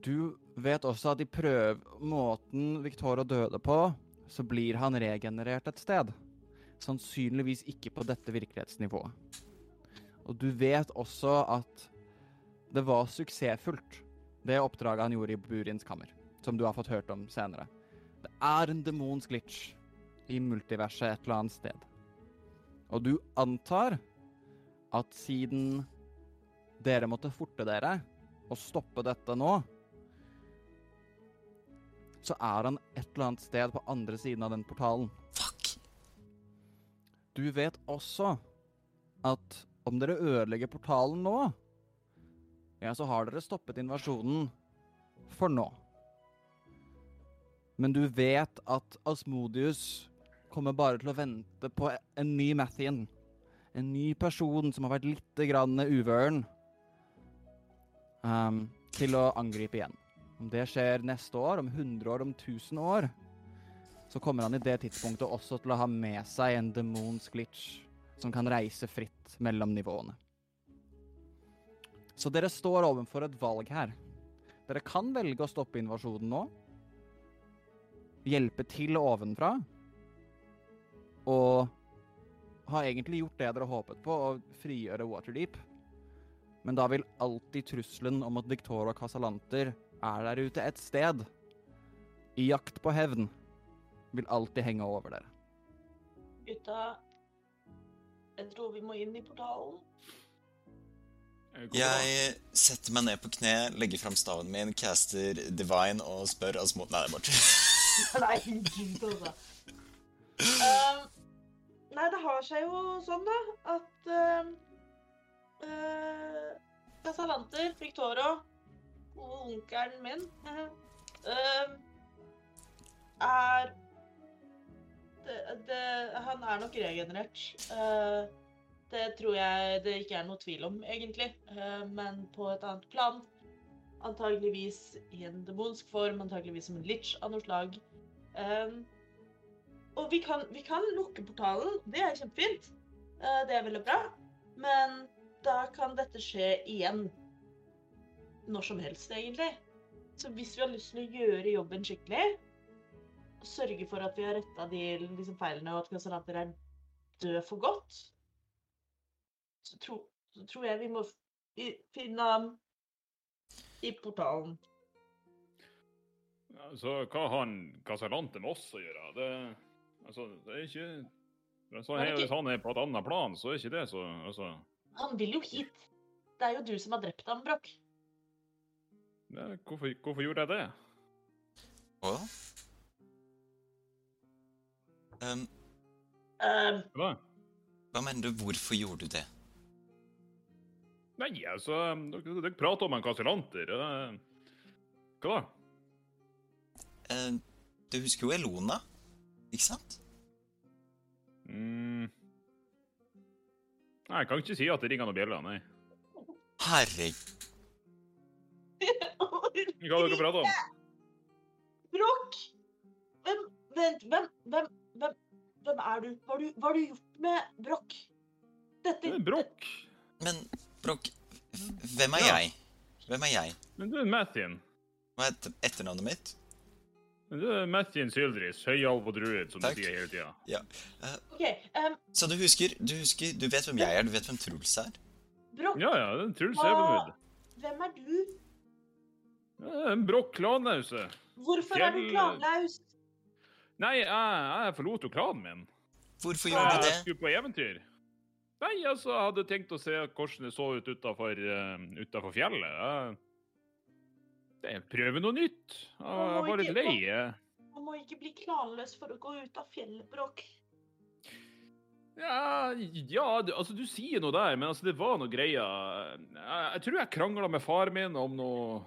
Du vet også at de prøver måten Victoria døde på, så blir han regenerert et sted. Sannsynligvis ikke på dette virkelighetsnivået. Og du vet også at det var suksessfullt, det oppdraget han gjorde i Burins kammer, som du har fått hørt om senere. Det er en demonsk glitch i multiverset et eller annet sted. Og du antar at siden dere måtte forte dere og stoppe dette nå, så er han et eller annet sted på andre siden av den portalen. Fuck. Du vet også at om dere ødelegger portalen nå, ja, så har dere stoppet invasjonen for nå. Men du vet at Asmodius kommer bare til å vente på en ny Mathien. En ny person som har vært litt grann uvøren. Um, til å angripe igjen. Om det skjer neste år, om 100 år, om 1000 år, så kommer han i det tidspunktet også til å ha med seg en demons glitch som kan reise fritt mellom nivåene. Så dere står overfor et valg her. Dere kan velge å stoppe invasjonen nå. Hjelpe til ovenfra. Og har egentlig gjort det dere håpet på, å frigjøre Waterdeep. Men da vil alltid trusselen om at Victoria Casalanter er der ute et sted, i jakt på hevn, vil alltid henge over dere. Gutta, jeg tror vi må inn i portalen. Eh, Jeg setter meg ned på kne, legger fram staven min, caster Divine og spør Asmod Nei, det er borte. <laughs> Nei, gud, altså. Uh, nei, det har seg jo sånn, da, at uh, uh, Casalanter, Victoria og onkelen min um, er det, det, Han er nok regenerert. Uh, det tror jeg det ikke er noe tvil om, egentlig. Men på et annet plan. Antageligvis i en demonsk form, antageligvis som en litch av noe slag. Og vi kan, vi kan lukke portalen, det er kjempefint. Eh, det er veldig bra. Men da kan dette skje igjen. Når som helst, egentlig. Så hvis vi har lyst til å gjøre jobben skikkelig, og sørge for at vi har retta de liksom, feilene, og at Casalanter er døde for godt, så, tro, så tror jeg vi må finne ham i portalen. Altså, hva har han Casalante med oss å gjøre? Det, altså, det er ikke så er, ikke- Hvis han er på et annet plan, så er ikke det så altså, Han vil jo hit. Det er jo du som har drept ham, Brokk. Det, hvorfor, hvorfor gjorde jeg det? Å? Um, Um, Hva? hva mener du? Hvorfor gjorde du det? Nei, altså Dere, dere prater om en kastellanter. Hva da? Eh, du husker jo Elona, ikke sant? Mm. Nei, jeg kan ikke si at det ringer noen bjeller, nei. Herregud. Hva dere prata om? Bråk! Hvem Vent, hvem Hvem, hvem, hvem er du? Hva har du, hva har du gjort med Brokk? Dette Det Brokk. Men Brokk, hvem er Ja. jeg? Hvem er jeg? Men du er Mathien. Hva er et- etternavnet mitt? Men Du er Mathien Syldris, høyalv og druid, som Takk. du sier hele tida. OK. em, Så du husker, du husker, du vet hvem jeg er, du vet hvem Truls er? Brokk, Ja, ja, er hvem er du? En Brokk klanause. Hvorfor er du Fjell- klanlaus? Nei, jeg, jeg forlot jo klanen min. Hvorfor gjorde du det? Jeg skulle på eventyr. Nei, altså, jeg hadde tenkt å se hvordan det så ut utafor fjellet. Jeg, jeg prøver noe nytt. Jeg var litt lei. Man må ikke bli klanløs for å gå ut av fjellet, Brokk. Ja, ja du, altså, du sier noe der, men altså, det var noe greier. Jeg, jeg tror jeg krangla med far min om noe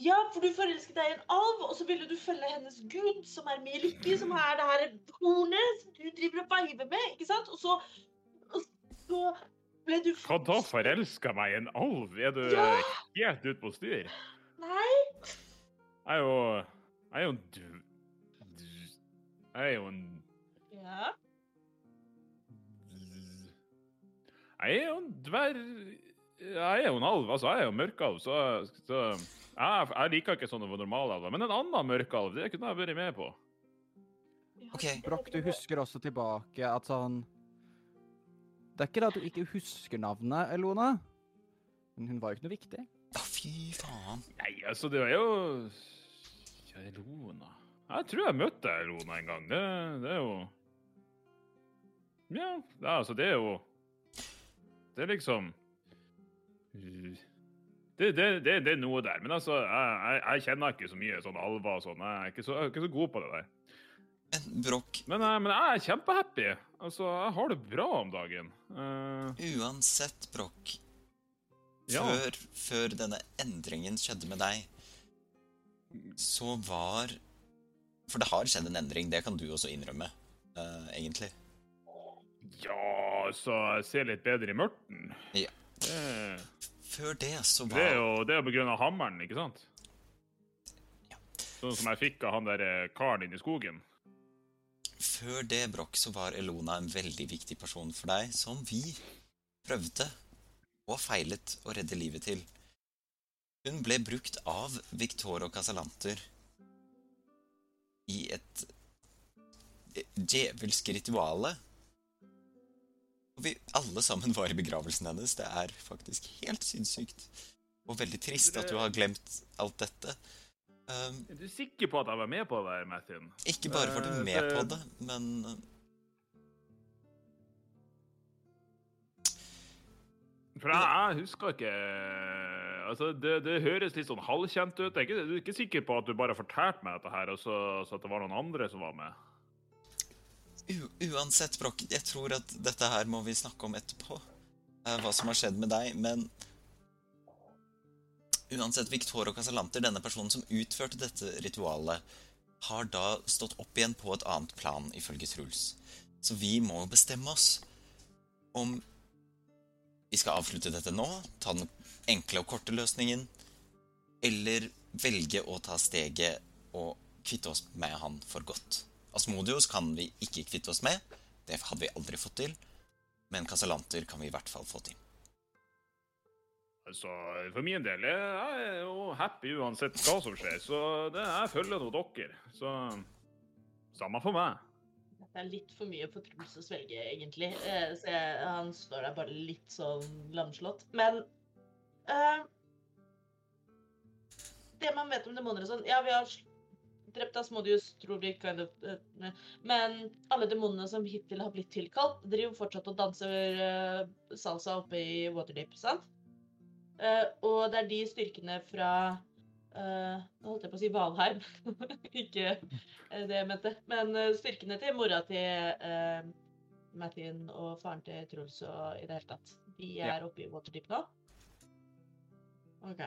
Ja, for du forelsket deg i en alv, og så ville du følge hennes gud, som er Milky, som er det her hornet som du driver og veiver med, ikke sant? Og så, og så ble du Hva da, forelska meg i en alv? Er du Ja! helt ute på styr? Nei, Jeg er jo Jeg er jo en du- Jeg er jo en ja. Jeg er jo en dverg Jeg er jo en alv, altså. Jeg er jo mørkalv, så, så jeg, jeg liker ikke sånne normalalver. Men en annen mørkalv, det kunne jeg vært med på. Ok. Brokk, du husker også tilbake at sånn Det er ikke det at du ikke husker navnet Elona, men hun var jo ikke noe viktig. Å, fy faen. Nei, altså, det er jo ja, Elona Jeg tror jeg møtte Elona en gang. Det, det er jo Ja, altså, det er jo Det er liksom det, det, er noe der. Men altså, jeg, jeg, jeg kjenner ikke så mye sånn alver og sånn. Jeg er ikke så, jeg er ikke så god på det der. Men Brokk, Men, jeg- men jeg er kjempehappy. Altså, jeg har det bra om dagen. Uh... uansett, Brokk Ja. før, før denne endringen skjedde med deg, så var For det har skjedd en endring, det kan du også innrømme, uh, egentlig. ja, så jeg ser litt bedre i mørten. Ja. Det, Før det så det er jo det er på grunn av hammeren, ikke sant? Ja. Sånn som jeg fikk av han der eh, karen inne i skogen. Før det, Brokk, så var Elona en veldig viktig person for deg, som vi prøvde og feilet å redde livet til. Hun ble brukt av Victor og Casalanter i et djevelsk rituale. Og vi alle sammen var i begravelsen hennes. Det er faktisk helt sinnssykt. Og veldig trist at du har glemt alt dette. Um, Er du sikker på at jeg var med på det, Mathin? Ikke bare var du Eh, med det- på det, men uh, For jeg, jeg husker ikke Altså, det, det høres litt sånn halvkjent ut. Jeg er ikke, du er ikke sikker på at du bare fortalte meg dette her, og så, så at det var noen andre som var med? Uansett, Brokk, jeg tror at dette her må vi snakke om etterpå. hva som har skjedd med deg, men Uansett, Victorio Casalanter, denne personen som utførte dette ritualet, har da stått opp igjen på et annet plan, ifølge Truls. Så vi må bestemme oss om vi skal avslutte dette nå, ta den enkle og korte løsningen, eller velge å ta steget og kvitte oss med han for godt. Asmodios kan vi ikke kvitte oss med, det hadde vi aldri fått til, men Casalanter kan vi i hvert fall få til. Så for min del jeg er jo happy uansett hva som skjer, så det, jeg følger nå dere. Så samme for meg. Det er litt for mye for Truls å svelge, egentlig. Eh, Så jeg, han står der bare litt sånn lamslått. Men uh, Det man vet om demoner og sånn Ja, vi har drept Asmodius, tror vi, kind of. eh, Men alle demonene som hittil har blitt tilkalt, driver fortsatt og danser eh, salsa oppe i Waterdeep, sant? Eh, og det er de styrkene fra Nå holdt jeg på å si Valheim. <laughs> Ikke det jeg mente. Men styrkene til mora til Mathien og faren til Truls og i det hele tatt. De er oppe i Waterdeep nå. OK.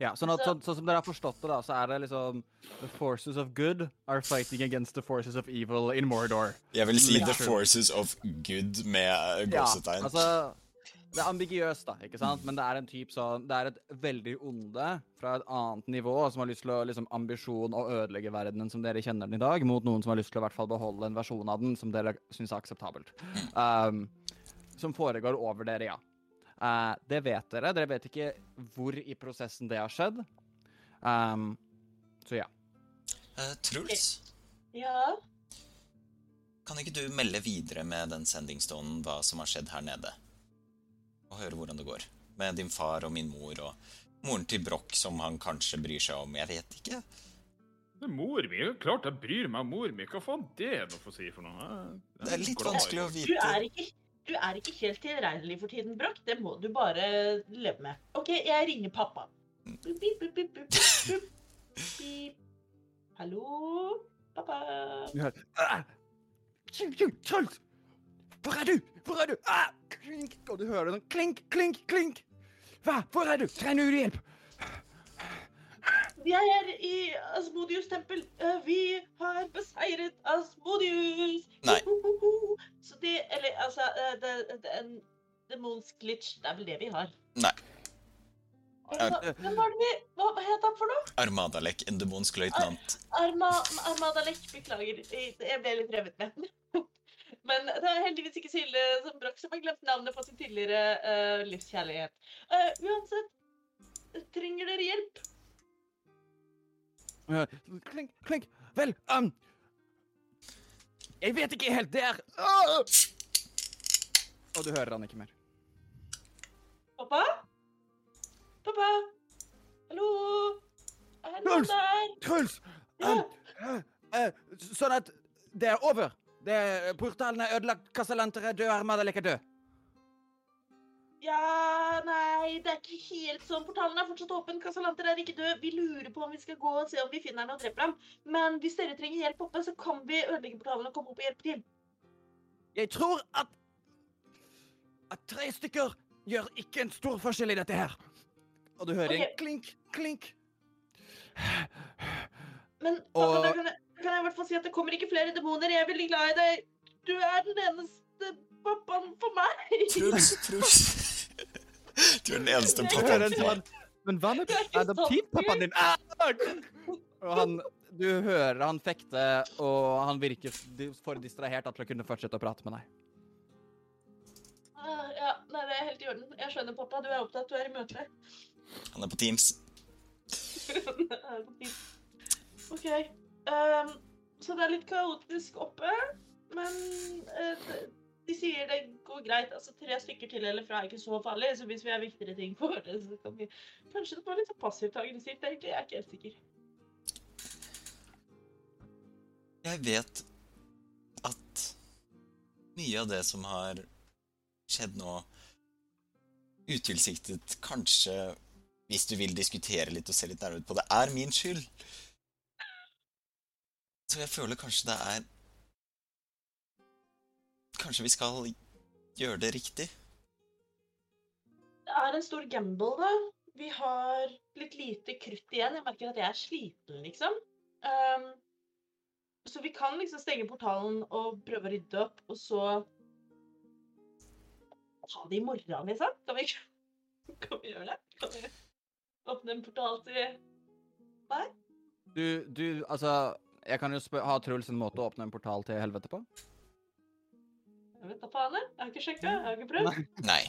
Ja, sånn, at, Så- sånn, sånn som dere har forstått det, da, så er det liksom The forces of good are fighting against the forces of evil in Mordor. Jeg vil si Ja. The Forces of Good med gåsetegn. Ja, altså Det er ambiguøst, da, ikke sant? men det er en type sånn Det er et veldig onde fra et annet nivå som har lyst til å liksom ambisjon å ødelegge verdenen som dere kjenner den i dag, mot noen som har lyst til å i hvert fall beholde en versjon av den som dere syns er akseptabelt. Um, som foregår over dere, ja. Eh, det vet dere. Dere vet ikke hvor i prosessen det har skjedd. Um, så ja. Uh, Truls, Ja. kan ikke du melde videre med den sendingstonen hva som har skjedd her nede? Og høre hvordan det går. Med din far og min mor og moren til Broch, som han kanskje bryr seg om. Jeg vet ikke. Men mor mi, klart jeg bryr meg om mor mi. Hva faen det er noe for å si for noe? Jeg- Det er litt glad vanskelig å vite. Du er ikke, du er ikke helt tilregnelig for tiden, Brakk. Det må du bare leve med. OK, jeg ringer pappa. Bip, bip, bip. Hallo? Pappa? Hører ah! Truls! Hvor er du? Hvor er du? Ah! Klink! Og du hører sånn klink, klink, klink. Hva? Hvor er du? Trenger du hjelp? Vi er i Asmodius tempel. Eh, Vi har beseiret Asmodius. Nei. Så det Eller altså eh, det, det, En demonsk glitch. Det er vel det vi har. Nei. Altså, hvem var det vi Hva, het han for noe? Armadalek, en demonsk løytnant. Arma, Armadalek. Beklager. Jeg ble litt revet med. <laughs> Men det er heldigvis ikke Silje som brakk, som har glemt navnet på sin tidligere uh, livskjærlighet. Uh, uansett, trenger dere hjelp? Klink, klink. Vel, um Jeg vet ikke helt. Det er uh! Og du hører han ikke mer. Pappa? Pappa? Hallo? Er noen Truls! der? Truls! Ja. uh, eh, sånn at det er over. Det er, portalen er ødelagt, Casalanter er død, Armadalek er død. Ja, nei, det er ikke helt sånn. Portalen er fortsatt åpen. Kasalanter er ikke død. Vi lurer på om vi skal gå og se om vi finner ham og dreper ham. Men hvis dere trenger hjelp oppe, så kan vi ødelegge portalen og komme opp og hjelpe til. Jeg tror at at tre stykker gjør ikke en stor forskjell i dette her. Og du hører okay. en klink, klink. Men pappa, Og- da kan jeg, da kan jeg i hvert fall si at det kommer ikke flere demoner. Jeg er veldig glad i deg. Du er den eneste pappaen for meg. Truls, Truls. Du er den eneste pappaen sånn Men hva med er adoptivpappaen din? Ah! Og han Du hører han fekte, og han virker for distrahert til å kunne fortsette å prate med deg. Ah, Ja, nei, det er helt i orden. Jeg skjønner, pappa. Du er opptatt. Du er i møte. Han er på Teams. <laughs> OK. Um, så det er litt kaotisk oppe, men uh, de sier det går greit. Altså, tre stykker til eller fra er ikke så farlig, så hvis vi har viktigere ting på det, så kan vi Kanskje det var litt så passivt og aggressivt, egentlig. Jeg er ikke helt sikker. Jeg vet at mye av det som har skjedd nå, utilsiktet kanskje Hvis du vil diskutere litt og se litt nærmere på det, er min skyld. Så jeg føler kanskje det er Kanskje vi skal gjøre det riktig? Det er en stor gamble, da. Vi har litt lite krutt igjen. Jeg merker at jeg er sliten, liksom. Um, så vi kan liksom stenge portalen og prøve å rydde opp, og så ta det i morgen, liksom. Kan vi, <laughs> kan vi gjøre det? Kan vi åpne en portal til Du, du, altså Jeg kan jo ha Truls en måte å åpne en portal til helvete på? Jeg vet da faen. jeg. Jeg har ikke sjekka, jeg har ikke prøvd. Nei.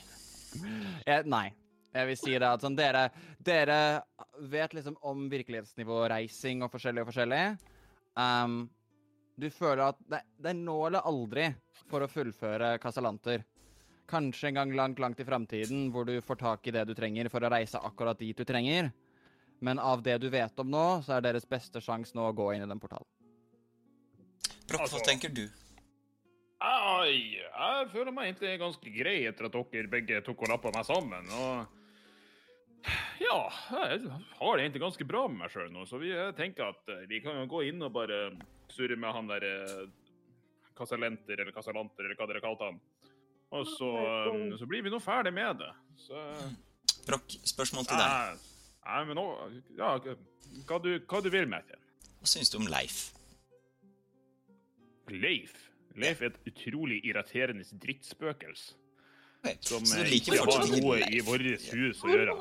Jeg, nei. Jeg vil si det at sånn, dere, dere vet liksom om virkelighetsnivå, reising og forskjellig og forskjellig. Um, du føler at det, det er nå eller aldri for å fullføre Casalanter. Kanskje en gang langt, langt i framtiden hvor du får tak i det du trenger for å reise akkurat dit du trenger. Men av det du vet om nå, så er deres beste sjanse nå å gå inn i den portalen. Broch, hva Altså- tenker du? Ai, jeg føler meg egentlig ganske grei etter at dere begge tok og lappa meg sammen. Og ja, jeg har det egentlig ganske bra med meg sjøl nå, så vi tenker at eh, vi kan gå inn og bare surre med han der eh, Casalenter eller Casalanter eller hva dere kalte han. Og så, eh, så blir vi nå ferdig med det. Så Brokk, spørsmål til deg. Nei, men nå Ja, hva du, hva du vil, Matthew? Hva syns du om Leif? Leif. Leif er et utrolig irriterende drittspøkelse. Ok, Som eh, ikke har noe i vårt hus å gjøre.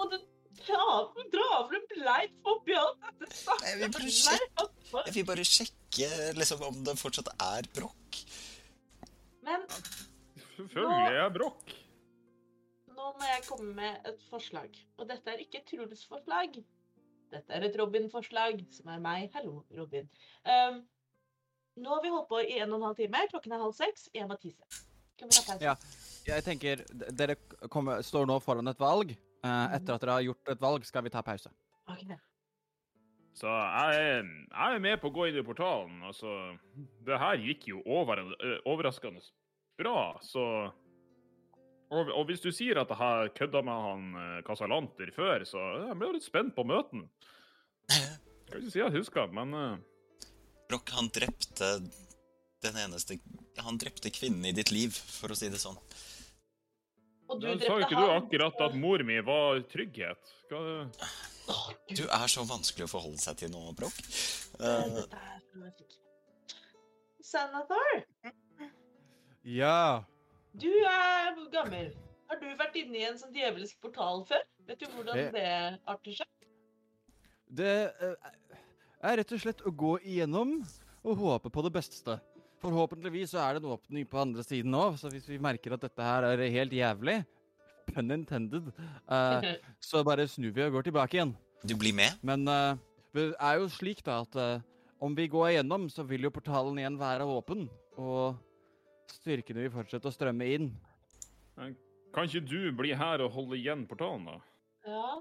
dra, dra frem Leif oppi alt dette Leif? Jeg vil bare sjekke liksom, om det fortsatt er brokk. Men Selvfølgelig er brokk. nå må jeg komme med et forslag. Og dette er ikke Truls' forslag. Dette er et Robin-forslag, som er meg. Hallo, Robin. Um, nå har vi holdt på i en og en halv time. Klokken er halv seks. Jeg må tisse. Kan vi ta pause? Ja. Jeg tenker, dere kommer, står nå foran et valg. Eh, etter at dere har gjort et valg, skal vi ta pause. Okay. Så jeg, er- jeg er med på å gå inn i portalen. Altså, det her gikk jo over, eh, overraskende bra, så og, og hvis du sier at jeg har kødda med han eh, Casalanter før, så jeg ble litt spent på møten. <laughs> Skal ikke si jeg husker, men Brokk, han drepte den eneste Han drepte kvinnen i ditt liv, for å si det sånn. Og du da sa jo ikke du akkurat at mor mi var trygghet? Hva, Du er så vanskelig å forholde seg til nå, Brokk. eh, Eh. Senator, Ja. du er gammel. Har du vært inne i en sånn djevelsk portal før? Vet du hvordan Eh. det arter seg? Det eh, er rett og slett å gå igjennom og håpe på det beste. Forhåpentligvis så er det en åpning på andre siden òg, så hvis vi merker at dette her er helt jævlig, pun intended, uh, <laughs> så bare snur vi og går tilbake igjen. du blir med? Men uh, det er jo slik da at uh, om vi går igjennom, så vil jo portalen igjen være åpen, og styrkene vil fortsette å strømme inn. kan ikke du bli her og holde igjen portalen, da? Ja.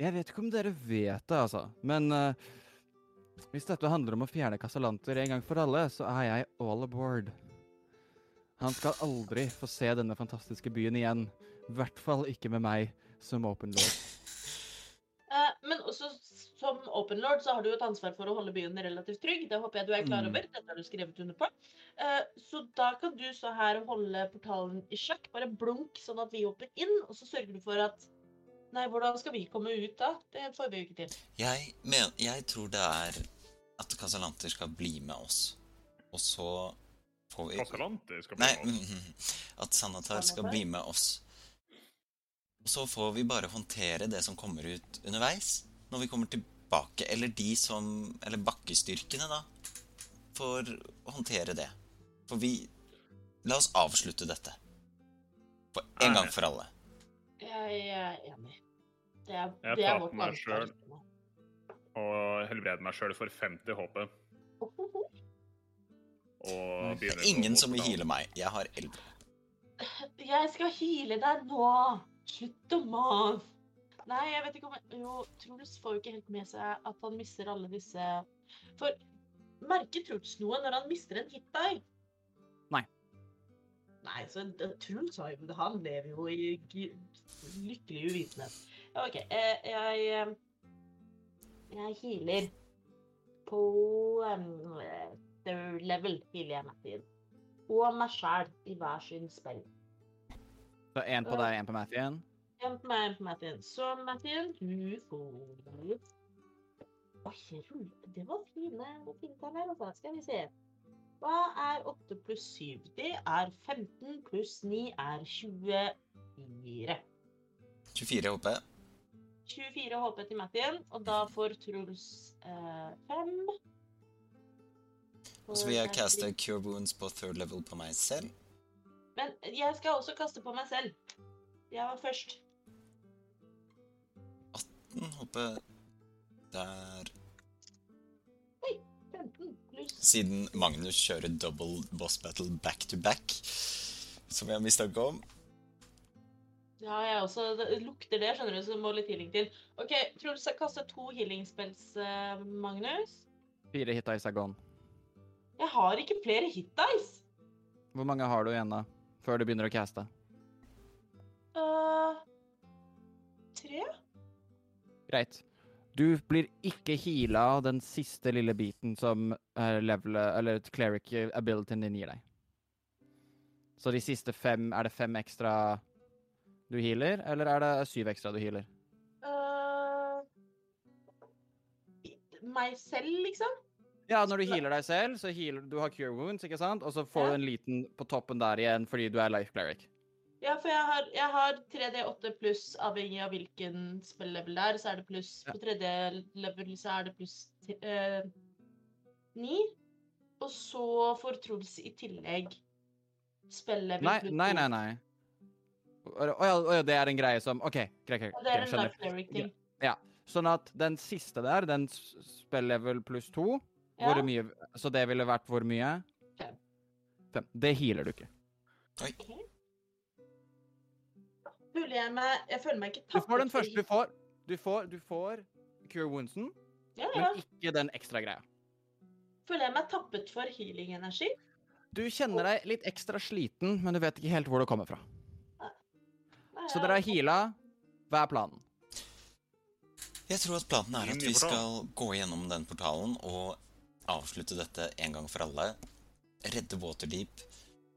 Jeg vet ikke om dere vet det, altså, men eh, hvis dette handler om å fjerne Casalanter en gang for alle, så er jeg all aboard. Han skal aldri få se denne fantastiske byen igjen. I hvert fall ikke med meg som open lord. Eh, men også som Open Lord så har du jo et ansvar for å holde byen relativt trygg. Det håper jeg du er klar Mm. over. Dette har du skrevet under på. Eh, så da kan du så her holde portalen i sjakk. Bare blunk sånn at vi hopper inn, og så sørger du for at Nei, hvordan skal vi komme ut da? Det får vi jo ikke til. Jeg, men, jeg tror det er at Casalanter skal bli med oss. Og så får vi Casalanter skal Nei, bli med oss. Nei, <laughs> at Sanatar skal bli med oss. Og så får vi bare håndtere det som kommer ut underveis, når vi kommer tilbake. Eller de som Eller bakkestyrkene, da. Får håndtere det. For vi La oss avslutte dette. For en gang for alle. Jeg er enig. Det er, Jeg det er tar vårt på meg ansvar. selv. Og helbrede meg sjøl for 50 HP. Og Det begynner er ingen som vil hile heale meg. Jeg har elleve. Jeg skal heale deg nå! Slutt å mase. Nei, jeg vet ikke om jeg... Jo, Truls får jo ikke helt med seg at han mister alle disse For merker Truls noe når han mister en hitdie? Nei. Nei, så Truls har jo Han lever jo i lykkelig uvitenhet. OK. eh, Jeg eh, Jeg healer på um, third level, healer jeg Mathien. Og meg sjæl i hver sin spill. Så én på deg, én på Mathien. En på meg, en på Mathien. Så Mathien, du får Oi. Det var fine, tall her, altså. Skal vi se. Hva er 8 pluss 7? Det er 15 pluss 9 er 24. 24 HP. 24 HP til Mattien, og da får Truls eh, 5. Og så vil jeg caste Cure Wounds på third level på meg selv. Men jeg skal også kaste på meg selv. Jeg var først. 18 HP der Oi! 15 pluss Siden Magnus kjører double boss battle back to back, som jeg har mistanke om. Ja, jeg også det lukter det, skjønner du, så det må litt healing til. OK, Truls kaster to healing spells, eh, Magnus. Fire hit dice er gone. Jeg har ikke flere hit dice. Hvor mange har du igjen, da? Før du begynner å caste? Uh, tre? Greit. Du blir ikke heala av den siste lille biten som uh, levelet, eller cleric abilityen din gir deg. Så de siste fem Er det fem ekstra du healer, eller er det syv ekstra du healer? Uh, meg selv, liksom? Ja, når du healer deg selv, så healer du har cure wounds, ikke sant? Og så får Ja. du en liten på toppen der igjen fordi du er life cleric. Ja, for jeg har, jeg har 3D8 pluss, avhengig av hvilken spillevel det er, så er det pluss Ja. På tredje level så er det pluss eh, ni. Og så får Truls i tillegg spillevel Nei, nei, nei. nei. Å oh, ja, det er en greie som OK, greit, greit. Det er en skjønner. Ja. Sånn at den siste der, den spiller level pluss to, Ja. hvor mye Så det ville vært hvor mye? Fem. Fem. Det healer du ikke. Føler jeg meg Jeg føler meg ikke Du får den første. Du får, du får, du får cure woundsen, Ja, ja. men ikke den ekstra greia. Føler jeg meg tappet for healing-energi? Du kjenner deg litt ekstra sliten, men du vet ikke helt hvor det kommer fra. Så dere har heala. Hva er planen? Jeg tror at planen er at vi skal gå gjennom den portalen og avslutte dette en gang for alle. Redde Waterdeep.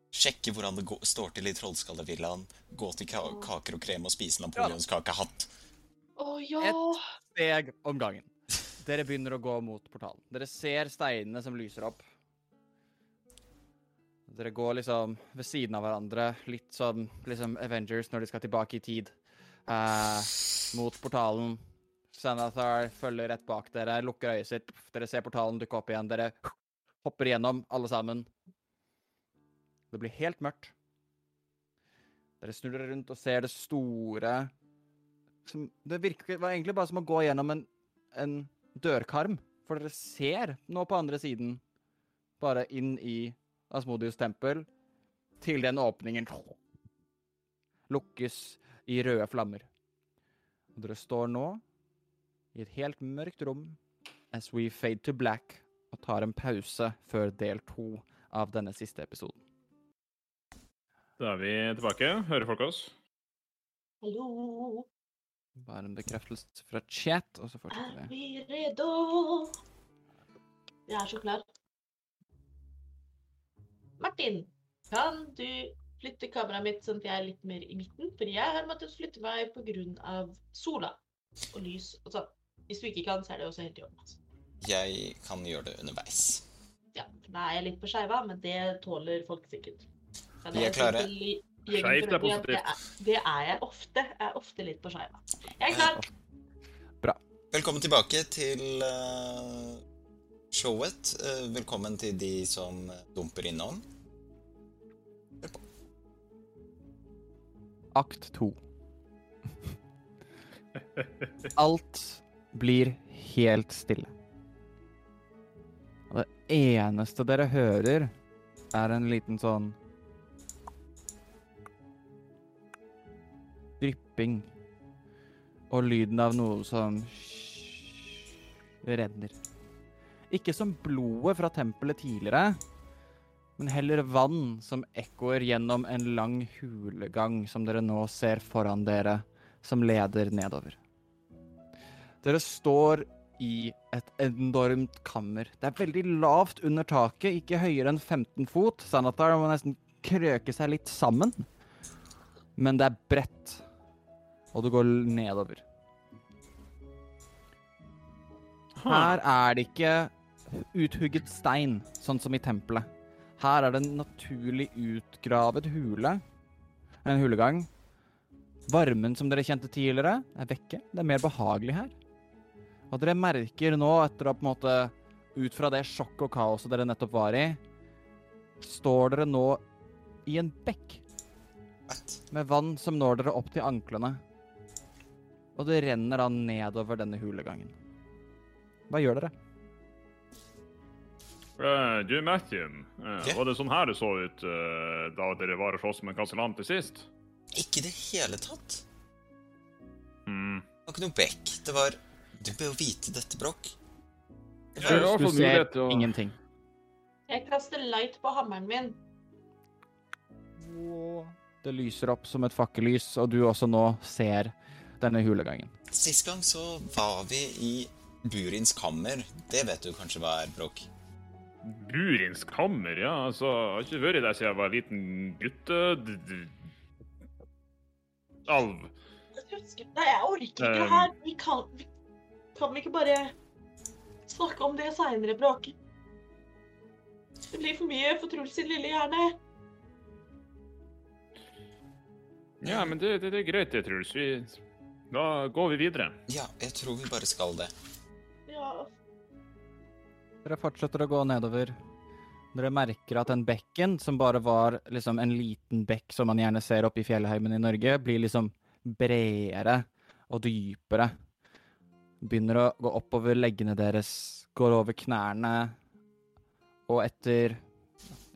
Sjekke hvordan det går, står til i Trollskallevillaen. Gå til ka kaker og krem og spise napoleonskakehatt. Oh, ja! Et steg om gangen. Dere begynner å gå mot portalen. Dere ser steinene som lyser opp. Dere går liksom ved siden av hverandre, litt som liksom Avengers når de skal tilbake i tid. Uh, mot portalen. Sanathar følger rett bak dere, lukker øyet sitt. Dere ser portalen dukke opp igjen. Dere hopper igjennom, alle sammen. Det blir helt mørkt. Dere snur dere rundt og ser det store som, Det virker var egentlig bare som å gå gjennom en, en dørkarm. For dere ser nå på andre siden, bare inn i Asmodius tempel, til den åpningen lukkes i røde flammer. Og dere står nå i et helt mørkt rom as we fade to black og tar en pause før del to av denne siste episoden. Da er vi tilbake. Hører folk oss? Hallo, Bare en bekreftelse fra chat, og så fortsetter vi. er vi. vi redo? Jeg er så klar. Martin, kan du flytte kameraet mitt sånn at jeg er litt mer i midten? For jeg har måttet flytte meg pga. sola og lys og sånn. Hvis du ikke kan, så er det også helt i orden. altså. Jeg kan gjøre det underveis. Ja, da er jeg litt på skeiva, men det tåler folk sikkert. Vi er klare. Skeivt er positivt. Det er, jeg ofte. Jeg er ofte litt på skeiva. Jeg er klar. Bra. Velkommen tilbake til eh, showet. Eh, velkommen til de som dumper innom. Akt to. Alt blir helt stille. Og det eneste dere hører, er en liten sånn Drypping. Og lyden av noe som renner. Ikke som blodet fra tempelet tidligere, men heller vann som ekkoer gjennom en lang hulegang som dere nå ser foran dere, som leder nedover. Dere står i et enormt kammer. Det er veldig lavt under taket, ikke høyere enn 15 fot. Sanatar må nesten krøke seg litt sammen. Men det er bredt, og det går nedover. Her er det ikke uthugget stein, sånn som i tempelet. Her er det en naturlig utgravet hule. En hulegang. Varmen som dere kjente tidligere, er vekke. Det er mer behagelig her. Og dere merker nå, etter å på en måte Ut fra det sjokket og kaoset dere nettopp var i, står dere nå i en bekk med vann som når dere opp til anklene. Og det renner da nedover denne hulegangen. Hva gjør dere? Eh, du, Matthew. eh, Ja? Var det sånn her det så ut uh, da dere var og sloss med Kasalan til sist? Ikke i det hele tatt. Mm. Det var ikke noe bekk. Det var Du bør jo vite dette, Broch. Det var, Du fall ser og... ingenting. Jeg kaster light på hammeren min. Det lyser opp som et fakkellys, og du også nå ser denne hulegangen. Sist gang så var vi i Burins kammer. Det vet du kanskje hva er, Brokk? Burins kammer, ja. Altså, jeg har ikke vært der siden jeg var liten gutte... d- d- alv. Nei, jeg orker ikke det Um. her. Vi kan, vi, kan vi ikke bare snakke om det seinere, Bråke. Det blir for mye for Truls sin lille hjerne. Ja, men det, det, det er greit, det, Truls. Vi, da går vi videre. Ja, jeg tror vi bare skal det. Dere fortsetter å gå nedover. Dere merker at den bekken, som bare var liksom en liten bekk som man gjerne ser oppe i fjellheimen i Norge, blir liksom bredere og dypere. Begynner å gå oppover leggene deres, går over knærne, og etter,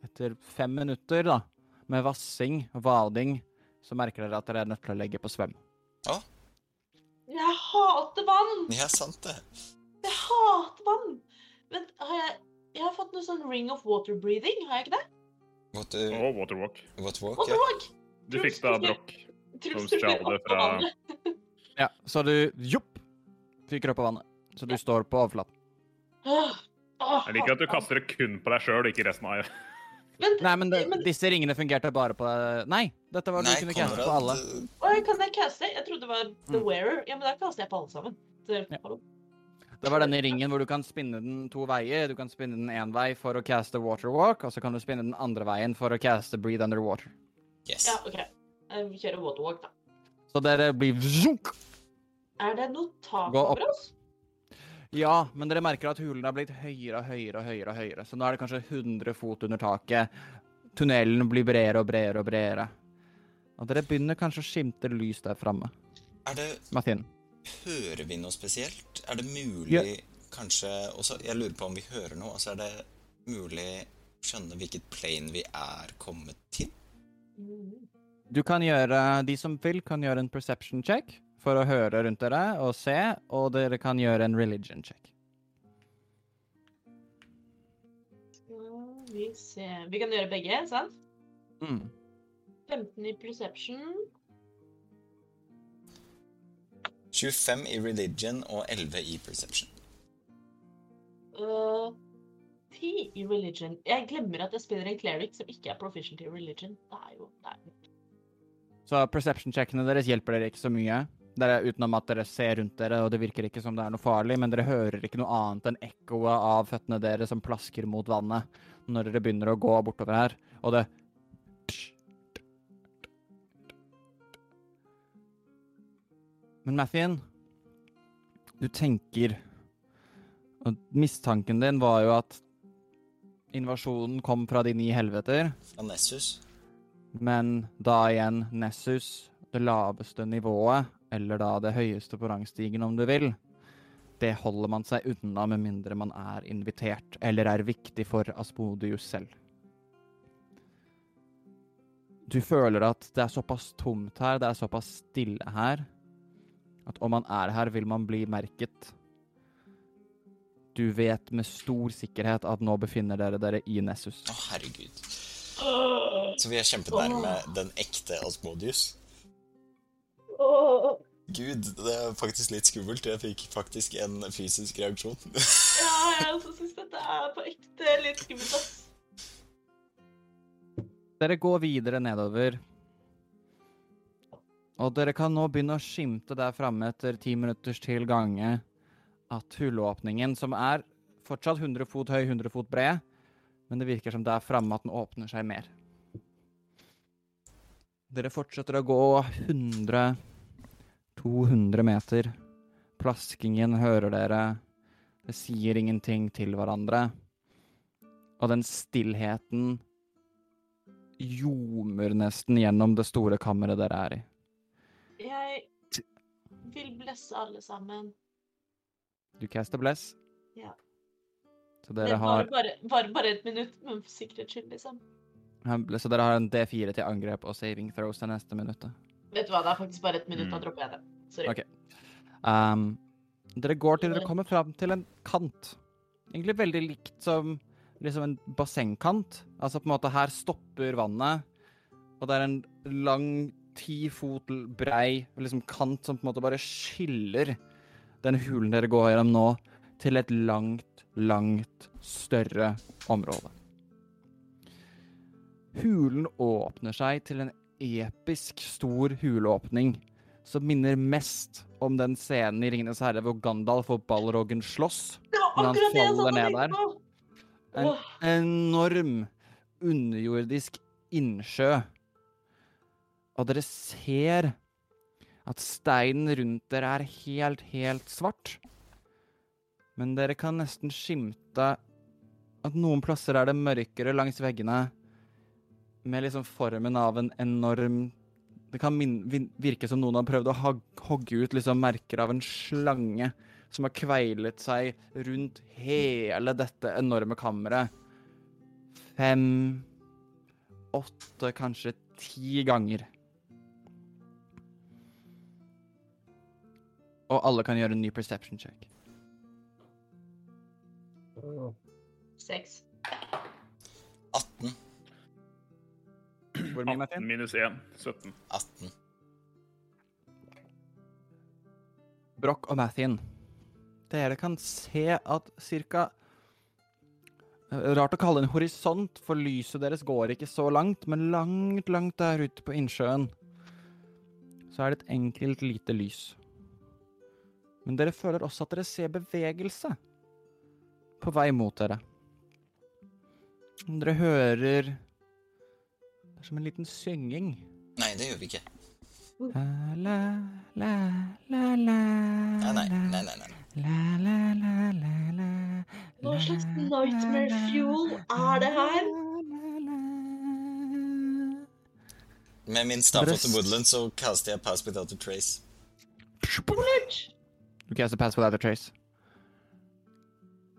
etter fem minutter da, med vassing og vading, så merker dere at dere er nødt til å legge på svøm. Jeg hater vann! Ja, sant det. Jeg hater vann! Men har jeg Jeg har fått noe sånn ring of water breathing, har jeg ikke det? What, uh, Og waterwalk. what walk? Water Ja. walk! Du fikk da brokk. Truls Som du stjal det fra-. <laughs> Ja, så du, jopp, fyker opp av vannet. Så du står på overflaten. Åh, åh, Jeg liker at du kaster det kun på deg sjøl, ikke resten av <laughs> Men, Nei, men, det, men disse ringene fungerte bare på Nei, dette var du Nei, kunne caste på alle. Å, kan jeg caste? Jeg trodde det var The Mm. Wearer. Ja, men da kaster jeg på alle sammen. Så, Ja. Det var denne ringen hvor du kan spinne den to veier. Du kan spinne den én vei for å caste waterwalk, og så kan du spinne den andre veien for å caste breathe underwater. yes. Ja, OK. Vi kjører water walk, da. Så dere blir zunk! Er det noe tak Gå opp. over oss? Ja, men dere merker at hulen har blitt høyere og høyere og høyere. høyere. Så nå er det kanskje 100 fot under taket. Tunnelen blir bredere og bredere og bredere. Og dere begynner kanskje å skimte lys der framme. Er det Martin. Hører vi noe spesielt? Er det mulig Ja. kanskje også, Jeg lurer på om vi hører noe. Altså, er det mulig å skjønne hvilket plane vi er kommet til? Du kan gjøre, De som vil, kan gjøre en perception check for å høre rundt dere og se, og dere kan gjøre en religion check. Skal vi se Vi kan gjøre begge, sant? Mm. 15 i perception. 25 i religion og 11 i perception. Uh, 10 i religion. Jeg glemmer at jeg spiller en cleric som ikke er proficient i religion. Det er jo det er. Så perception-checkene deres hjelper dere ikke så mye. Dere, utenom at dere ser rundt dere, og det virker ikke som det er noe farlig, men dere hører ikke noe annet enn ekkoet av føttene deres som plasker mot vannet når dere begynner å gå bortover her. Og det Men Mathien, du tenker Og mistanken din var jo at invasjonen kom fra de ni helveter. Fra Nessus. Men da igjen Nessus, det laveste nivået, eller da det høyeste på rangstigen om du vil, det holder man seg unna med mindre man er invitert, eller er viktig for Aspodius selv. Du føler at det er såpass tomt her, det er såpass stille her, at om man er her, vil man bli merket. Du vet med stor sikkerhet at nå befinner dere dere i Nessus. Å, herregud. Så vi er kjempenærme den ekte Asmodius. Gud, det er faktisk litt skummelt. Jeg fikk faktisk en fysisk reaksjon. <laughs> Ja, jeg også syns dette er på ekte litt skummelt, ass. Dere går videre nedover. Og dere kan nå begynne å skimte der framme etter ti minutters til gange at hullåpningen, som er fortsatt 100 fot høy, 100 fot bred, men det virker som der framme at den åpner seg mer. Dere fortsetter å gå 100 200 meter. Plaskingen hører dere. Det sier ingenting til hverandre. Og den stillheten ljomer nesten gjennom det store kammeret dere er i. Jeg vil blesse alle sammen. Du caster bless. Ja. Så Det dere var har, bare, bare, bare et minutt, men for sikkerhets skyld, liksom. så dere har en D4 til angrep og saving throws det neste minuttet. Vet du hva, det er faktisk bare et minutt, da Mm. dropper jeg det. Sorry. Okay. Um, dere går til dere kommer fram til en kant. Egentlig veldig likt som liksom en bassengkant. Altså på en måte her stopper vannet, og det er en lang, ti fot brei liksom kant som på en måte bare skiller den hulen dere går gjennom nå, til et langt, langt større område. Hulen åpner seg til en episk stor huleåpning som minner mest om den scenen i Ringenes herre hvor Gandalf og Balrogen slåss. Når han faller ned der. En enorm underjordisk innsjø. Og dere ser at steinen rundt dere er helt, helt svart. Men dere kan nesten skimte at noen plasser er det mørkere langs veggene, med liksom formen av en enorm Det kan virke som noen har prøvd å hogge ut liksom merker av en slange som har kveilet seg rundt hele dette enorme kammeret. Fem, åtte, kanskje ti ganger. Og alle kan gjøre en ny perception check. Seks. 18. Hvor mye, 18 Martin? minus 1. 17. 18. Broch og Mathien. Dere kan se at cirka Eh, Rart å kalle det en horisont, for lyset deres går ikke så langt, men langt, langt der ute på innsjøen så er det et enkelt lite lys. Men dere føler også at dere ser bevegelse på vei mot dere. Dere hører Det er som en liten synging. Nei, det gjør vi ikke. La, la, la, la, la, Nei, nei, nei, nei, nei. La, la, la, la, la, Hva slags nightmare fuel er det her? Med min staff of the woodland så kaster jeg pass without a trace. Lurt! Du a pass without a trace.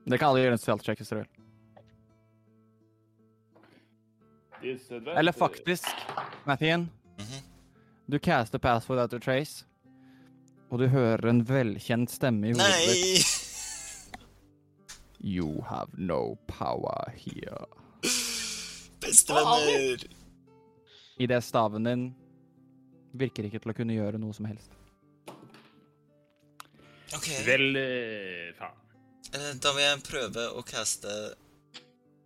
Det kan alle gjøre en stealth check hvis dere vil. Eller faktisk, Mathien, Mhm. du caster pass without a trace, og du hører en velkjent stemme i hodet ditt. Nei! You have no power here. Bestevenner! Idet staven din virker ikke til å kunne gjøre noe som helst. OK, Vel, eh, faen. eh, da vil jeg prøve å caste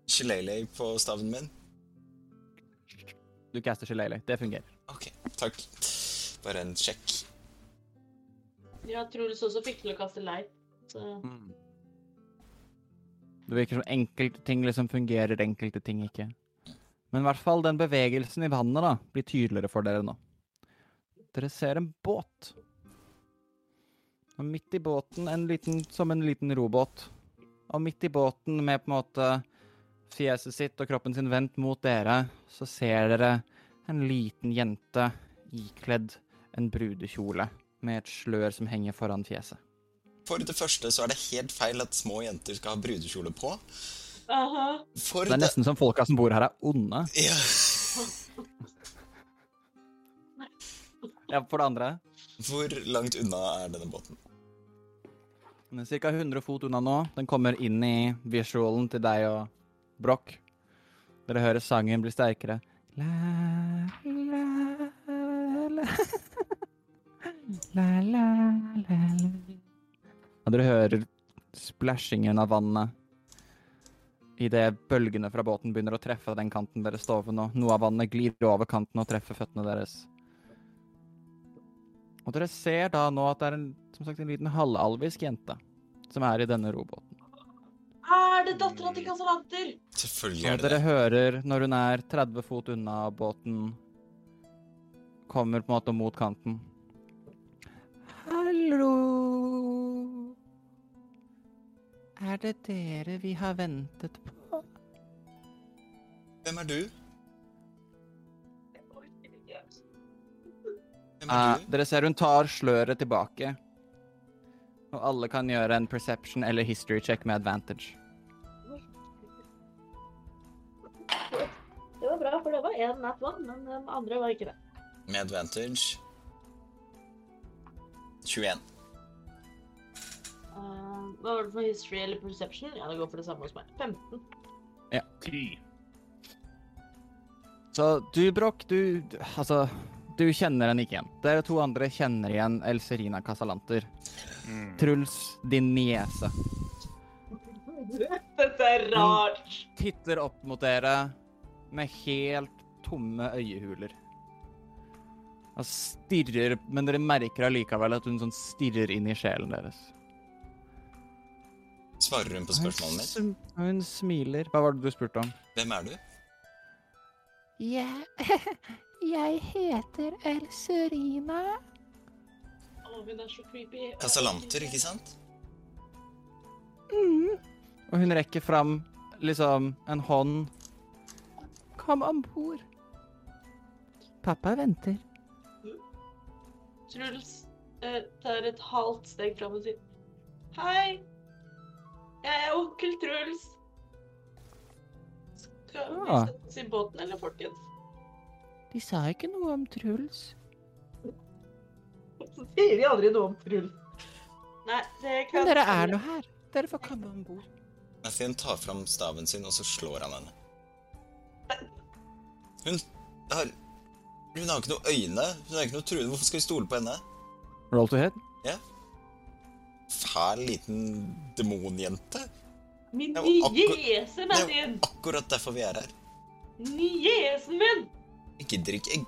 Shillelagh på staven min. Du caster Shillelagh. Det fungerer. OK, takk. Bare en sjekk. Ja, Truls også fikk til å kaste light. Så Det virker som enkelte ting liksom fungerer, enkelte ting ikke. Men i hvert fall den bevegelsen i vannet da, blir tydeligere for dere nå. Dere ser en båt. Og midt i båten en liten, som en liten robåt. Og midt i båten med på en måte fjeset sitt og kroppen sin vendt mot dere, så ser dere en liten jente ikledd en brudekjole med et slør som henger foran fjeset. For det første så er det helt feil at små jenter skal ha brudekjole på. For Det er nesten som folka som bor her er onde. Ja. Ja, for det andre. Hvor langt unna er denne båten? Den er ca. 100 fot unna nå. Den kommer inn i visualen til deg og Broch. Dere hører sangen bli sterkere. La, la, la. <laughs> La, la, la, la. Og dere hører splashingen av vannet idet bølgene fra båten begynner å treffe den kanten dere står ved nå. Noe av vannet glir over kanten og treffer føttene deres. Og dere ser da nå at det er en, som sagt, en liten halvalvisk jente som er i denne robåten. Er det dattera til Casalanter? Selvfølgelig er det dere hører når hun er 30 fot unna båten, kommer på en måte mot kanten. Hallo Er det dere vi har ventet på? Hvem er du? Hvem Eh, er du? dere ser hun tar sløret tilbake. Og alle kan gjøre en perception eller history check med advantage. Det var bra, for det var én nat one, men den andre var ikke det. Med advantage 21. Uh, hva var det for history eller perception? Ja, det går for det samme hos meg. 15. Ja. 10. Så du, Broch, du Altså, du kjenner henne ikke igjen. Dere to andre kjenner igjen Elserina Casalanter. Truls, din niese, Dette er rart. Hun titter opp mot dere med helt tomme øyehuler. Og stirrer, men dere merker allikevel at hun sånn stirrer inn i sjelen deres. Svarer hun på spørsmålet mitt? Hun, hun smiler. Hva var det du spurte om? Hvem er du? Jeg, <laughs> jeg heter Elserina. Å, hun er så creepy. Casalanter, ikke sant? Mm. Og hun rekker fram liksom en hånd. Kom om bord. Pappa venter. Truls eh, tar et halvt steg fram og sier Hei, jeg er onkel Truls. Skal vi Ah. sette oss i båten, eller, folkens? De sa ikke noe om Truls. Så sier de aldri noe om Truls. Nei, det kan Men dere er nå her. Dere får komme om bord. Mathien tar fram staven sin, og så slår han henne. Hun har Hun har ikke noe øyne. Hun har ikke noe truende. Hvorfor skal vi stole på henne? Roll to hit. Fæl liten demonjente. Min var akkur- Det er jo akkurat derfor vi er her. Niesen min! Jeg gidder ikke jeg...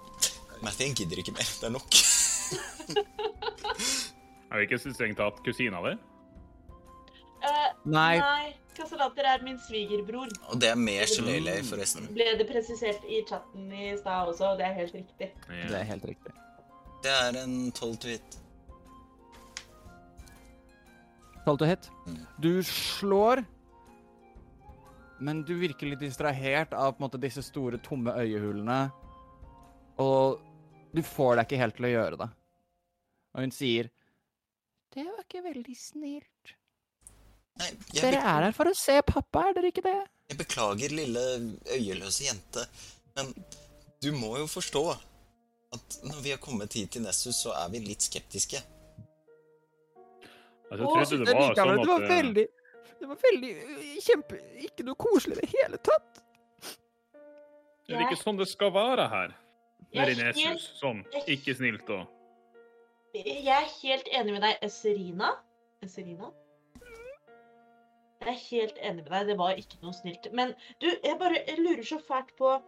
Mathien gidder ikke mer. Det er nok. <laughs> Er vi ikke strengt tatt kusina di? Uh, Nei. nei. Kasalater er min svigerbror. Og det er mer gelélei, forresten. Ble det presisert i chatten i stad også, og det er helt riktig. Det er helt riktig. Det er en tolv to hit. Tolv to hit. Mm. Du slår, men du virker litt distrahert av på en måte disse store, tomme øyehulene. Og du får deg ikke helt til å gjøre det. Og hun sier Det var ikke veldig snilt. Nei, Dere be er her for å se pappa, er dere ikke det? jeg beklager, lille øyeløse jente, men du må jo forstå at når vi har kommet hit til Nessus, så er vi litt skeptiske. Altså, jeg trodde det Det var sånn at... det var eh, veldig Det var veldig øh, kjempe Ikke noe koselig i det hele tatt. Det er ikke sånn det skal være her. Jeg Nede i helt- Nessus. Sånn. Ikke snilt og Jeg er helt enig med deg, Eserina. Eserina? Jeg er helt enig med deg, det var ikke noe snilt. Men du, jeg bare jeg lurer så fælt på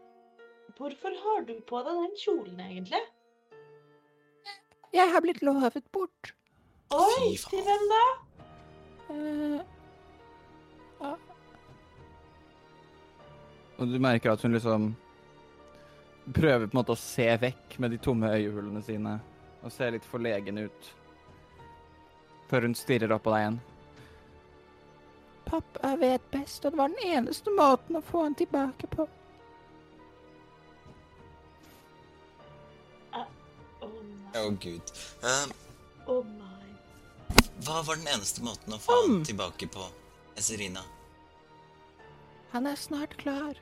Hvorfor har du på deg den kjolen, egentlig? Jeg har blitt lovet bort. Oi, til hvem da? Eh, Og du merker at hun liksom prøver på en måte å se vekk med de tomme øyehullene sine. Og ser litt forlegen ut. Før hun stirrer opp på deg igjen. pappa vet best, og det var den eneste måten å få han tilbake på. Å uh, oh, oh, gud. Eh, Å nei. hva var den eneste måten å få Om. han tilbake på, Eserina? Han er snart klar.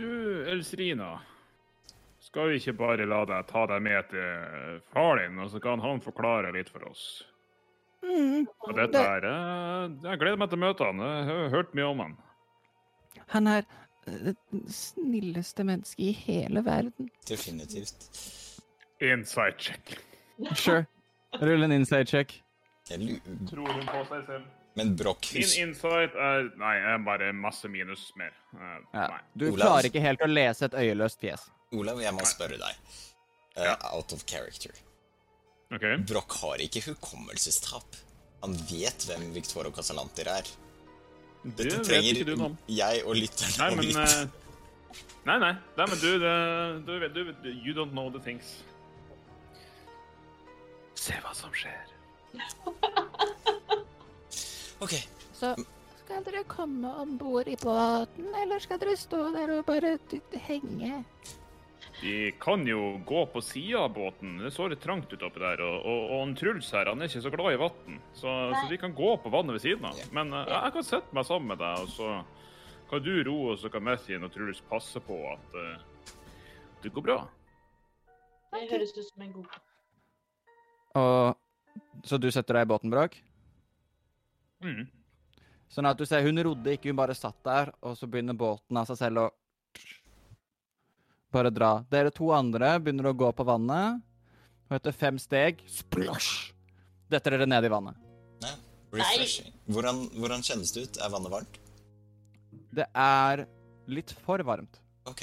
Du, Elsrina. Skal vi ikke bare la deg ta deg med til far din, og så kan han forklare litt for oss? Mm. Og dette Det- er eh, Jeg gleder meg til å møte han. Jeg har hørt mye om han. Han er øh, det snilleste mennesket i hele verden. Definitivt. Inside check. Sure. Rull en inside check. Jeg Tror hun på seg selv? Men Broch Min insight er Nei, er bare masse minus mer. Eh, Ja. Nei. Du Olav? klarer ikke helt å lese et øyeløst fjes. Olav, jeg må spørre deg. Uh, Ja. Out of character. OK. Broch har ikke hukommelsestap. Han vet hvem Victor og Casalanter er. Det Dette vet trenger ikke du noe om. jeg og lytteren å men vite. eh, Nei, nei. nei men du, du, du, du, You don't know the things. Se hva som skjer. <laughs> OK. Så skal dere komme om bord i båten, eller skal dere stå der og bare henge? Vi kan jo gå på sida av båten. Det er så litt trangt ut oppi der. Og, og, og en Truls her, han er ikke så glad i vann. Så, så vi kan gå på vannet ved siden av. Men eh, jeg kan sette meg sammen med deg, og så kan du ro, og så kan Mathien og Truls passe på at uh, det går bra. Det høres ut som en god Og Så du setter deg i båten, Bråk? Mm. Sånn at du ser, hun rodde ikke, hun bare satt der, og så begynner båten av seg selv å bare dra. Dere to andre begynner å gå på vannet, og etter fem steg splosh, detter dere ned i vannet. Ja. Refreshing. Hvordan, hvordan kjennes det ut? Er vannet varmt? Det er litt for varmt. OK.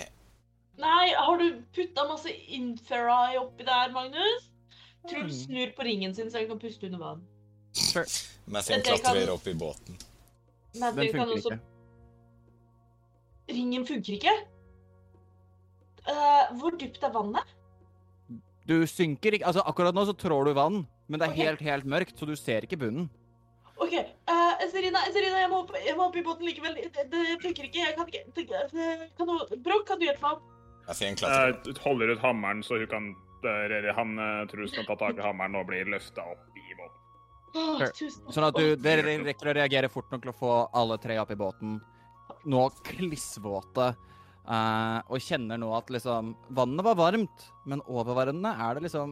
Nei, har du putta masse infrared oppi der, Magnus? Truls Mm. snur på ringen sin så han kan puste under vann. Mathien Men det kan- klatrer opp i båten. Men Den funker også ikke. Ringen funker ikke? Uh, hvor dypt er vannet? Du synker ikke Altså, akkurat nå så trår du vann, men det er okay. helt, helt mørkt, så du ser ikke bunnen. OK. Uh, Serina, Serina, jeg må, opp, jeg må opp i båten likevel. Det, det funker ikke. Jeg kan ikke det, kan du, Brokk, kan du hjelpe meg opp? Jeg holder ut hammeren, så hun kan der, han tror hun skal ta tak i hammeren og bli løfta opp Sure. Sånn at du, dere rekker å reagere fort nok til å få alle tre opp i båten. Nå klissvåte. Uh, og kjenner nå at liksom Vannet var varmt, men over vannet er det liksom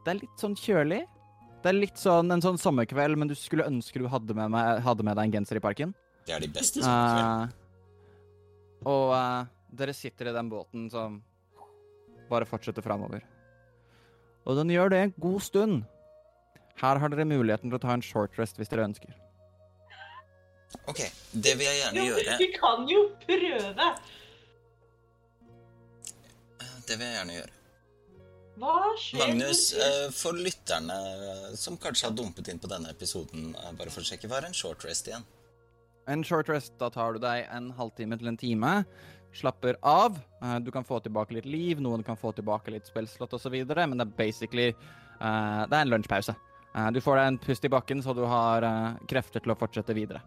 Det er litt sånn kjølig. Det er litt sånn en sånn sommerkveld, men du skulle ønske du hadde med, meg, hadde med deg en genser i parken. Det er de beste sommerkveldene. Eh, og uh, dere sitter i den båten som bare fortsetter framover. Og den gjør det en god stund. Her har dere muligheten til å ta en short rest hvis dere ønsker. OK, det vil jeg gjerne Jo, gjøre. vi kan jo prøve. Det vil jeg gjerne gjøre. Hva skjer? Magnus, eh, for lytterne eh, som kanskje har dumpet inn på denne episoden, eh, bare for å sjekke, hva er en short rest igjen? En short rest, da tar du deg en halvtime til en time. Slapper av. Du kan få tilbake litt liv, noen kan få tilbake litt spillslott osv., men det er basically uh, Det er en lunsjpause. Eh, Du får deg en pust i bakken, så du har eh, krefter til å fortsette videre.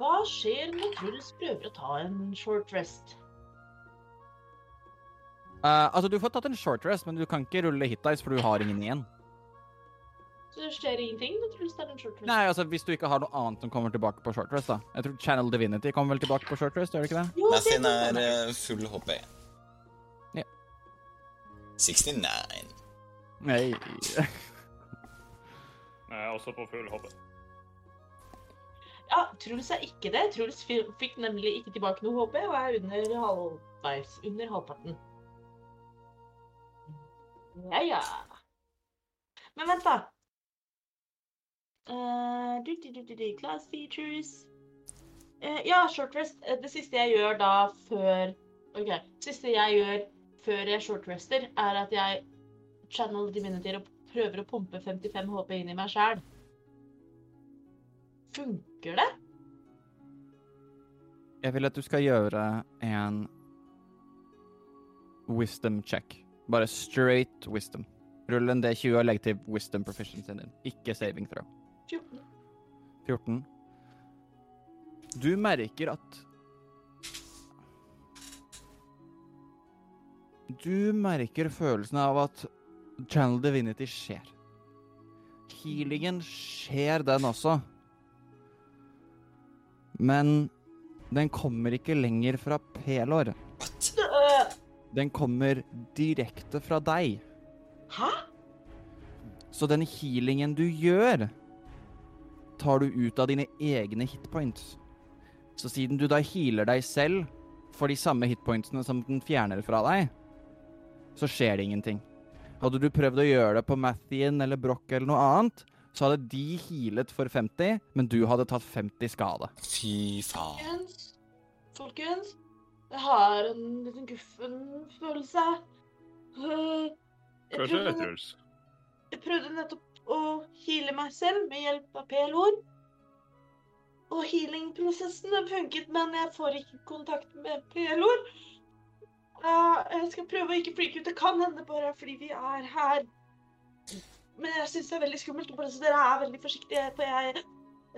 Hva skjer når Truls prøver å ta en short rest? Uh, altså, du får tatt en short rest, men du kan ikke rulle hit dice, for du har ingen igjen. Så det skjer ingenting når Truls tar en short rest? Nei, altså, hvis du ikke har noe annet som kommer tilbake på short rest, da. Jeg tror Channel Divinity kommer vel tilbake på short rest, gjør det ikke det? Jo, er eh, full HP. Ja. 69. Nei. <laughs> Er også på full hoppe. Ja, Truls er ikke det. Truls fikk nemlig ikke tilbake noe HP og er under halvveis. Under halvparten. Ja, ja. Men vent, da. Uh, class features. uh, ja, short rest. Eh, Det siste jeg gjør da før OK. Det siste jeg gjør før jeg short rester, er at jeg channel divinity prøver å pumpe 55 HP inn i meg sjæl. Funker det? Jeg vil at du skal gjøre en wisdom check. Bare straight wisdom. Rull en D20 og legg til wisdom proficiency din. Ikke saving throw. 14. 14. Du merker at Du merker følelsen av at Channel Divinity skjer. Healingen skjer, den også. Men den kommer ikke lenger fra Pelor. Den kommer direkte fra deg. Hæ? Så den healingen du gjør, tar du ut av dine egne hitpoints. Så siden du da healer deg selv for de samme hitpointsene som den fjerner fra deg, så skjer det ingenting. Hadde du prøvd å gjøre det på Mathien eller Broch eller noe annet, så hadde de healet for 50, men du hadde tatt 50 skade. Fy faen. Folkens, folkens, jeg har en liten guffen følelse. Øh, Jeg skjer, prøvde, Truls? jeg prøvde nettopp å heale meg selv med hjelp av PLO-er. Og healing-prosessen har funket, men jeg får ikke kontakt med PL-ord. Ja, jeg skal prøve å ikke freake ut. Det kan hende bare fordi vi er her. Men jeg syns det er veldig skummelt, bare så dere er veldig forsiktige, for jeg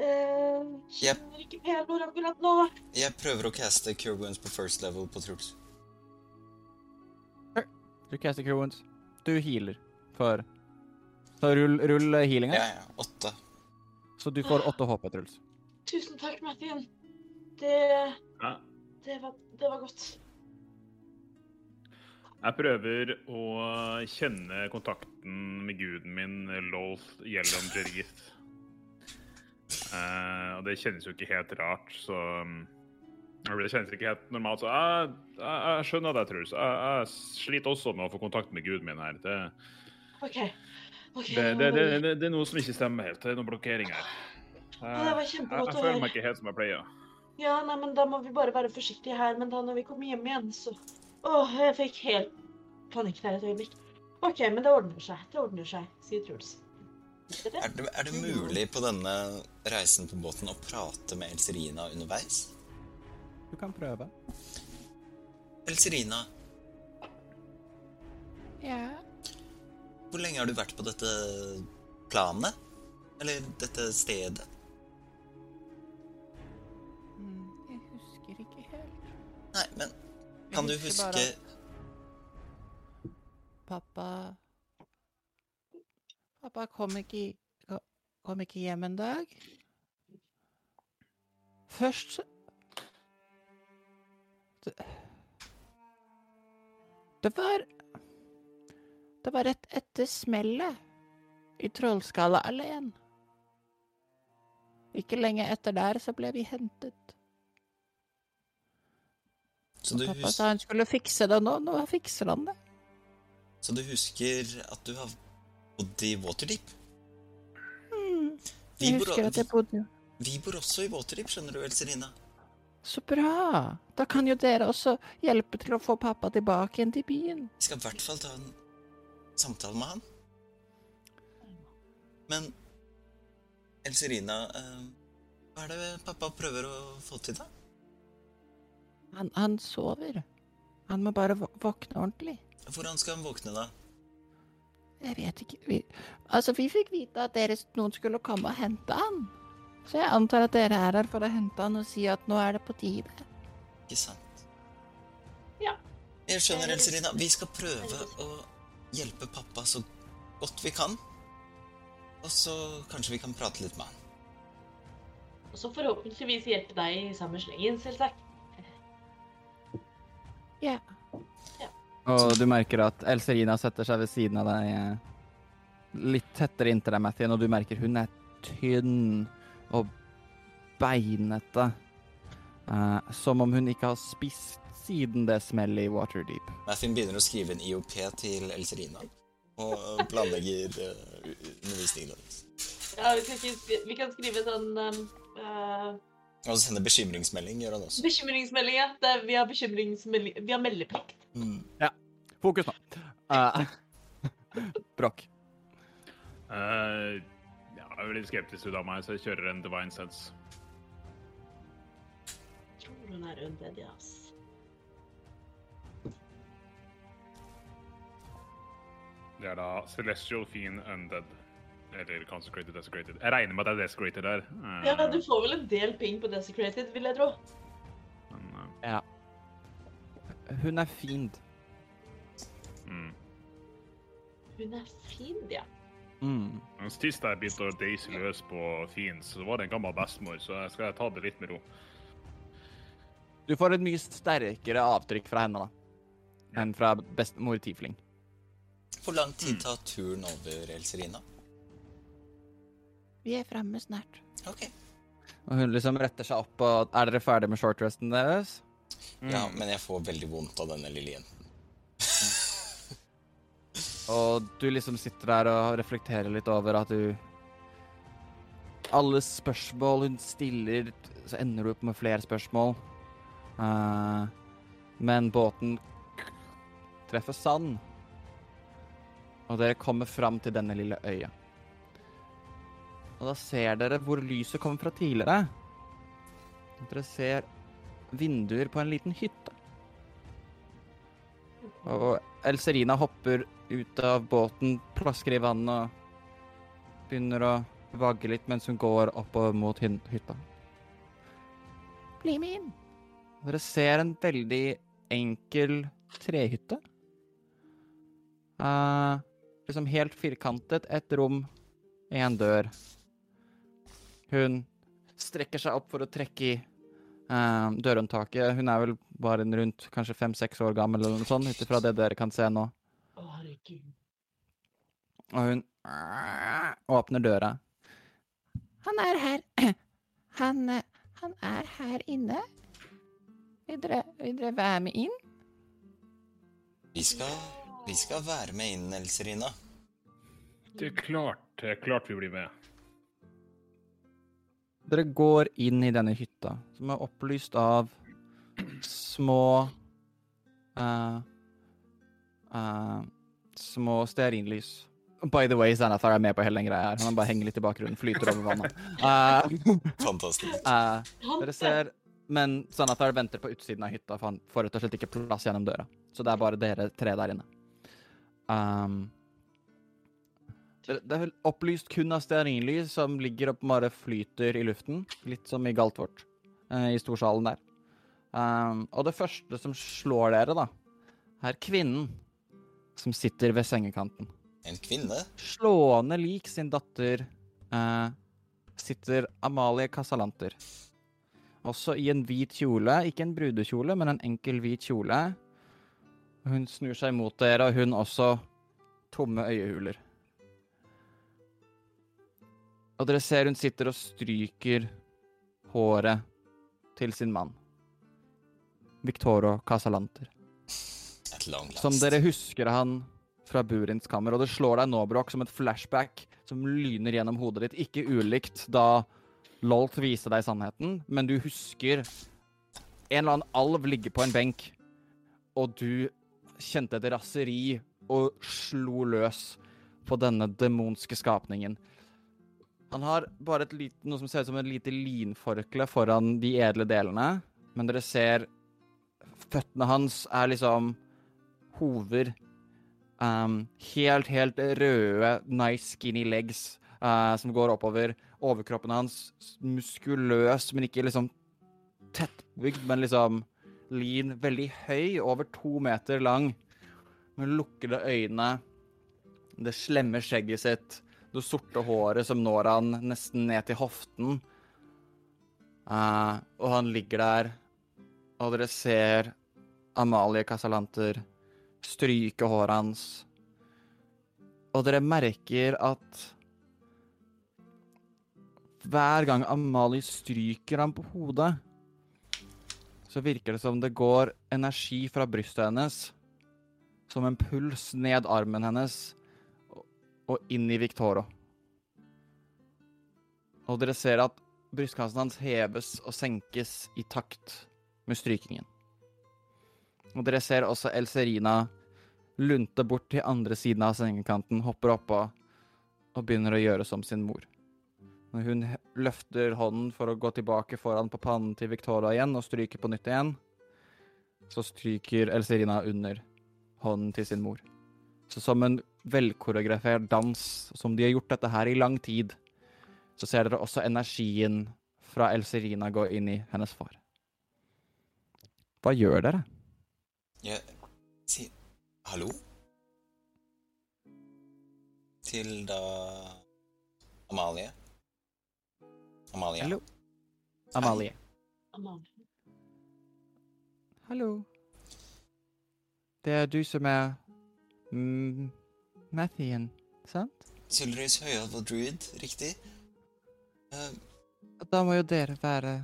eh, kjenner ikke PL-ord akkurat nå. Jeg prøver å caste Cure Wounds på first level på Truls. Du caster Cure Wounds. Du healer for Så rull, rull healinga, Ja, ja. Åtte. så du får åtte HP, Truls. Tusen takk, Mathien. Det, Ja. det, var, det var godt. Jeg prøver å kjenne kontakten med guden min, Loth Yellom Jerith. Eh, og det kjennes jo ikke helt rart, så um, Det kjennes ikke helt normalt. Så jeg, jeg, jeg skjønner deg, Truls. Jeg, jeg sliter også med å få kontakt med guden min her. Det, OK. Okay, det, det, det, det, det er noe som ikke stemmer helt. Det er noe blokkering her. Det var Jeg, jeg føler meg ikke helt som jeg pleier. Ja, nei, men da må vi bare være forsiktige her. Men da når vi kommer hjem igjen, så Åh, jeg fikk helt panikk der et øyeblikk. OK, men det ordner seg. Det ordner seg, sier Truls. Er det, er det mulig på denne reisen på båten å prate med Elserina underveis? Du kan prøve. Elserina, Ja, hvor lenge har du vært på dette planet? Eller dette stedet? mm, jeg husker ikke helt. Nei, men kan du huske huske Pappa Pappa kom ikke, kom ikke hjem en dag. Først det, det var Det var rett etter smellet i alene Ikke lenge etter der så ble vi hentet. Så du, Pappa sa han skulle fikse det, og nå, nå fikser han det. så du husker at du har bodd i Waterdeep? Mm. Vi Jeg bor, at jeg bodde vi bor også i Waterdeep, skjønner du, Elserina. Så bra! Da kan jo dere også hjelpe til å få pappa tilbake igjen til byen. Vi skal i hvert fall ta en samtale med han. Men Elserina, eh, hva er det pappa prøver å få til, da? Han, han sover. Han må bare våkne ordentlig. Hvordan skal han våkne, da? Jeg vet ikke vi, Altså, vi fikk vite at dere, noen skulle komme og hente han. Så jeg antar at dere er her for å hente han og si at nå er det på tide. Ikke sant? Ja. Jeg skjønner, Elserina. Vi skal prøve å hjelpe pappa så godt vi kan. Og så kanskje vi kan prate litt med han. Og så forhåpentligvis hjelpe deg i samme slengen, selvsagt. Ja. Og du merker at Elserina setter seg ved siden av deg eh, litt tettere inntil deg, Mathien, og du merker hun er tynn og beinete. Uh, som om hun ikke har spist siden det smellet i Waterdeep. Mathien begynner å skrive en IOP til Elserina. Og planlegger uh, undervisningen hennes. Ja, vi, kan ikke vi kan skrive sånn um, uh, Og sende bekymringsmelding gjør han også. bekymringsmelding. Ja. Det, vi har bekymringsmelding Vi har meldeplikt. Mm. Fokus nå. Eh, <laughs> Brokk. Eh, ja, jeg er litt skeptisk ut av meg, så jeg kjører en divine sense. Jeg Tror hun er undead, ja. ass. Det er da Celestial Fiend Undead. Eller Consecrated Desecrated. Jeg regner med at det er Desecrated der. eh, Ja, du får vel en del ping på Desecrated, vil jeg tro. men, eh, Hun er fiend. mm. Hun er fiend, ja. Mm. Mens Sist jeg begynte å deise løs på Fiends, så var det en gammel bestemor, så jeg skal ta det litt med ro. Du får et mye sterkere avtrykk fra henne da, enn fra bestemor Tifling. Hvor lang tid tar turen over, Elserina? Vi er fremme snart. Ok. Og hun liksom retter seg opp, og er dere ferdige med shortresten deres? Ja, men jeg får veldig vondt av denne lille jenten. <laughs> Og du liksom sitter der og reflekterer litt over at du Alle spørsmål hun stiller, så ender du opp med flere spørsmål. Uh, men båten treffer sand. Og dere kommer fram til denne lille øya. Og da ser dere hvor lyset kommer fra tidligere. Dere ser vinduer på en liten hytte. Og Elserina hopper ut av båten, plasker i vannet og begynner å vagge litt mens hun går oppover mot hytta. Bli med inn. Dere ser en veldig enkel trehytte. Uh, liksom helt firkantet. Et rom, én dør. Hun strekker seg opp for å trekke i uh, dørhåndtaket. Hun er vel bare en rundt kanskje fem-seks år gammel eller noe sånt, ut ifra det dere kan se nå. Og hun åpner døra. Han er her. <clears throat> Han, han er her inne. Vil dere, vil dere være med inn? Vi skal, vi skal være med inn, Elserina. Det er klart, det er klart vi blir med. Dere går inn i denne hytta, som er opplyst av små uh, uh, Små stearinlys. By the way, Xanathar er med på hele den greia her. Han bare henger litt i bakgrunnen, flyter over vannet. Uh, Fantastisk. eh, dere ser Men Xanathar venter på utsiden av hytta, for han får rett og slett ikke plass gjennom døra. Så det er bare dere tre der inne. Um, det, det er opplyst kun av stearinlys som ligger og bare flyter i luften. Litt som i Galtvort, eh, i storsalen der. Um, og det første som slår dere, da, er kvinnen som sitter ved sengekanten. En kvinne? Slående lik sin datter eh, sitter Amalie Casalanter. Også i en hvit kjole. Ikke en brudekjole, men en enkel hvit kjole. Hun snur seg mot dere, og hun også tomme øyehuler. Og dere ser hun sitter og stryker håret til sin mann. Victoro Casalanter. Som dere husker han fra Burins kammer, og det slår deg nå, Broch, som et flashback som lyner gjennom hodet ditt. Ikke ulikt da Lolt viste deg sannheten, men du husker en eller annen alv ligge på en benk, og du kjente et raseri og slo løs på denne demonske skapningen. Han har bare lite, noe som ser ut som et lite linforkle foran de edle delene, men dere ser føttene hans er liksom hover. Um, helt, helt røde, nice skinny legs uh, som går oppover. Overkroppen hans muskuløs, men ikke liksom tettbygd, men liksom lean. Veldig høy, over to meter lang, med lukkede øyne. Det slemme skjegget sitt, det sorte håret som når han nesten ned til hoften. Uh, og han ligger der, og dere ser Amalie Casalanter stryke håret hans. Og dere merker at hver gang Amalie stryker ham på hodet, så virker det som det går energi fra brystet hennes, som en puls ned armen hennes og- inn i Victoro. Og dere ser at brystkassen hans heves og senkes i takt med strykingen. Og dere ser også Elserina lunte bort til andre siden av sengekanten, hopper oppå og begynner å gjøre som sin mor. Når hun løfter hånden for å gå tilbake foran på pannen til Victoria igjen og stryker på nytt igjen, så stryker Elserina under hånden til sin mor. Så som en velkoreografert dans, som de har gjort dette her i lang tid, så ser dere også energien fra Elserina gå inn i hennes far. Hva gjør dere? Jeg si hallo? Til da Amalie. Amalie. Hallo? Amalie. Amalie. Hallo. Det er du som er mm, Mathien, sant? Sylris høyalv og druid, riktig? Uh, Da må jo dere være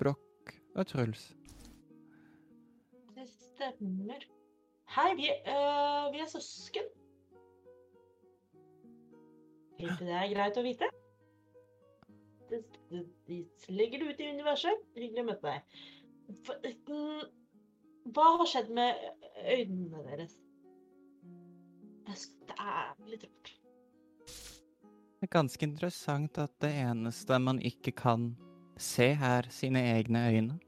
Broch og Truls. Det stemmer. Hei, vi, uh, vi er søsken. Det er greit å vite. Det, det, du ut i universet. Hyggelig å møte deg. For, mm, hva har skjedd med øynene deres? Det er- litt rart. Det er ganske interessant at det eneste man ikke kan se, er sine egne øyne.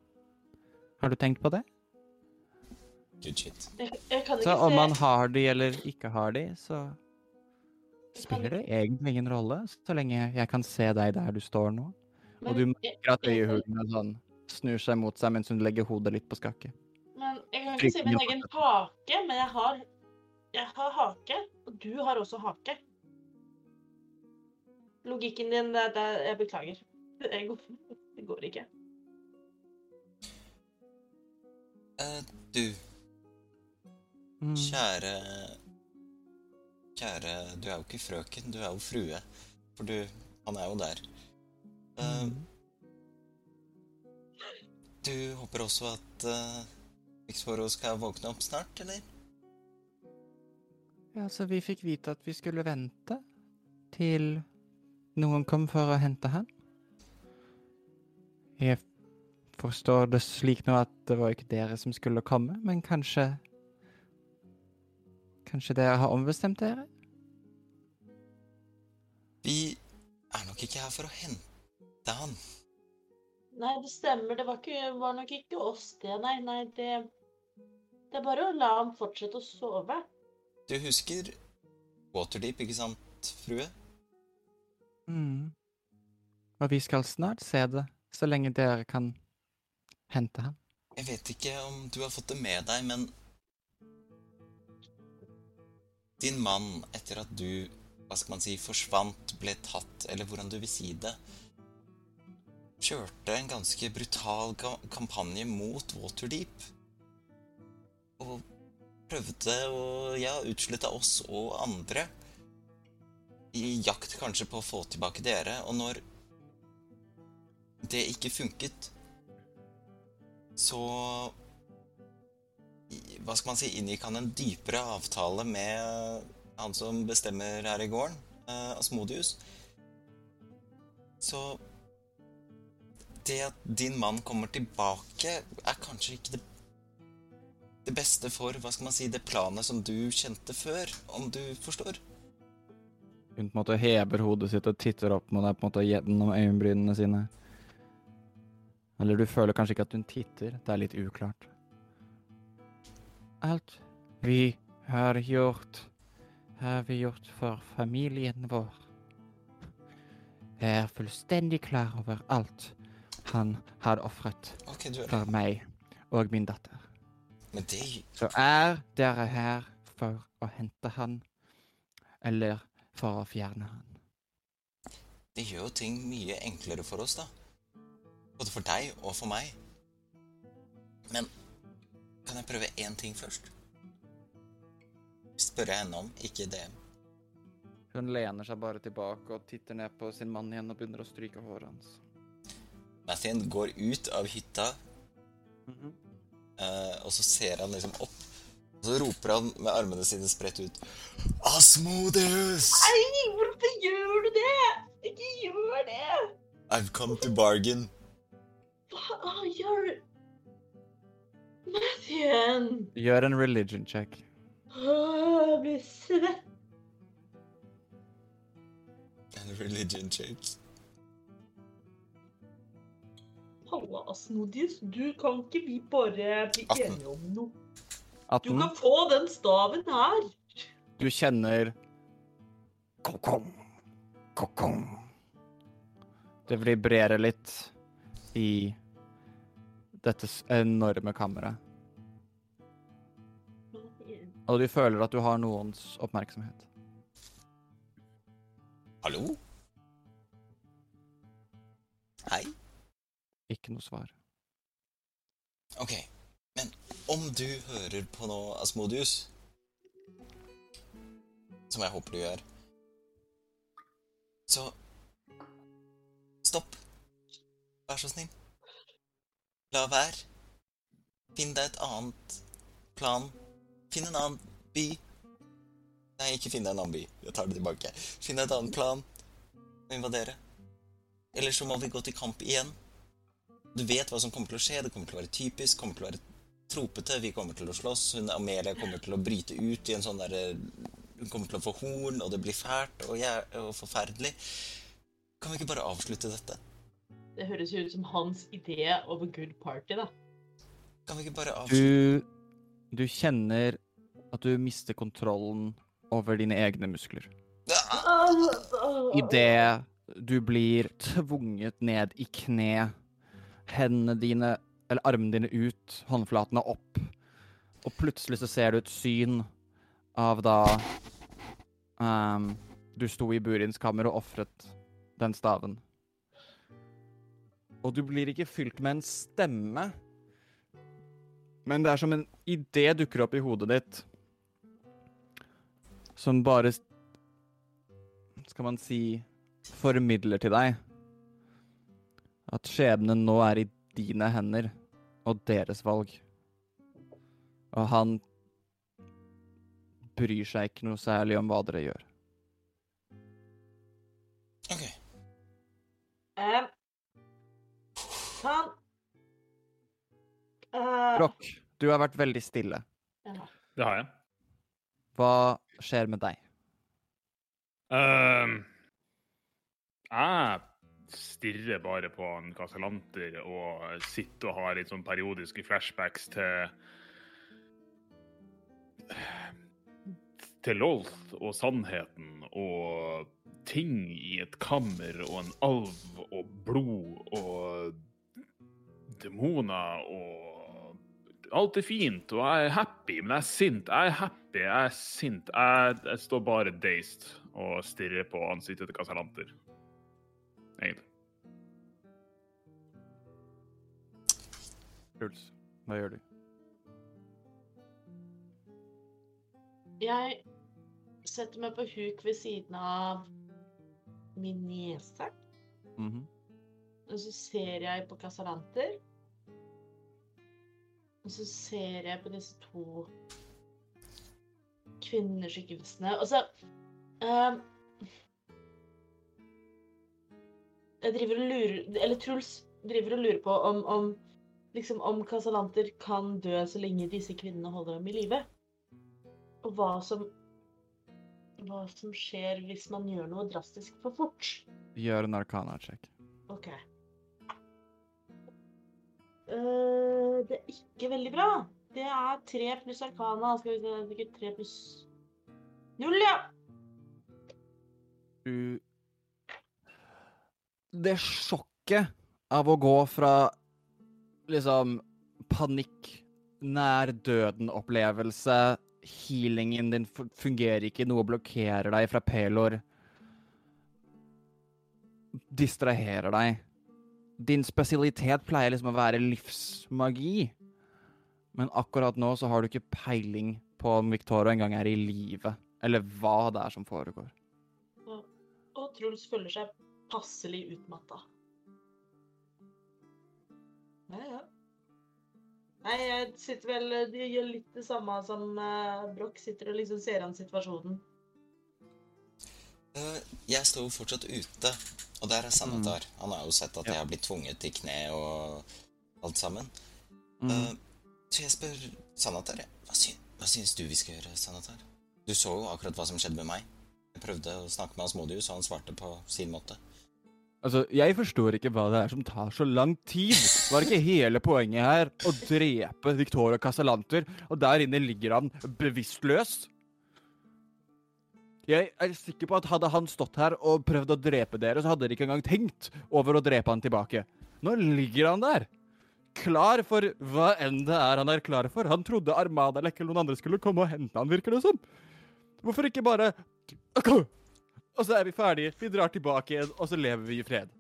Har du tenkt på det? good shit. Jeg, jeg kan ikke Så om se man har de eller ikke har de, så spiller det egentlig ingen rolle, så lenge jeg kan se deg der du står nå. Og du merker at øyehulene sånn snur seg mot seg mens hun legger hodet litt på skakke. Men jeg kan ikke se min egen hake, men jeg har, jeg har hake, og du har også hake. Logikken din, det, det, jeg beklager. <laughs> Det går, det går ikke. Uh, du, Mm. kjære Kjære, du er jo ikke frøken, du er jo frue. For du Han er jo der. Uh, Mm. du håper også at uh, Victorio skal våkne opp snart, eller? Ja, så vi fikk vite at vi skulle vente til noen kom for å hente han. Jeg forstår det slik nå at det var ikke dere som skulle komme, men kanskje Kanskje dere har ombestemt dere? Vi er nok ikke her for å hente han. Nei, det stemmer. Det var, ikke, var nok ikke oss, det. Nei, nei, det Det er bare å la ham fortsette å sove. Du husker Waterdeep, ikke sant, frue? Mm. Og vi skal snart se det, så lenge dere kan hente ham. Jeg vet ikke om du har fått det med deg, men Din mann, etter at du, hva skal man si, forsvant, ble tatt, eller hvordan du vil si det, kjørte en ganske brutal kampanje mot Waterdeep. Og prøvde å ja, utslette oss og andre. I jakt kanskje på å få tilbake dere. Og når det ikke funket, så Hva skal man si? Inngikk han en dypere avtale med han som bestemmer her i gården, eh, Asmodius. Så det at din mann kommer tilbake, er kanskje ikke det, det beste for hva skal man si, det planet som du kjente før, om du forstår. Hun på en måte hever hodet sitt og titter opp mot deg på en måte gjennom øyenbrynene sine. Eller du føler kanskje ikke at hun titter, det er litt uklart. Alt vi har gjort, har vi gjort for familien vår. Jeg er fullstendig klar over alt han har ofret okay, for meg og min datter. Men det Så er dere her for å hente han, eller for å fjerne han? Det gjør jo ting mye enklere for oss, da. Både for deg og for meg. Men kan jeg prøve én ting først? Spørre henne om, ikke det. Hun lener seg bare tilbake og titter ned på sin mann igjen og begynner å stryke håret hans. Mathien går ut av hytta, eh, og så ser han liksom opp. Og så roper han med armene sine spredt ut Asmodeus! Nei, hvorfor gjør du det? Ikke gjør det! I've come to bargain. Hva gjør du? Mathien! Gjør en religion check. Åh, Jeg blir svett. En religion check. Halla, Asmodius. Du kan ikke vi bare bli 18. enige om noe? Du kan få den staven her. Du kjenner Kokong, kokong. Det vibrerer litt i dette enorme kammeret. Og du føler at du har noens oppmerksomhet. Hallo? Hei? Ikke noe svar. Ok, men om du hører på nå, Asmodius Som jeg håper du gjør Så Stopp. Vær så snill. La være. Finn deg et annet plan. Finn en annen by. Nei, ikke finn deg en annen by. Jeg tar det tilbake. Finn deg et annet plan. å invadere. Eller så må vi gå til kamp igjen. Du vet hva som kommer til å skje. Det kommer til å være typisk, kommer til å være tropete. Vi kommer til å slåss. Hun Amelia kommer til å bryte ut i en sånn derre Hun kommer til å få horn, og det blir fælt og, jæ- og forferdelig. Kan vi ikke bare avslutte dette? Det høres jo ut som hans idé of a good party, da. Kan vi ikke bare avslutte Du, du kjenner at du mister kontrollen over dine egne muskler. Idet du blir tvunget ned i kne, hendene dine, eller armene dine ut, håndflatene opp, og plutselig så ser du et syn av da um, du sto i Burins kammer og ofret den staven. Og du blir ikke fylt med en stemme, men det er som en idé dukker opp i hodet ditt, som bare skal man si formidler til deg at skjebnen nå er i dine hender og deres valg. Og han bryr seg ikke noe særlig om hva dere gjør. Ok. Um, han Broch, du har vært veldig stille. Ja. Det har jeg. Hva skjer med deg? Ehm, jeg stirrer bare på en Casalanter og sitter og har litt sånn periodiske flashbacks til til Lolth og sannheten og ting i et kammer og en alv og blod og demoner og Alt er fint, og jeg er happy, men jeg er sint. Jeg er happy, jeg er sint. Jeg, jeg står bare dazed og stirrer på ansiktet til Casalanter. Egentlig. Truls, hva gjør du? Jeg setter meg på huk ved siden av min niese. Mhm. Og så ser jeg på Casalanter. Og så ser jeg på disse to kvinneskikkelsene. Og så ehm, driver og lurer Eller Truls driver og lurer på om, om liksom om Casalanter kan dø så lenge disse kvinnene holder dem i live. Og hva som Hva som skjer hvis man gjør noe drastisk for fort. Gjør en arkana-check. OK. Uh, det er ikke veldig bra. Det er tre pluss arkana. Skal vi se, tre pluss null, ja. Du Det sjokket av å gå fra liksom panikk, nær døden-opplevelse Healingen din fungerer ikke, noe blokkerer deg fra Pelor. Distraherer deg. Din spesialitet pleier liksom å være livsmagi. Men akkurat nå så har du ikke peiling på om Victoria engang er i live, eller hva det er som foregår. Og Truls føler seg passelig utmatta. Ja, ja. Nei, jeg sitter vel De gjør litt det samme som uh, Broch. Sitter og liksom ser an situasjonen. Uh, jeg står jo fortsatt ute, og der er Sanatar. Han har jo sett at jeg har blitt tvunget til kne og alt sammen. Mm. Uh, så jeg spør Sanatar, hva, sy hva syns du vi skal gjøre, Sanatar? Du så jo akkurat hva som skjedde med meg. Jeg prøvde å snakke med Asmodius, og han svarte på sin måte. Altså, jeg forstår ikke hva det er som tar så lang tid. Var ikke hele poenget her å drepe Victoria Casalanter, og der inne ligger han bevisstløs? Jeg er sikker på at hadde han stått her og prøvd å drepe dere, så hadde dere ikke engang tenkt over å drepe han tilbake. Nå ligger han der. Klar for hva enn det er han er klar for. Han trodde Armada eller noen andre skulle komme og hente han, virker det som. Hvorfor ikke bare Og så er vi ferdige. Vi drar tilbake igjen, og så lever vi i fred.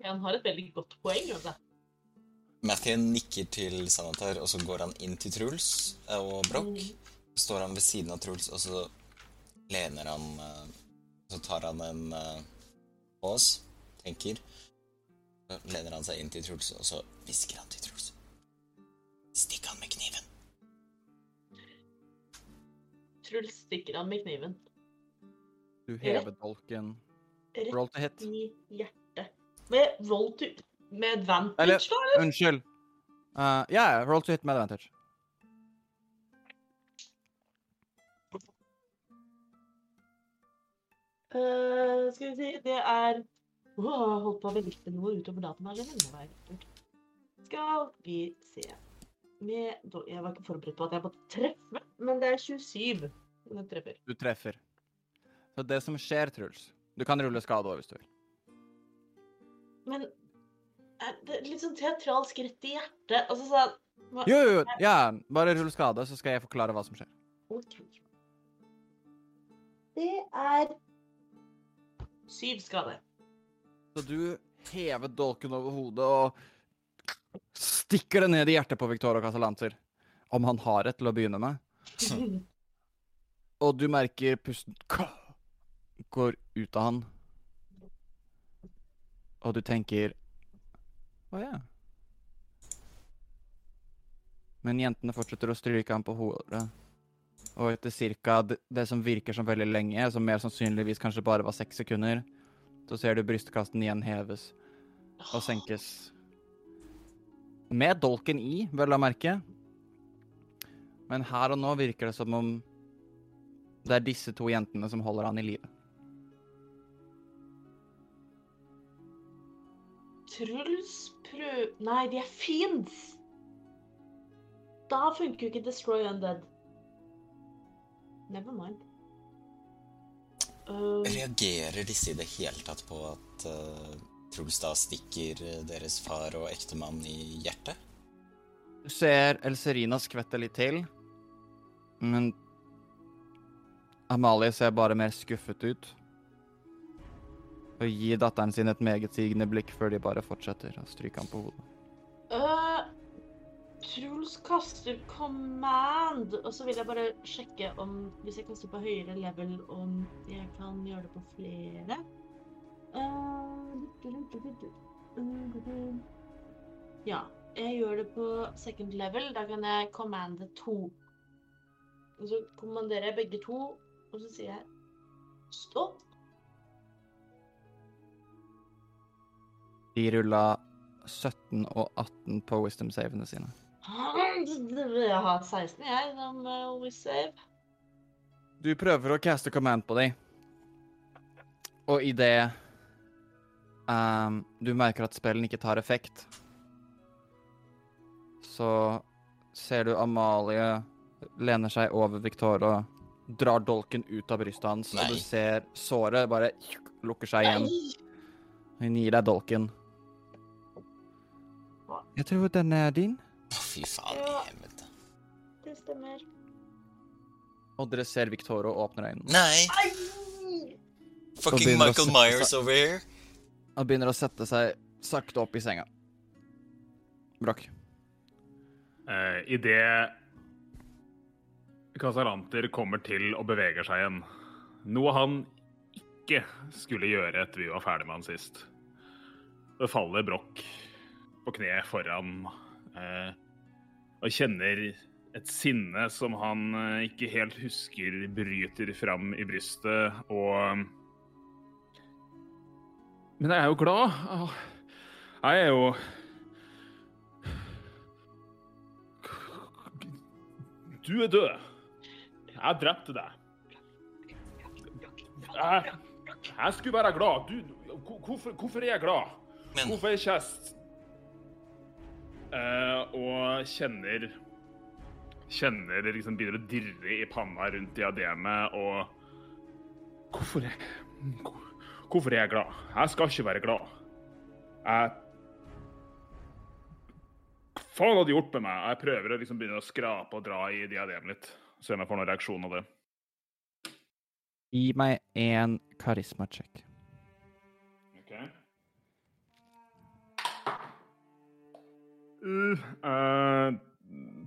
Ja, han har et veldig godt poeng. Altså. Mathien nikker til Sanatar, og så går han inn til Truls eh, og Broch. Står han ved siden av Truls, og så lener han eh, Så tar han en pås, pause, tenker. Så lener han seg inn til Truls, og så hvisker han til Truls. Stikk han med kniven. Truls stikker han med kniven. Du hever dolken. Roll to hit. Rett i hjertet. Med roll to Med advantage, Eller- da? eller? Unnskyld. Uh, ja, ja, roll to hit med advantage. Uh, skal vi si Det er Åh, jeg har holdt på å velte noe utover datamaskinene. Det var ekkelt. Skal vi se med, Jeg var ikke forberedt på at jeg måtte treffe, men det er 27. Den treffer. Du treffer. Så det som skjer, Truls Du kan rulle skade òg, hvis du vil. Men er det litt sånn teatralsk rett i hjertet? Altså sånn hva- Jo, jo. Ja, bare rull skade, så skal jeg forklare hva som skjer. Ok. Det er syv skade. Så du hever dolken over hodet og stikker det ned i hjertet på Victoria Casalanter. Om han har et til å begynne med. <laughs> Og du merker pusten går ut av han. Og du tenker Å ja. Men jentene fortsetter å stryke ham på hodet. Og etter cirka det, som virker som veldig lenge, som mer sannsynligvis kanskje bare var seks sekunder, så ser du brystkasten igjen heves og senkes. Med dolken i, vel å merke. Men her og nå virker det som om det er disse to jentene som holder han i live. Truls prøv... Nei, de er fiends! Da funker jo ikke Destroy Undead. Never mind. Uh, Reagerer disse i det hele tatt på at uh, Truls da stikker eh, deres far og ektemann i hjertet? Du ser Elserina skvette litt til, men Amalie ser bare mer skuffet ut. Og gir datteren sin et megetsigende blikk før de bare fortsetter å stryke ham på hodet. Uh, Truls kaster command, og så vil jeg bare sjekke om Hvis jeg kaster på høyere level, om jeg kan gjøre det på flere. Uh, ja. Jeg gjør det på second level. Da kan jeg commande to. Og så kommanderer jeg begge to, og så sier jeg stopp. De rulla 17 og 18 på wisdom-savene sine. Jeg har 16, jeg, som uh, Wizsave. Du prøver å caste command på dem, og idet um, du merker at spillen ikke tar effekt, så ser du Amalie lener seg over Victoria, drar dolken ut av brystet hans, og du ser såret bare lukker seg igjen. Hun gir deg dolken. Jeg tror den er din. Å, fy faen i Ja. helvete. Det stemmer. Og dere ser Victorio åpner øynene. Nei! Ai! Fucking begynner å Michael sette Myers over here. Han begynner å sette seg sakte opp i senga. Brokk. Uh, Idet Casaranter kommer til og beveger seg igjen, noe han ikke skulle gjøre etter vi var ferdig med han sist, det faller Brokk på kne foran eh, og kjenner et sinne som han eh, ikke helt husker bryter fram i brystet, og Men jeg er jo glad. Jeg er jo Du er død. Jeg drepte deg. Jeg, jeg skulle være glad. Du, hvorfor, hvorfor er jeg glad? Men Hvorfor er jeg kjest? Eh, og kjenner Kjenner liksom begynner å dirre i panna rundt diademet, og Hvorfor er, hvorfor er jeg glad? Jeg skal ikke være glad. Jeg Hva faen hadde gjort med meg? Jeg prøver å liksom begynne å skrape og dra i diademet litt. Se om jeg får noen reaksjon av det. Gi meg en karisma-check. Uh,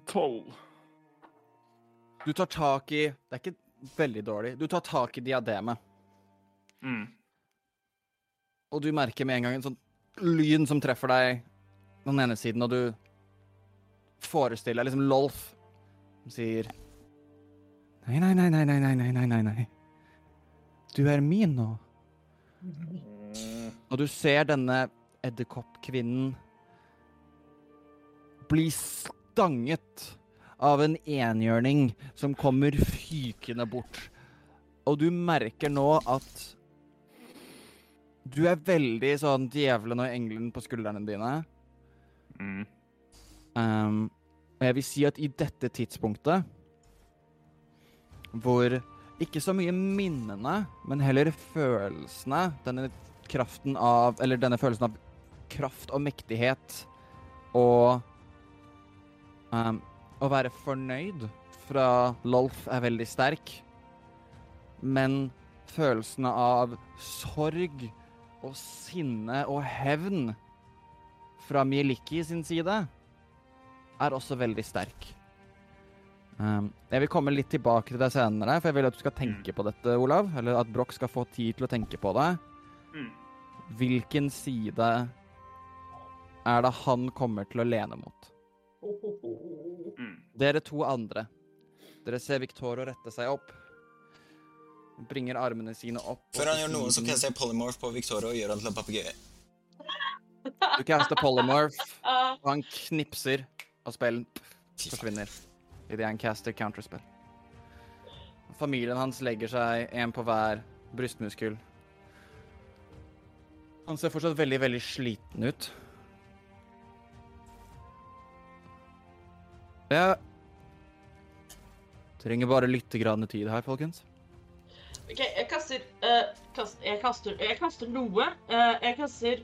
Tolv. Du tar tak i Det er ikke veldig dårlig. Du tar tak i diademet, Mm. og du merker med en gang en sånn lyn som treffer deg på den ene siden, og du forestiller deg liksom Lolf som sier Nei, nei, nei, nei, nei, nei, nei, nei, nei, nei. Du er min nå. Og du ser denne edderkoppkvinnen bli stanget av en enhjørning som kommer fykende bort. Og du merker nå at du er veldig sånn djevelen og engelen på skuldrene dine. Mm. Um, og jeg vil si at i dette tidspunktet, hvor ikke så mye minnene, men heller følelsene, denne kraften av Eller denne følelsen av kraft og mektighet og um, Å være fornøyd fra Lolf er veldig sterk, men følelsene av sorg og sinne og hevn fra Mieliki sin side er også veldig sterk. Um, jeg vil komme litt tilbake til deg senere, for jeg vil at du skal tenke på dette, Olav. Eller at Broch skal få tid til å tenke på det. Mm. Hvilken side er det han kommer til å lene mot? Dere to andre. Dere ser Victorio rette seg opp. Bringer armene sine opp. før han gjør noe, så caster jeg polymorph på Victoria og gjør han til en papegøye. Du kaster polymorph, Ah, og han knipser, og spillen forsvinner idet han caster counterspell. Familien hans legger seg en på hver brystmuskel. Han ser fortsatt veldig, veldig sliten ut. Jeg trenger bare litt grann tid her, folkens. OK, jeg kaster, uh, kast, jeg kaster Jeg kaster noe. Uh, jeg kaster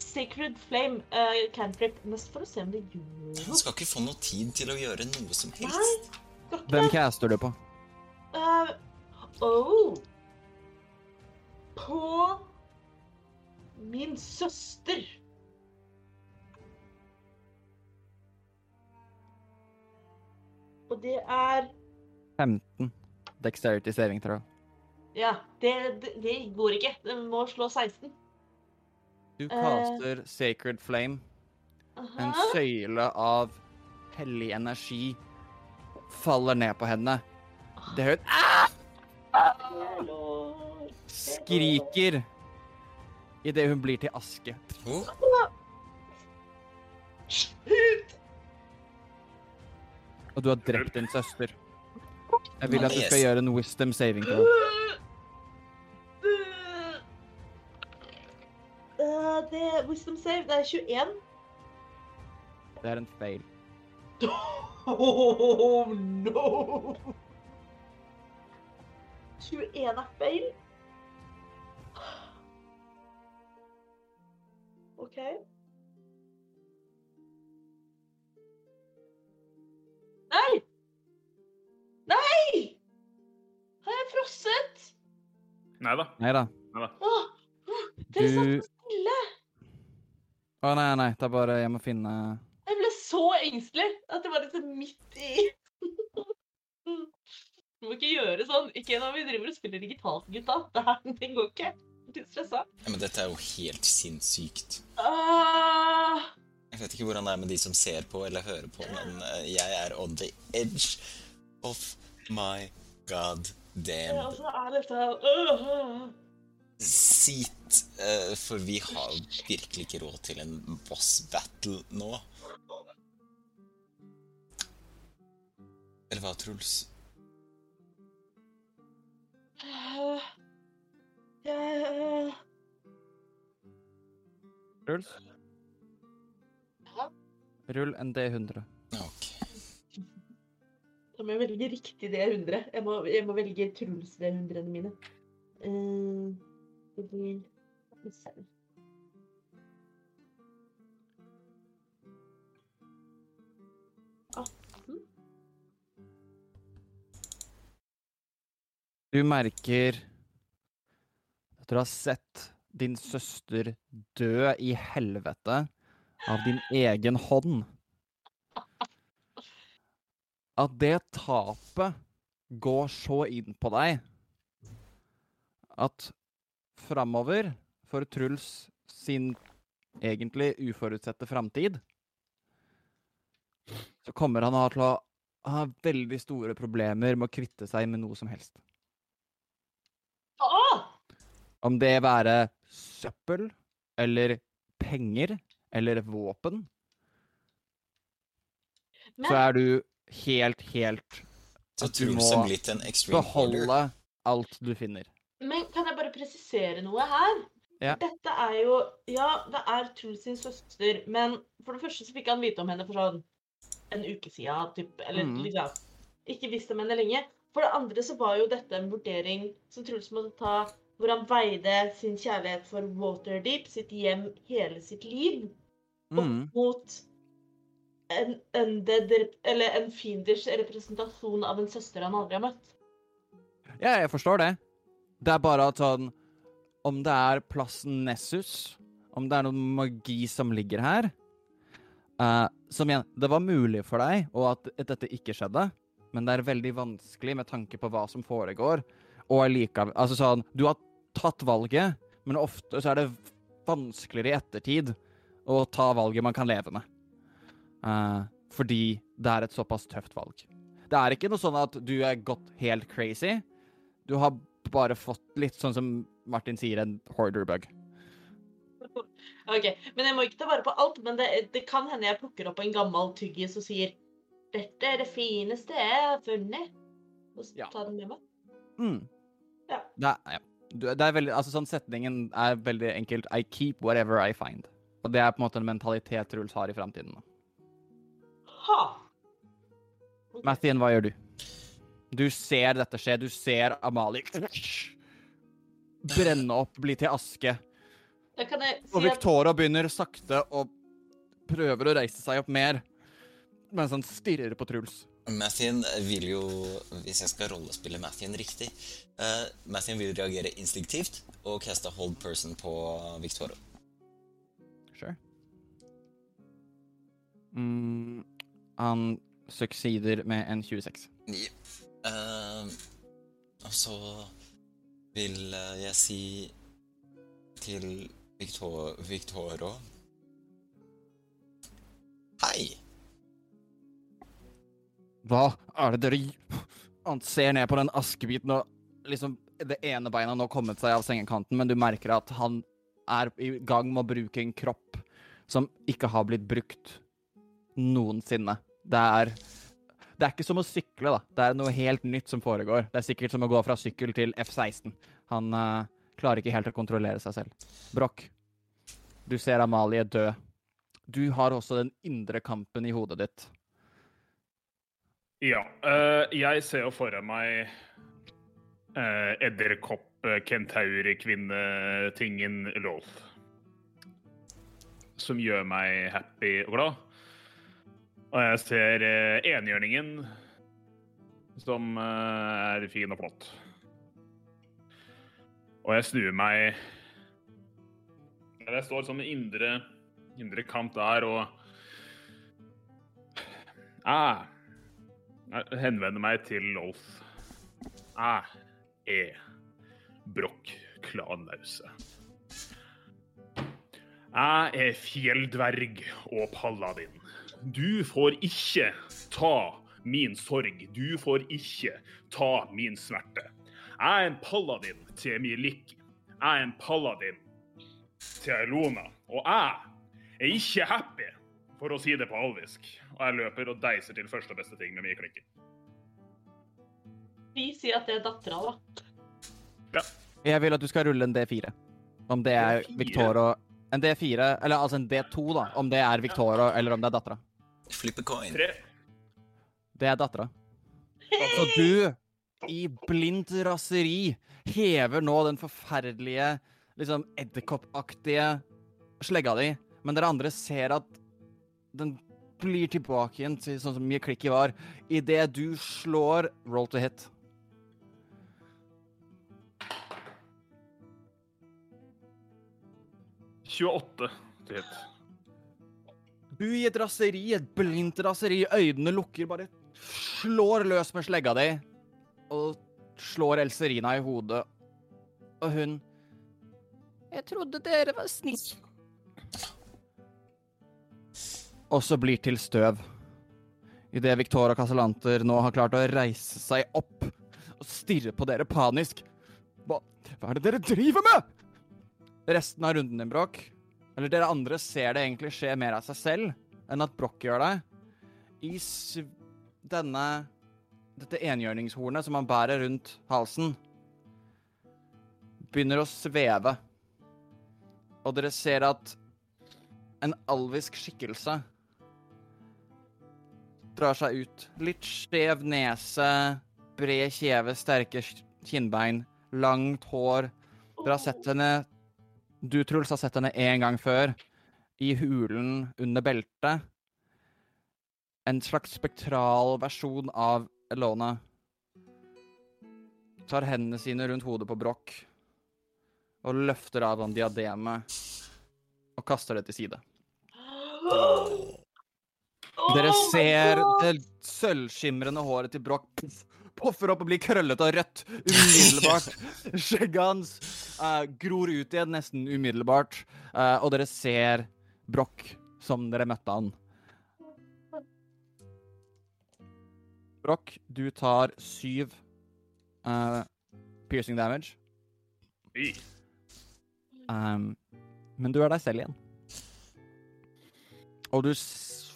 Sacred Flame uh, cantrip, mest for å se om det gjør Han Du skal ikke få noe tid til å gjøre noe som helst. Nei, Hvem caster du på? Uh, oh. På min søster. Og det er 15. Dexterity saving throw. Ja, det, det, det går ikke. Den må slå 16. Du kaster uh, Sacred Flame. En søyle av hellig energi faller ned på henne. Det hører Lord. skriker idet hun blir til aske. Oh! Og du har drept din søster. Jeg vil at du skal gjøre en wisdom saving throw. Eh, det Wisdom save, det er 21. Det er en fail. <laughs> Oh no! 21 er feil. OK. Frosset? Nei da. Nei da. Åh, åh, Dere satt Du så stille. Å nei, nei. Det er bare Jeg må finne Jeg ble så engstelig at det var liksom midt i Du må ikke gjøre sånn. Ikke når vi driver og spiller digitalt, gutta. Det her det går ikke. Jeg blir stressa. ja, men dette er jo helt sinnssykt. Ah, Jeg vet ikke hvordan det er med de som ser på eller hører på, men eh, jeg er on the edge of my god ja, så altså, er dette øh, Sit, eh, for vi har virkelig ikke råd til en boss battle nå. Eller hva, Truls? Uh, yeah. Truls? Rull. Ja. Rull en D100. Ok. Da må jeg velge riktig D100. Jeg må, jeg må velge Truls D100-ene mine. Uh, det Skal vi se. Du merker at du har sett din søster dø i helvete av din egen hånd. At det tapet går så inn på deg at framover, for Truls sin egentlig uforutsette framtid, så kommer han til å ha veldig store problemer med å kvitte seg med noe som helst. Om det være søppel, eller penger, eller våpen, så er du helt, helt Så At du må beholde alt du finner. Men kan jeg bare presisere noe her? Ja. Dette er jo Ja, det er Truls sin søster, men for det første så fikk han vite om henne for sånn en uke siden, typ, eller Mhm. liksom Ikke visst om henne lenge. For det andre så var jo dette en vurdering som Truls måtte ta, hvor han veide sin kjærlighet for Waterdeep, sitt hjem, hele sitt liv, opp Mm. En undead, en fienders representasjon av en søster han aldri har møtt. Ja, jeg forstår det. Det er bare at sånn Om det er plassen Nessus, om det er noe magi som ligger her uh, Som igjen, det var mulig for deg, og at dette ikke skjedde, men det er veldig vanskelig med tanke på hva som foregår. Og allikevel Altså sånn Du har tatt valget, men ofte så er det vanskeligere i ettertid å ta valget man kan leve med. Eh, fordi det er et såpass tøft valg. Det er ikke noe sånn at du er gått helt crazy. Du har bare fått litt sånn som Martin sier, en hoarder-bug. <laughs> Ok, Men jeg må ikke ta vare på alt. Men det, det kan hende jeg plukker opp en gammel tyggis og sier Dette er det fineste jeg har funnet. Og så Ja. ta den med meg. Mm. Ja. Det er, ja. Du, det er veldig, altså sånn Setningen er veldig enkelt. I keep whatever I find. Og det er på en måte en mentalitet Truls har i framtiden. Nå. Ha! Ok. Mathien, hva gjør du? Du ser dette skje. Du ser Amalie brenne opp, bli til aske. Jeg Og si at Victoria begynner sakte og prøver å reise seg opp mer, mens han stirrer på Truls. Mathien vil jo, hvis jeg skal rollespille Mathien riktig uh, Mathien vil reagere instinktivt og caste hold person på Victoria. Sure. Mm, han succeeder med en 26. Eh, og så vil eh, jeg si til Victor Victoro Hei! Hva er det dere Han ser ned på den askebiten, og liksom det ene beinet har nå kommet seg av sengekanten, men du merker at han er i gang med å bruke en kropp som ikke har blitt brukt noensinne. Det er Det er ikke som å sykle, da. Det er noe helt nytt som foregår. Det er sikkert som å gå fra sykkel til F-16. Han uh, klarer ikke helt å kontrollere seg selv. Broch, du ser Amalie dø. Du har også den indre kampen i hodet ditt. Ja. Uh, jeg ser jo for meg uh, edderkopp-kentauri-kvinnetingen Rolf. Som gjør meg happy og glad. Og jeg ser uh, enhjørningen, som eh, er fin og flott. Og jeg snur meg Jeg står som en indre, indre kamp der og ah, jeg henvender meg til Lolf. Jeg er Brokk Klanlause. Jeg er fjelldverg og paladin. Du får ikke ta min sorg. Du får ikke ta min smerte. Jeg er en paladin til Miliki. Jeg er en paladin til Elona. Og jeg er ikke happy, for å si det på alvisk. Og jeg løper og deiser til første og beste ting med mye klinker. vi sier at det er dattera, da. Ja. Jeg vil at du skal rulle en D4. Om det er D4? Victoria En D4, eller altså en D2, da. Om det er Victoria, eller om det er dattera. Flip a coin. Tre. Det er dattera. Så du, i blindt raseri, hever nå den forferdelige, liksom edderkoppaktige slegga di, men dere andre ser at den blir tilbake igjen til sånn som mye klikki var, idet du slår roll to hit. – 28 til hit. Du i et raseri, et blindt raseri, øynene lukker, bare slår løs med slegga di og slår Elserina i hodet. Og hun Jeg trodde dere var snille. også blir til støv. Idet Victoria Casalanter nå har klart å reise seg opp og stirre på dere panisk. Hva, hva er det dere driver med?! Resten av runden din, Broch, eller dere andre ser det egentlig skje mer av seg selv enn at Broch gjør det. I denne dette enhjørningshornet som han bærer rundt halsen, begynner å sveve. Og dere ser at en alvisk skikkelse drar seg ut. Litt skjev nese, bred kjeve, sterke kinnbein, langt hår. Dere har sett henne Du, Truls, har sett henne én gang før. I hulen under beltet. En slags spektral versjon av Elona. Tar hendene sine rundt hodet på Broch og løfter av han diademet og kaster det til side. <gasps> Dere Oh ser det sølvskimrende håret til Broch poffer opp og blir krøllete og rødt umiddelbart. <laughs> Skjegget hans uh, gror ut igjen nesten umiddelbart, uh, og dere ser Broch som dere møtte han. Broch, du tar syv uh, piercing damage, um, men du er deg selv igjen. Og du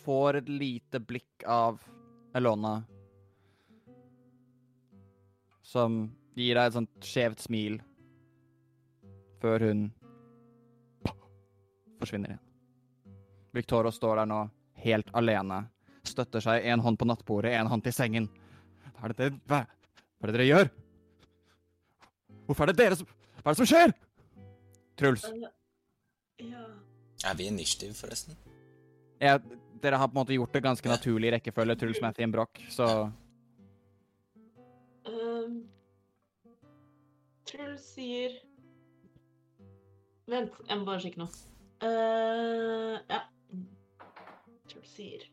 får et lite blikk av Elona, som gir deg et sånt skjevt smil før hun forsvinner igjen. Victoria står der nå, helt alene, støtter seg en hånd på nattbordet, en hånd til sengen. Hva er det, hva, hva er det dere gjør? Hvorfor er det dere som Hva er det som skjer? Truls, Ja. Er vi initiativ, forresten? Ja, dere har på en måte gjort det ganske naturlig i rekkefølge, Truls Mathien Broch, så Um, Truls sier Vent, jeg må bare sjekke noe. Uh, ja. Truls sier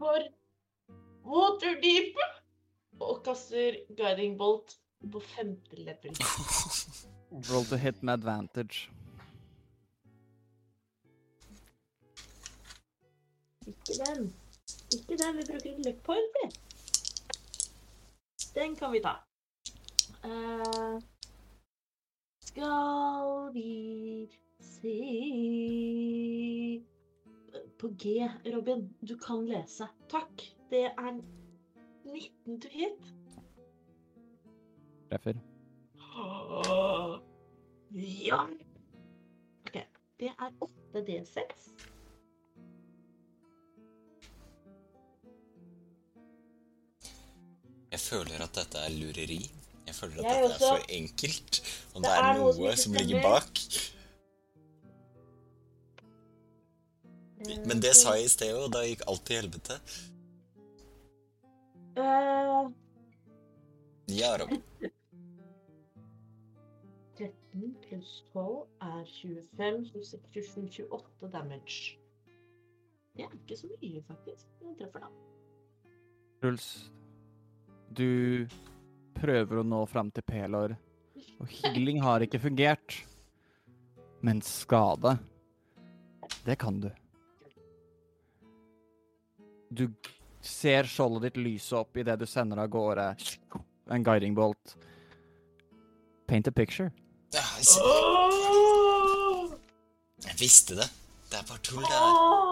For Waterdeep! Og kaster guiding bolt på femte level. <laughs> roll to hit med advantage. Ikke den. Ikke den. Vi bruker en luck point, vi. Den kan vi ta. Uh, skal vi se På G, Robin. Du kan lese. Takk. Det er 19 to hit. Treffer. Ja. OK. Det er 8 D6. Jeg føler at dette er lureri. Jeg føler at Jeg dette også. er for enkelt. Og Det det er er noe som noe som ligger bak. Men det sa jeg i sted, og da gikk alt til helvete. Uh, Ja, Rob. 13 pluss 12 er 25, 26, 27, 28 damage. Det er ikke så mye, faktisk. Jeg treffer da. Truls, du prøver å nå fram til Pelor, og healing har ikke fungert. Men skade, det kan du. Du ser skjoldet ditt lyse opp idet du sender av gårde en guiding bolt. Paint a picture. Jeg, visste det. Det er bare tull, det her.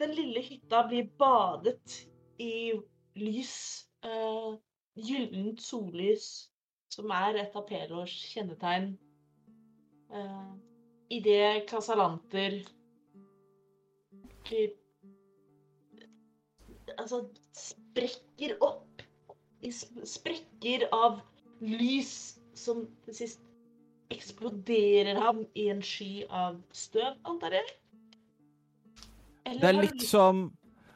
Den lille hytta blir badet i lys. Uh, gyllent sollys, som er et av Pelors kjennetegn. Uh, Idet Casalanter blir Altså sprekker opp i sprekker av lys som til sist eksploderer ham i en sky av støv, antar jeg? Eller Det er litt lyst- som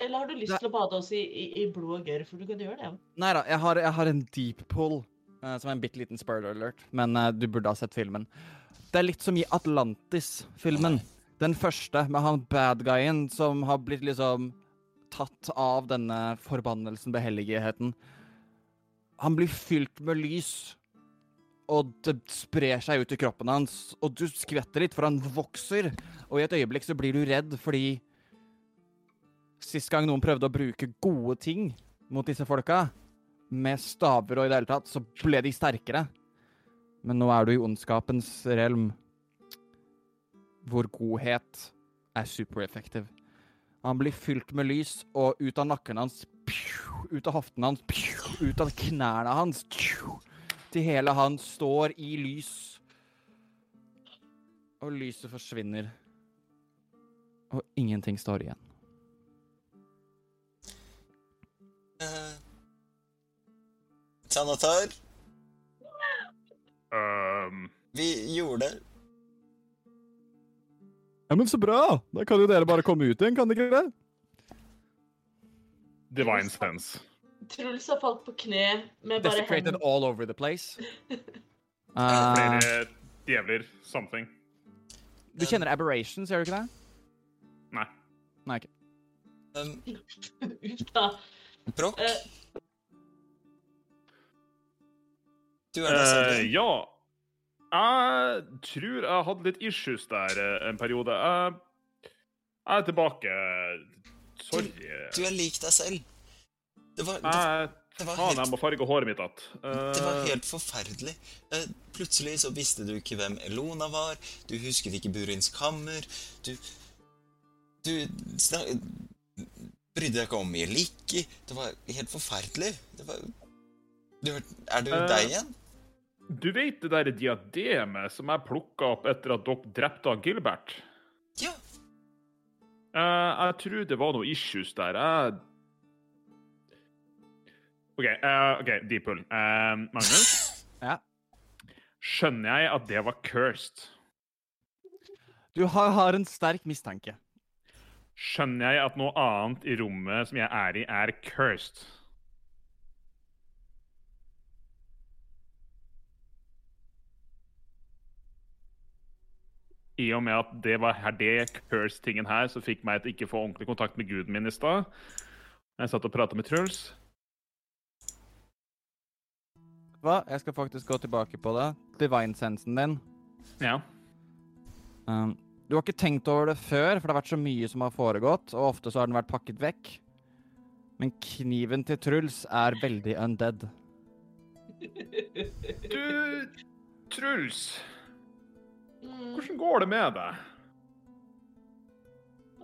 Eller har du lyst det- til å bade oss i, i, i blod og gørr? For du kan gjøre det. ja. Nei da, jeg har, jeg har en deep pull, uh, som er en bitte liten spoiler alert, men uh, du burde ha sett filmen. Det er litt som i Atlantis-filmen. Den første, med han bad guyen som har blitt liksom tatt av denne forbannelsen, behelligheten. Han blir fylt med lys, og det sprer seg ut i kroppen hans, og du skvetter litt, for han vokser, og i et øyeblikk så blir du redd fordi Sist gang noen prøvde å bruke gode ting mot disse folka, med staver og i det hele tatt, så ble de sterkere. Men nå er du i ondskapens realm, hvor godhet er supereffektiv. Han blir fylt med lys, og ut av nakken hans, ut av hoftene hans, ut av knærne hans, til hele han står i lys. Og lyset forsvinner. Og ingenting står igjen. Eh, Sanatar, Um, vi gjorde det. Ja, men så bra! Da kan jo dere bare komme ut igjen, kan dere ikke det? divine sense. Truls har falt på kne med bare Desecrated hendene. all over the place. Uh, <laughs> Flere djevler, something. du kjenner aberrations, gjør du ikke det? Nei. Nei, ikke. Um, <laughs> av Eh, du er. Eh, ja. Jeg tror jeg hadde litt issues der eh, en periode. Jeg, jeg er tilbake. Sorry. Du er lik deg selv. Det var, det, Jeg Det var Faen, jeg må farge håret mitt igjen. det var helt forferdelig. Uh, Plutselig så visste du ikke hvem Elona var, du husket ikke Burins kammer, du Du snak, brydde deg ikke om Jeliki. Det var helt forferdelig. Det var du, Er du uh, deg igjen? Du vet det der diademet som jeg plukka opp etter at dere drepte Gilbert? Ja. Uh, jeg tror det var noe issues der. Jeg OK, uh, okay Deepool. Uh, Magnus? <laughs> Ja. Skjønner jeg at det var cursed? Du har, har en sterk mistanke. Skjønner jeg at noe annet i rommet som jeg er i, er cursed? I og med at det var her det curse-tingen her som fikk meg til ikke få ordentlig kontakt med guden min i stad. Jeg satt og prata med Truls. Hva? Jeg skal faktisk gå tilbake på det. Divine-sensen din. Ja. Um, du har ikke tenkt over det før, for det har vært så mye som har foregått, og ofte så har den vært pakket vekk. Men kniven til Truls er veldig undead. Du, Truls, Mm, hvordan går det med deg?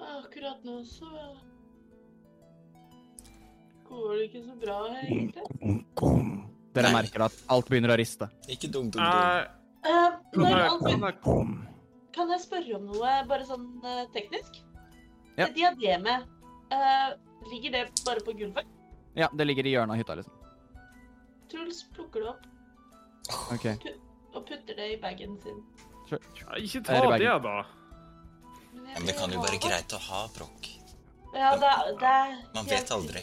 akkurat nå så går det ikke så bra, egentlig. Dere merker at alt begynner å riste. Ikke dum, dum, dum. Uh, uh, kan, alt kan, jeg, spørre om noe, bare sånn uh, teknisk? Ja. Det diademet, uh, ligger det bare på gulvet? Ja, det ligger i hjørnet av hytta, liksom. Truls plukker det opp OK. og putter det i bagen sin. Sure. ikke ta det, det, da. Men, Ja, men det kan jo være greit å ha, Brokk. Ja, det, det er Man vet aldri.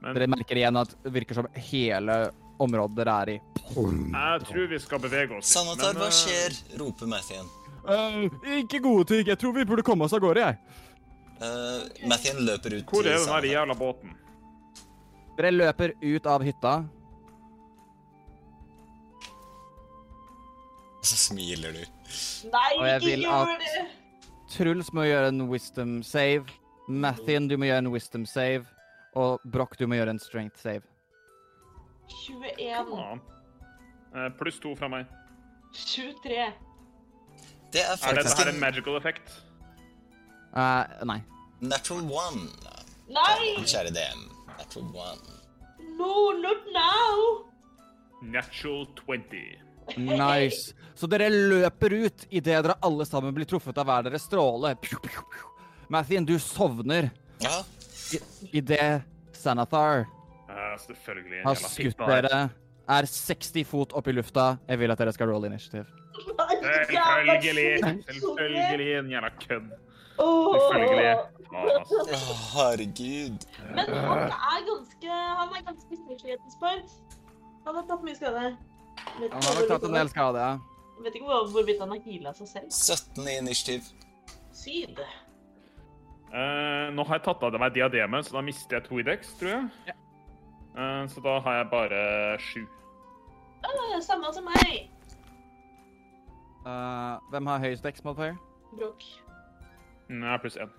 Men Dere merker igjen at det virker som hele området dere er i. jeg tror vi skal bevege oss. Sanatar, men, hva eh, skjer? roper Mathien. Uh, ikke gode ting. Jeg tror vi burde komme oss av gårde, jeg. Uh, Mathien løper ut Hvor er den her jævla båten? Dere løper ut av hytta. Og så smiler du. Nei, ikke gjør det! Truls må gjøre en wisdom save. Mathien, du må gjøre en wisdom save. Og Broch, du må gjøre en strength save. 21. Faen. Eh, Pluss to fra meg. 23. Det er Er dette faktisk her en en magical effect? Eh, nei. natural one. Nei! Kjære DM. Natural one. No, not now! Natural 20. Nice. Så dere løper ut idet dere alle sammen blir truffet av hver deres stråle. Mathien, du sovner Ja, idet Sanathar selvfølgelig. har skutt dere. Er 60 fot opp i lufta. Jeg vil at dere skal roll initiativ. Selvfølgelig. Selvfølgelig, en jævla kødd. Selvfølgelig. Å, herregud. Men han er ganske Han er ganske at. Han har tatt mye skade. Han har nok tatt en del skade, ja. Jeg vet ikke hvor- hvorvidt han har heala seg selv. 17 i initiativ. Syd. Uh, nå har jeg tatt av det meg diademet, så da mister jeg to i dex, tror jeg. Eh, så da har jeg bare sju. Ah, samme som meg. Uh, hvem har høyest dex modifier? Brokk. Nei, pluss én.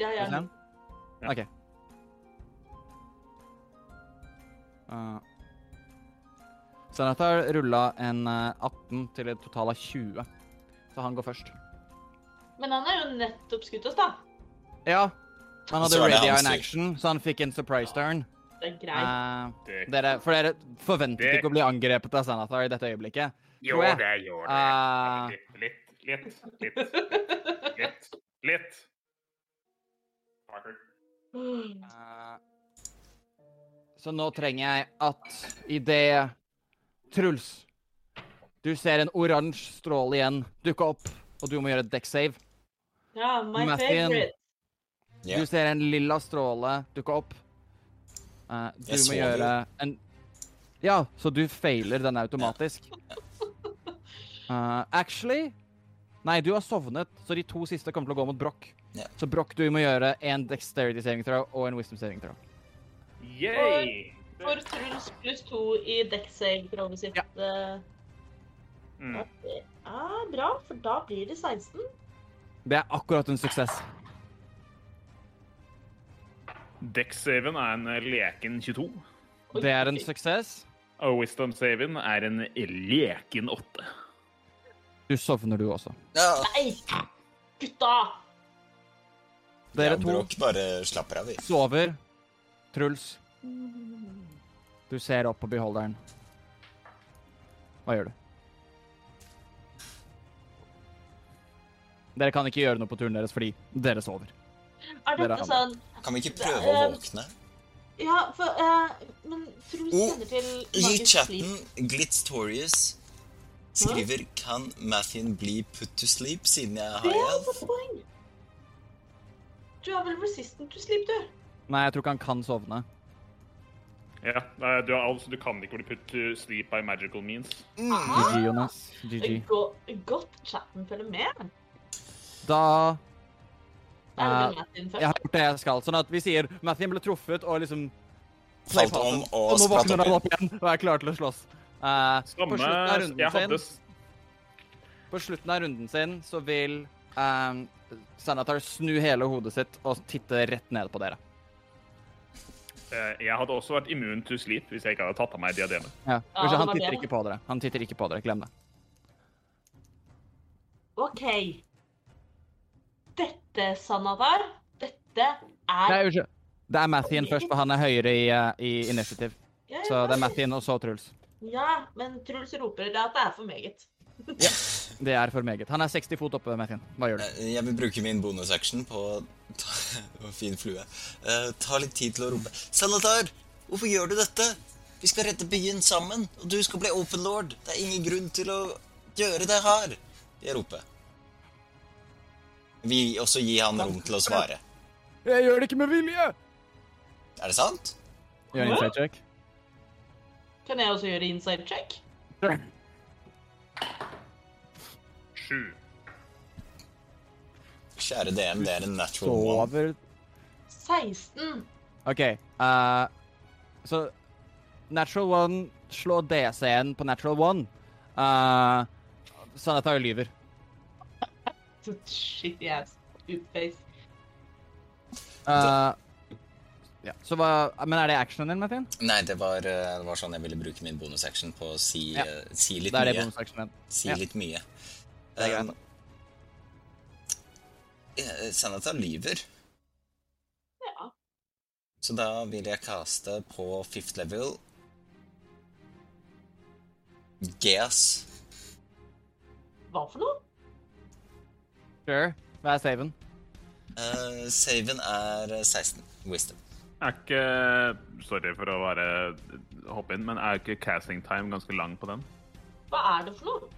Ja, ja. Pluss én? Ja. OK. Uh, har rulla en eh, 18 til et total av 20, så han går først. Men han er jo nettopp skutt oss, da. Ja. Han hadde Så ready in action, så han fikk en surprise turn. Det er greit. Uh, Det dere, for dere forventet Det- ikke å bli angrepet av Sanathar i dette øyeblikket. Jo, det gjør det. Uh, Litt, litt, litt, litt, litt. litt. Eh, så nå trenger jeg at idet Truls Du ser en oransje stråle igjen dukke opp, og du må gjøre et deck save. Ja, my Mathien. favorite. Du ser en lilla stråle dukke opp. Eh, du Jeg må gjøre en Ja, så du feiler den automatisk. Uh, <laughs> actually Nei, du har sovnet, så de to siste kommer til å gå mot Broch. Yeah. Så Broch, du må gjøre en dexterity saving throw og en wisdom saving throw. Yay! For Truls pluss to i dex-saving-kravet sitt. Ja. eh, Mm. det er bra, for da blir det 16. Det er akkurat en suksess. Dex-saven er en eh, leken 22. Det er en suksess. Og wisdom-saven er en leken 8. Du sovner, du også. Ja, Nei! Gutta! Dere to bare slapper av, vi. sover. Truls, du ser opp på beholderen. Hva gjør du? Dere kan ikke gjøre noe på turen deres fordi dere sover. Er dette har- sånn Kan vi ikke prøve å Eh, våkne? Ja, for uh, Men Truls Oh, kjenner til I chatten, Glitz-Torius skriver Kan Mathien bli put to sleep siden jeg har health? Du er vel resistant to sleep, du? Nei, jeg tror ikke han kan sovne. Ja, du du, er, altså, du kan ikke bli put to sleep by magical means. GG, Jonas. GG. Godt chatten følger med. Da Eh, først? Jeg har gjort det jeg skal. Sånn at vi sier Mathien ble truffet og liksom Falt om og og nå spratt våkner han opp opp igjen og er klar til å slåss. Eh, på, slutten av Samme runden Jeg hadde sin, på slutten av runden sin så vil um, Sanatar snu hele hodet sitt og titte rett ned på dere. eh, Jeg hadde også vært immun to sleep hvis jeg ikke hadde tatt av meg diademet. Ja. Ja, Kanskje han titter ikke på dere. Han titter ikke på dere. Glem det. OK. Dette, Sanadar, dette er Nei, unnskyld. Det er Mathien først, for han er høyere i, uh, i initiativ. Ja, Så det er Mathien og så Truls. Ja, men Truls roper at det er for meget. ja, Det er for meget. Han er 60 fot oppe, Mathien. Hva gjør du? Eh, Jeg vil bruke min bonusaction på ta, <laughs> Fin flue. Uh, ta litt tid til å rope. Sanatar, hvorfor gjør du dette? Vi skal redde byen sammen, og du skal bli open lord. Det er ingen grunn til å gjøre det her. Jeg roper. Vi også gi han rom til å svare. Jeg gjør det ikke med vilje! Er det sant? Gjør en inside check. Kan jeg også gjøre inside check? Sju. Kjære DM, det er en natural one. Sover 16. OK. Uh, så Natural One slå DC-en på Natural One. Uh, Sanatar lyver. Shitty ass. Oopface. Uh, ja, så hva Men er det actionen din, Mathien? Nei, det var, eh, det var sånn jeg ville bruke min bonusaction på å si, Ja. uh, si litt er mye. Si Ja. litt mye. Det er greit, Um, Senata lyver, Ja. så da vil jeg kaste på fifth level Geas. Hva for noe? Sure. Hva er saven? Uh, saven er eh, 16. Wisdom. Er ikke Sorry for å bare hoppe inn, men er ikke casting time ganske lang på den? Hva er det for noe?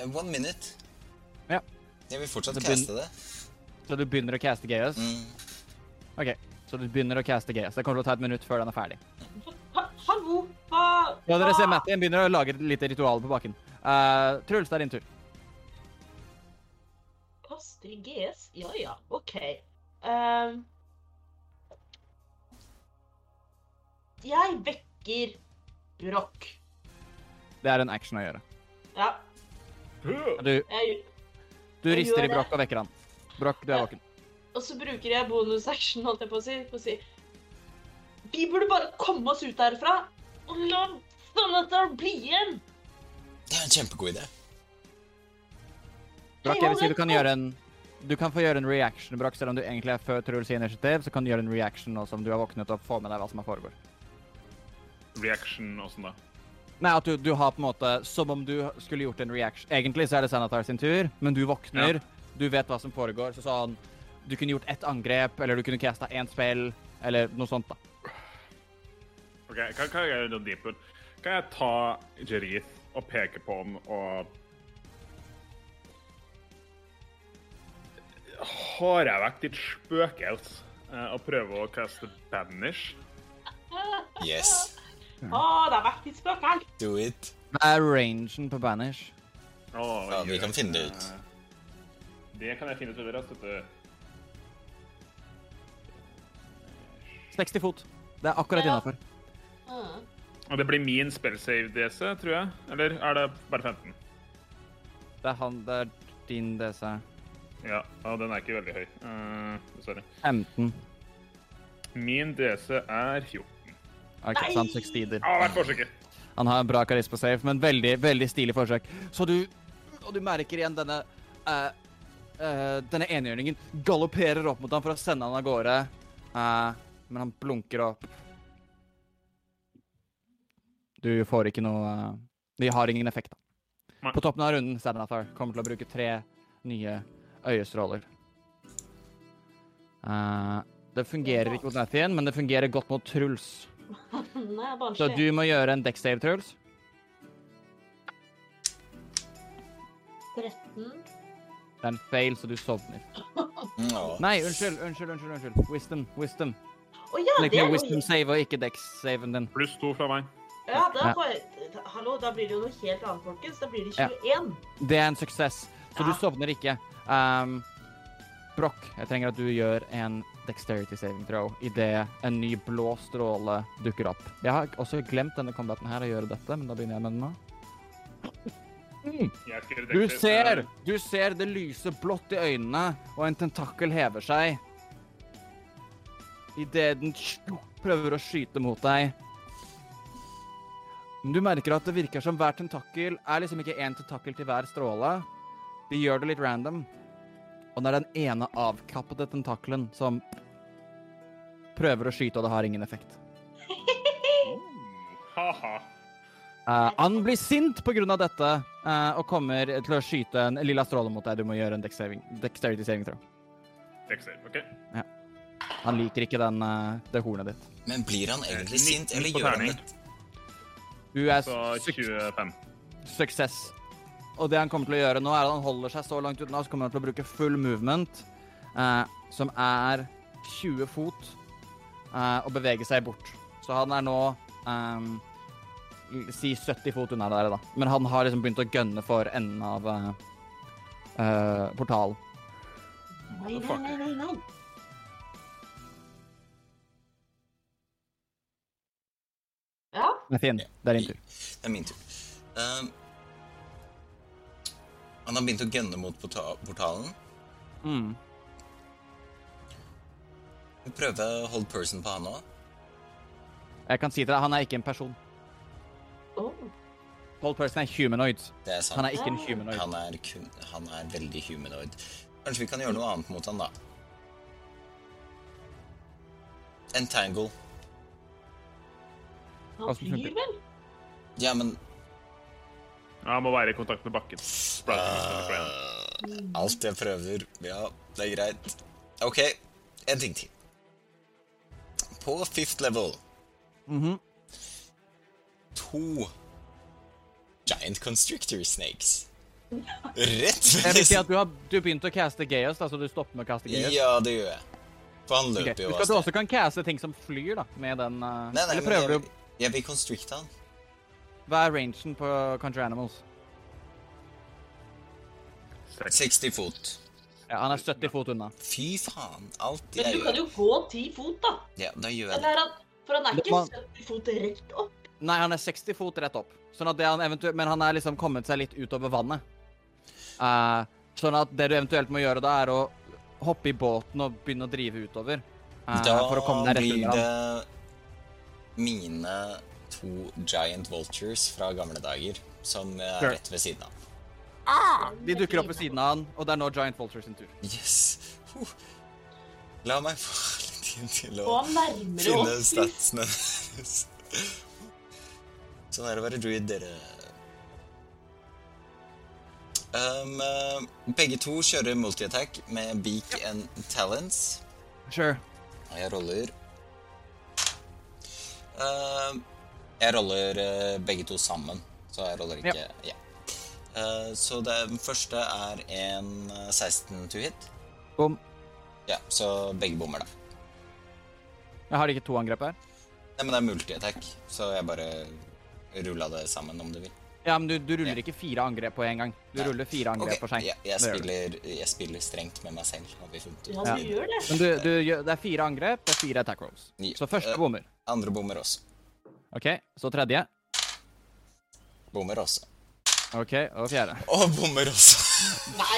Uh, one minute. Ja. Jeg vil fortsatt caste det. Så du begynner å caste Gaeus? Mm. OK. Så du begynner å caste Gaeus. Det kommer til å ta et minutt før den er ferdig. Hallo? Hva Ja, dere ser Mathien begynner å lage et lite ritual på bakken. Uh, Truls, det er din tur. Kaster GS? Ja ja, OK. Um, jeg vekker Broch. Det er en action å gjøre. Ja, Du, du rister i. Broch og vekker han. Broch, du er Ja. våken. og så bruker jeg bonusaction, holdt jeg på å si, på å si Vi burde bare komme oss ut herfra og la Thanatar bli igjen! Det er en kjempegod idé. Broch, jeg vil si du kan gjøre en Du kan få gjøre en reaction, Broch, selv om du egentlig er før Truls initiativ, så kan du gjøre en reaction nå som du har våknet og få med deg hva som har foregår. Reaction og sånn, da. Nei, at du, du har på en måte Som om du skulle gjort en reaction. Egentlig så er det Sanatar sin tur, men du våkner, du vet hva som foregår, så sånn Du kunne gjort ett angrep, eller du kunne casta én spill, eller noe sånt, da. Ok, kan, kan jeg gjøre noe deeper? Kan jeg ta Jerith og peke på ham, og Har jeg vekk ditt spøkelse eh, og prøve å kaste banish? Yes. <laughs> Å, det har vært litt spøkelse. Do it. Hva er rangen på Banish? Oh, Ja, vi kan finne det ut. Eh, Det kan jeg finne ut veldig raskt. vet du. 60 fot. Det er akkurat Ja. innafor. Mm. Og det blir min spellsave DC, tror jeg. Eller er det bare 15? Det er han Det er din DC. Ja, og den er ikke veldig høy. Eh, sorry. 15. Min DC er 14. Ok, så han succeeder. Ja, hvert forsøket. Han har en bra karisma safe, men veldig veldig stilig forsøk. Så du Og du merker igjen denne uh, uh, Denne enhjørningen galopperer opp mot ham for å sende han av gårde. uh, men han blunker opp. Du får ikke noe eh, De har ingen effekt, da. På toppen av runden Sadanathar kommer til å bruke tre nye øyestråler. Uh, det fungerer ikke mot Nathien, men det fungerer godt mot Truls. <laughs> Nei, Så du må gjøre en deck save, Truls. 13. Det er en fail, så du sovner. Nei, unnskyld, unnskyld, unnskyld. unnskyld. Wisdom, wisdom. Oh, ja, Legg ned wisdom save og ikke dex-saven din. Pluss to fra meg. Ja, da får jeg Hallo, da blir det jo noe helt annet, folkens. Da blir det Ja. 21. Det er en suksess, så du sovner ikke. Um, Broch, jeg trenger at du gjør en dexterity saving throw idet en ny blå stråle dukker opp. Jeg har også glemt denne combaten her å gjøre dette, men da begynner jeg med den nå. Du ser, du ser det lyse blått i øynene, og en tentakkel hever seg. Idet den prøver å skyte mot deg. Men du merker at det virker som hver tentakkel er liksom ikke én tentakkel til hver stråle. De gjør det litt random. Og det er den ene avkappede tentakelen som prøver å skyte, og det har ingen effekt. <laughs> Ha-ha. Eh, han blir sint på grunn av dette uh, og kommer til å skyte en lilla stråle mot deg. Du må gjøre en dex saving, dexterity saving tror jeg. ok. Ja. Han liker ikke den, uh, det hornet ditt. Men blir han egentlig sint, eller gjør han det? Du er 25. suksess. Og det han kommer til å gjøre nå, er at han holder seg så langt unna, så kommer han til å bruke full movement, eh, som er 20 fot, eh, og bevege seg bort. Så han er nå eh, Si 70 fot unna der, da. Men han har liksom begynt å gønne for enden av eh, eh, portalen. Nei, nei, nei, nei, nei. Ja, Det er fin. Det er din tur. Det er min tur. Um, han har begynt å gunne mot portalen. Mm. Vi prøver å holde person på han òg. Jeg kan si til deg, han er ikke en person. oh. Hold person er humanoid. Det er sant. Han er ikke en humanoid. Han er, kun, han er veldig humanoid. Kanskje vi kan gjøre noe annet mot han, da. Entangle. Han flyr vel? Ja, men Ja, han må være i kontakt med bakken. Uh, Alt jeg prøver Ja, det er greit. OK, en ting til. På fifth level Mhm. to giant constrictor snakes. <laughs> Rett Jeg vil si at du har du begynt å caste Gaius, da, så du stopper med å caste Gaius. Ja, det gjør jeg. For han løper okay. jo av at du også kan caste ting som flyr, da, med den uh, Nei, nei, Eller prøver jeg, du jeg vil constricte han. Hva er rangen på Country Animals? 60 fot. Ja, Han er 70 fot unna. Fy faen. Alt Men du kan jo gå 10 fot, da. Ja, da gjør jeg det. han For han er ikke man... 70 fot rett opp. Nei, han er 60 fot rett opp. Sånn at det han men han er liksom kommet seg litt utover vannet. Uh, sånn at det du eventuelt må gjøre da, er å hoppe i båten og begynne å drive utover. Uh, Da for å komme deg rett blir under han. det mine to giant vultures fra gamle dager som er Sure. rett ved siden av. De dukker opp ved siden av han, og det er nå Giant Vultures sin tur. Yes. La meg få litt tid til å finne statsene deres. Sånn er det å være druid, dere. Um, eh, begge to kjører multi-attack med beak and talents. Sure. Og jeg roller Eh, Jeg roller eh, begge to sammen, så jeg roller ikke Ja. ja. så den første er en eh, 16 to hit. Bom. Ja, så begge bommer, da. Jeg har ikke to angrep her. Nei, men det er multi-attack, så jeg bare rulla det sammen, om du vil. Ja, men du, du ruller Ja. ikke fire angrep på en gang. Du Nei. ruller fire angrep okay. for seg. jeg, jeg, spiller, jeg spiller strengt med meg selv, har vi funnet ut. Ja, Ja. du gjør det. Men du, du, det er fire angrep, det er fire attack rolls. Ja, Så første eh, bommer. Andre bommer også. OK, så tredje. Bommer også. OK, og fjerde. Og bommer også.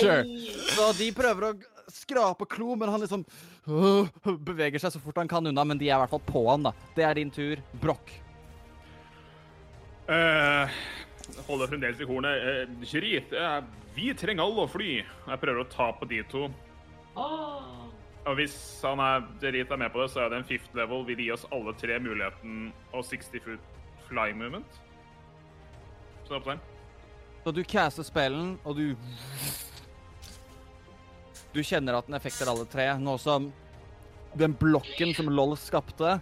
Sure. Nei! Så de prøver å skrape klo, men han liksom øh, beveger seg så fort han kan unna. Men de er i hvert fall på han, da. Det er din tur. Brokk. Uh, holder fremdeles i hornet. Uh, Sherit, uh, vi trenger alle å fly. Jeg prøver å ta på de to. Åh. Og hvis han er, er med på det, så er det en fifth level. Vil gi oss alle tre muligheten og 60 foot fly movement. Så det er opp til. Så du caster spellen, og du Du kjenner at den effekter alle tre. Nå som den blokken som LOL skapte,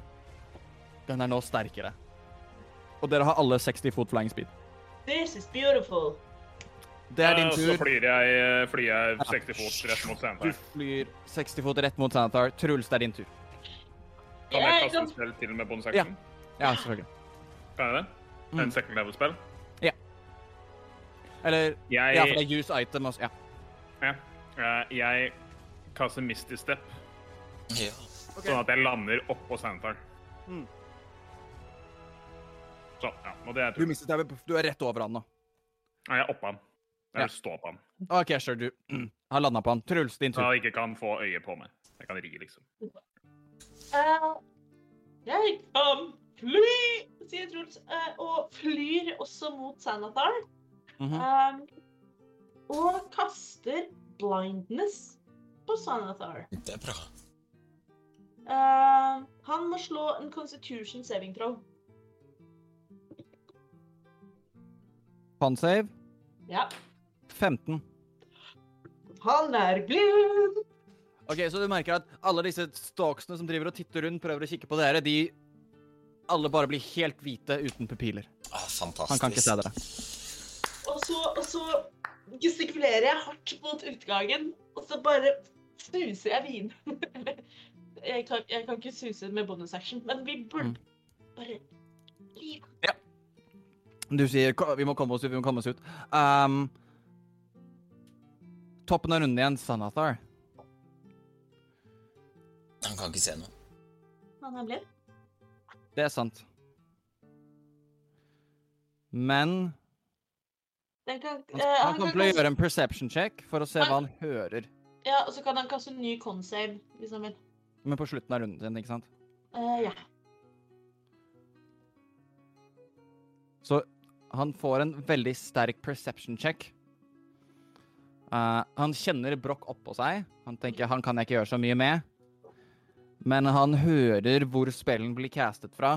den er nå sterkere. Og dere har alle 60 foot flying speed. This is beautiful. Det er din tur. Så flyr jeg, flyr jeg 60 fot rett mot Du flyr 60 fot rett mot Santar. Truls, det er din tur. Kan jeg kaste et en spill til med bonus Ja. action? Ja, selvfølgelig. Kan jeg det? Mm. En second level-spill? Eller Jeg, Ja, for det er use item også. Ja. ja. Eh, jeg kaster Misty Step, Ja. sånn at jeg lander oppå Sandtar. Mm. Sånn, ja. Og det er Du mistet. Du er rett over han nå. Nei, jeg er oppå han. Jeg Ja. stå på han. OK, sure. Du mm, <clears throat> har landa på han. Truls, din Så tur. han ikke kan få øye på meg. Jeg kan ri, liksom. Uh, jeg kan fly, sier Truls, uh, og flyr også mot Sanathar. Mhm. Um, og kaster blindness på Sanathar. Det er bra. Eh, han må slå en constitution saving throw. Con save Ja. 15. Han er blind! Ok, Så du merker at alle disse stalksene som driver og titter rundt, prøver å kikke på dere, de alle bare blir helt hvite uten pupiler. Ah, fantastisk. Han kan ikke se dere. Og så, og så gestikulerer jeg hardt mot utgangen, og så bare snuser jeg vin. <laughs> jeg, kan, jeg kan ikke suse med bonus action, men vi burde bare liv. Du sier 'vi må komme oss ut', vi må komme oss ut. Um, toppen av runden igjen, Sanathar. Han kan ikke se noe. Han er blind. Det er sant. Men Den kan, han, eh, han kommer til å gjøre en perception check for å se hva han hører. Ja, og så kan han kaste en ny con-save, hvis han vil. Men på slutten av runden sin, ikke sant? Uh, ja. Så han får en veldig sterk perception check. Eh, han kjenner Broch oppå seg. Han tenker han kan jeg ikke gjøre så mye med. Men han hører hvor spellen blir castet fra.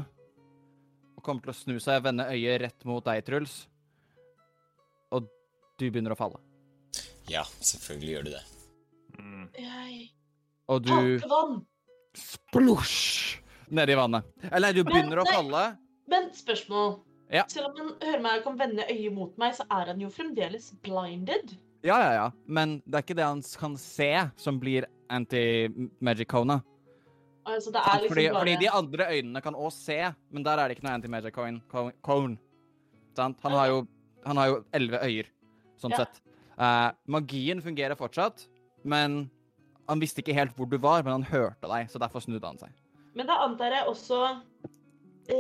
Og kommer til å snu seg og vende øyet rett mot deg, Truls. Og du begynner å falle. Ja, selvfølgelig gjør du det. Mm. Jeg Og du vann! splosj nedi vannet. Eller du begynner å nei. falle. Men spørsmål. Ja. Selv om han hører meg og kan vende øyet mot meg, så er han jo fremdeles blinded. Ja, ja, ja. Men det er ikke det han kan se, som blir anti-magic-cona. Altså, det er liksom fordi, bare fordi de andre øynene kan òg se, men der er det ikke noe anti-magic coin- co- cone. Sant? Han har jo han har jo elleve øyer, sånn Ja. sett. Uh, magien fungerer fortsatt, men han visste ikke helt hvor du var, men han hørte deg, så derfor snudde han seg. Men da antar jeg også,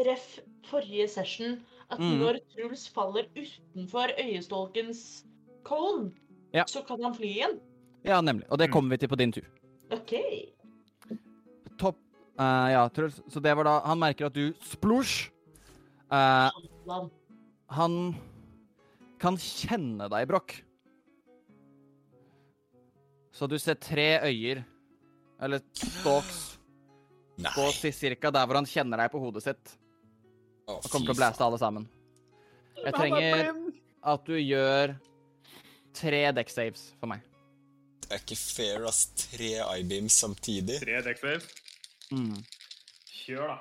ref forrige session, at Mm. når Truls faller utenfor øyestolkens cone, Ja. så kan han fly igjen. Ja, nemlig. Og det Mm. kommer vi til på din tur. OK. Topp. Uh, ja, Truls. Så det var da Han merker at du splosj. Uh, han kan kjenne deg, Brokk. Så du ser tre øyer, eller stalks, si- cirka der hvor han kjenner deg på hodet sitt. Og kommer til å blæste alle sammen. Jeg er trenger at du gjør tre deck saves for meg. Det er ikke fair, ass. Tre ibeams samtidig. Tre deck saves? Mm. Kjør, da.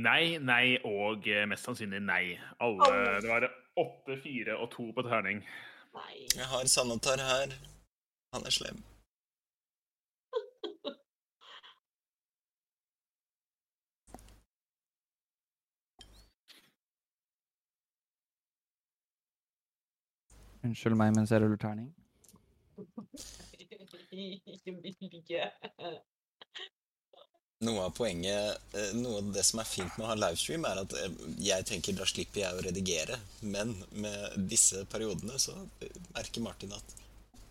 Nei, nei og eh, mest sannsynlig nei. Alle, Alle. det var åtte, fire og to på terning. Nei. Jeg har Sanatar her. Han er slem. Unnskyld meg mens jeg ruller terning. <laughs> Noe av poenget, eh, noe av det som er fint med å ha livestream, er at eh, jeg tenker da slipper jeg å redigere. Men med disse periodene så merker Martin at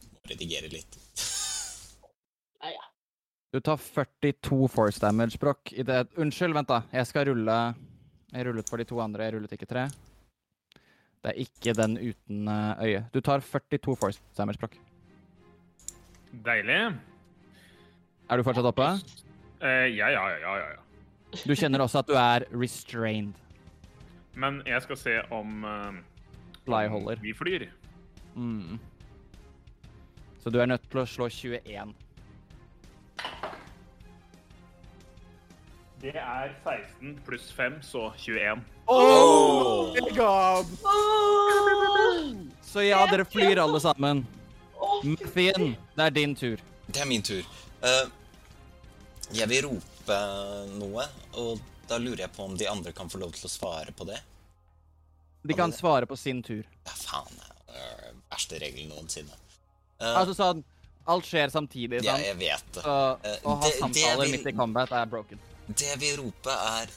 må redigere litt. Ja, <laughs> ja. Du tar 42 force damage, Broch. Unnskyld, vent, da. Jeg skal rulle Jeg rullet for de to andre, jeg rullet ikke tre. Det er ikke den uten eh, øye. Du tar 42 force damage, Broch. Deilig. Er du fortsatt oppe? Uh, ja, ja, ja, ja, ja. Du kjenner også at du er restrained. Men jeg skal se om uh, om vi flyr. Mm. Så du er nødt til å slå 21. Det er 16 pluss 5, så 21. Oh my god! Så ja, dere flyr alle sammen. Muffin, det er din tur. Det er min tur. Uh, jeg vil rope noe, og da lurer jeg på om de andre kan få lov til å svare på det. De kan svare på sin tur. Ja, faen. verste regel noensinne. Uh, Altså sånn Alt skjer samtidig, ja, jeg vet det. Så Eh, å ha samtaler midt i combat er broken. Det jeg vil rope, er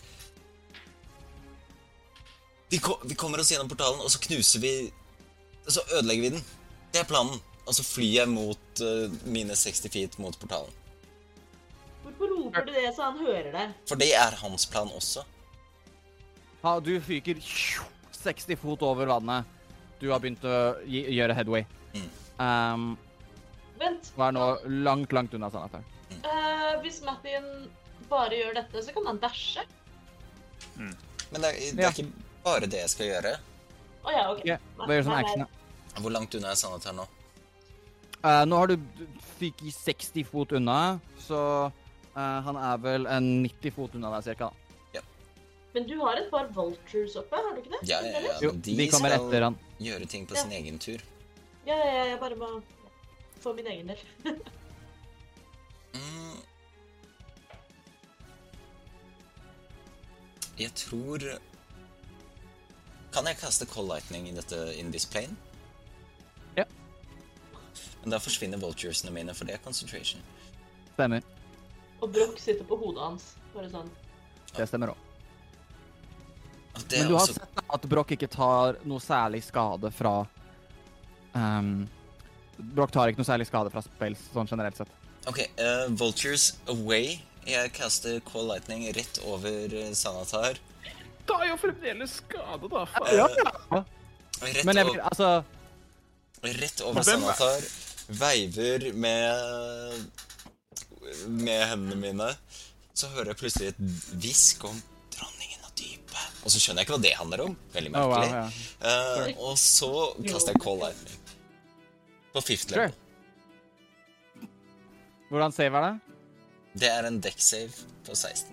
vi, ko vi kommer oss gjennom portalen, og så knuser vi Så ødelegger vi den. Det er planen. Og så flyr jeg mot uh, mine 60 feet mot portalen. Hvorfor roper du det så han hører det? For det er hans plan også. Ha, du fyker 60 fot over vannet. Du har begynt å gi, gjøre headway. Mm. Um, Vent. og er nå langt, langt unna Sanatar. Uh, hvis Mattin bare gjør dette, så kan han dashe. Men det er, det Ja. er ikke bare det jeg skal gjøre. Å ja, OK. Yeah, bare gjør sånn action? da? Hvor langt unna er Sannhet her nå? Uh, nå har du fyket 60 fot unna, så uh, han er vel en 90 fot unna deg cirka. da. Men du har et par vultures oppe, har du ikke det? Ja, ja, ja. Jo, de, de kommer etter han. gjøre ting på Ja. sin egen tur. Ja, ja, ja, jeg bare må få min egen del. Mm. Jeg tror Kan jeg kaste Cold Lightning i dette in this plane? Ja. Men da forsvinner vulturesene mine, for det er concentration. Stemmer. Og Broch sitter på hodet hans. Bare sånn. Det stemmer òg. Men du har også sett at Broch ikke tar noe særlig skade fra um, Broch tar ikke noe særlig skade fra spells sånn generelt sett. OK, uh, vultures away. Jeg kaster Call Lightning rett over uh, Sanatar. Da er jo fremdeles skade, da. faen. Ja, Rett, Men jeg vil Altså rett over er- Sanatar. Veiver med Med hendene mine. Så hører jeg plutselig et hvisk om dronningen av dypet. Og så skjønner jeg ikke hva det handler om. Veldig oh, wow, merkelig. ja. uh, og så kaster jeg call Lightning. På fifth Sure. level. Hvordan save er det? Det er en deck save på 16.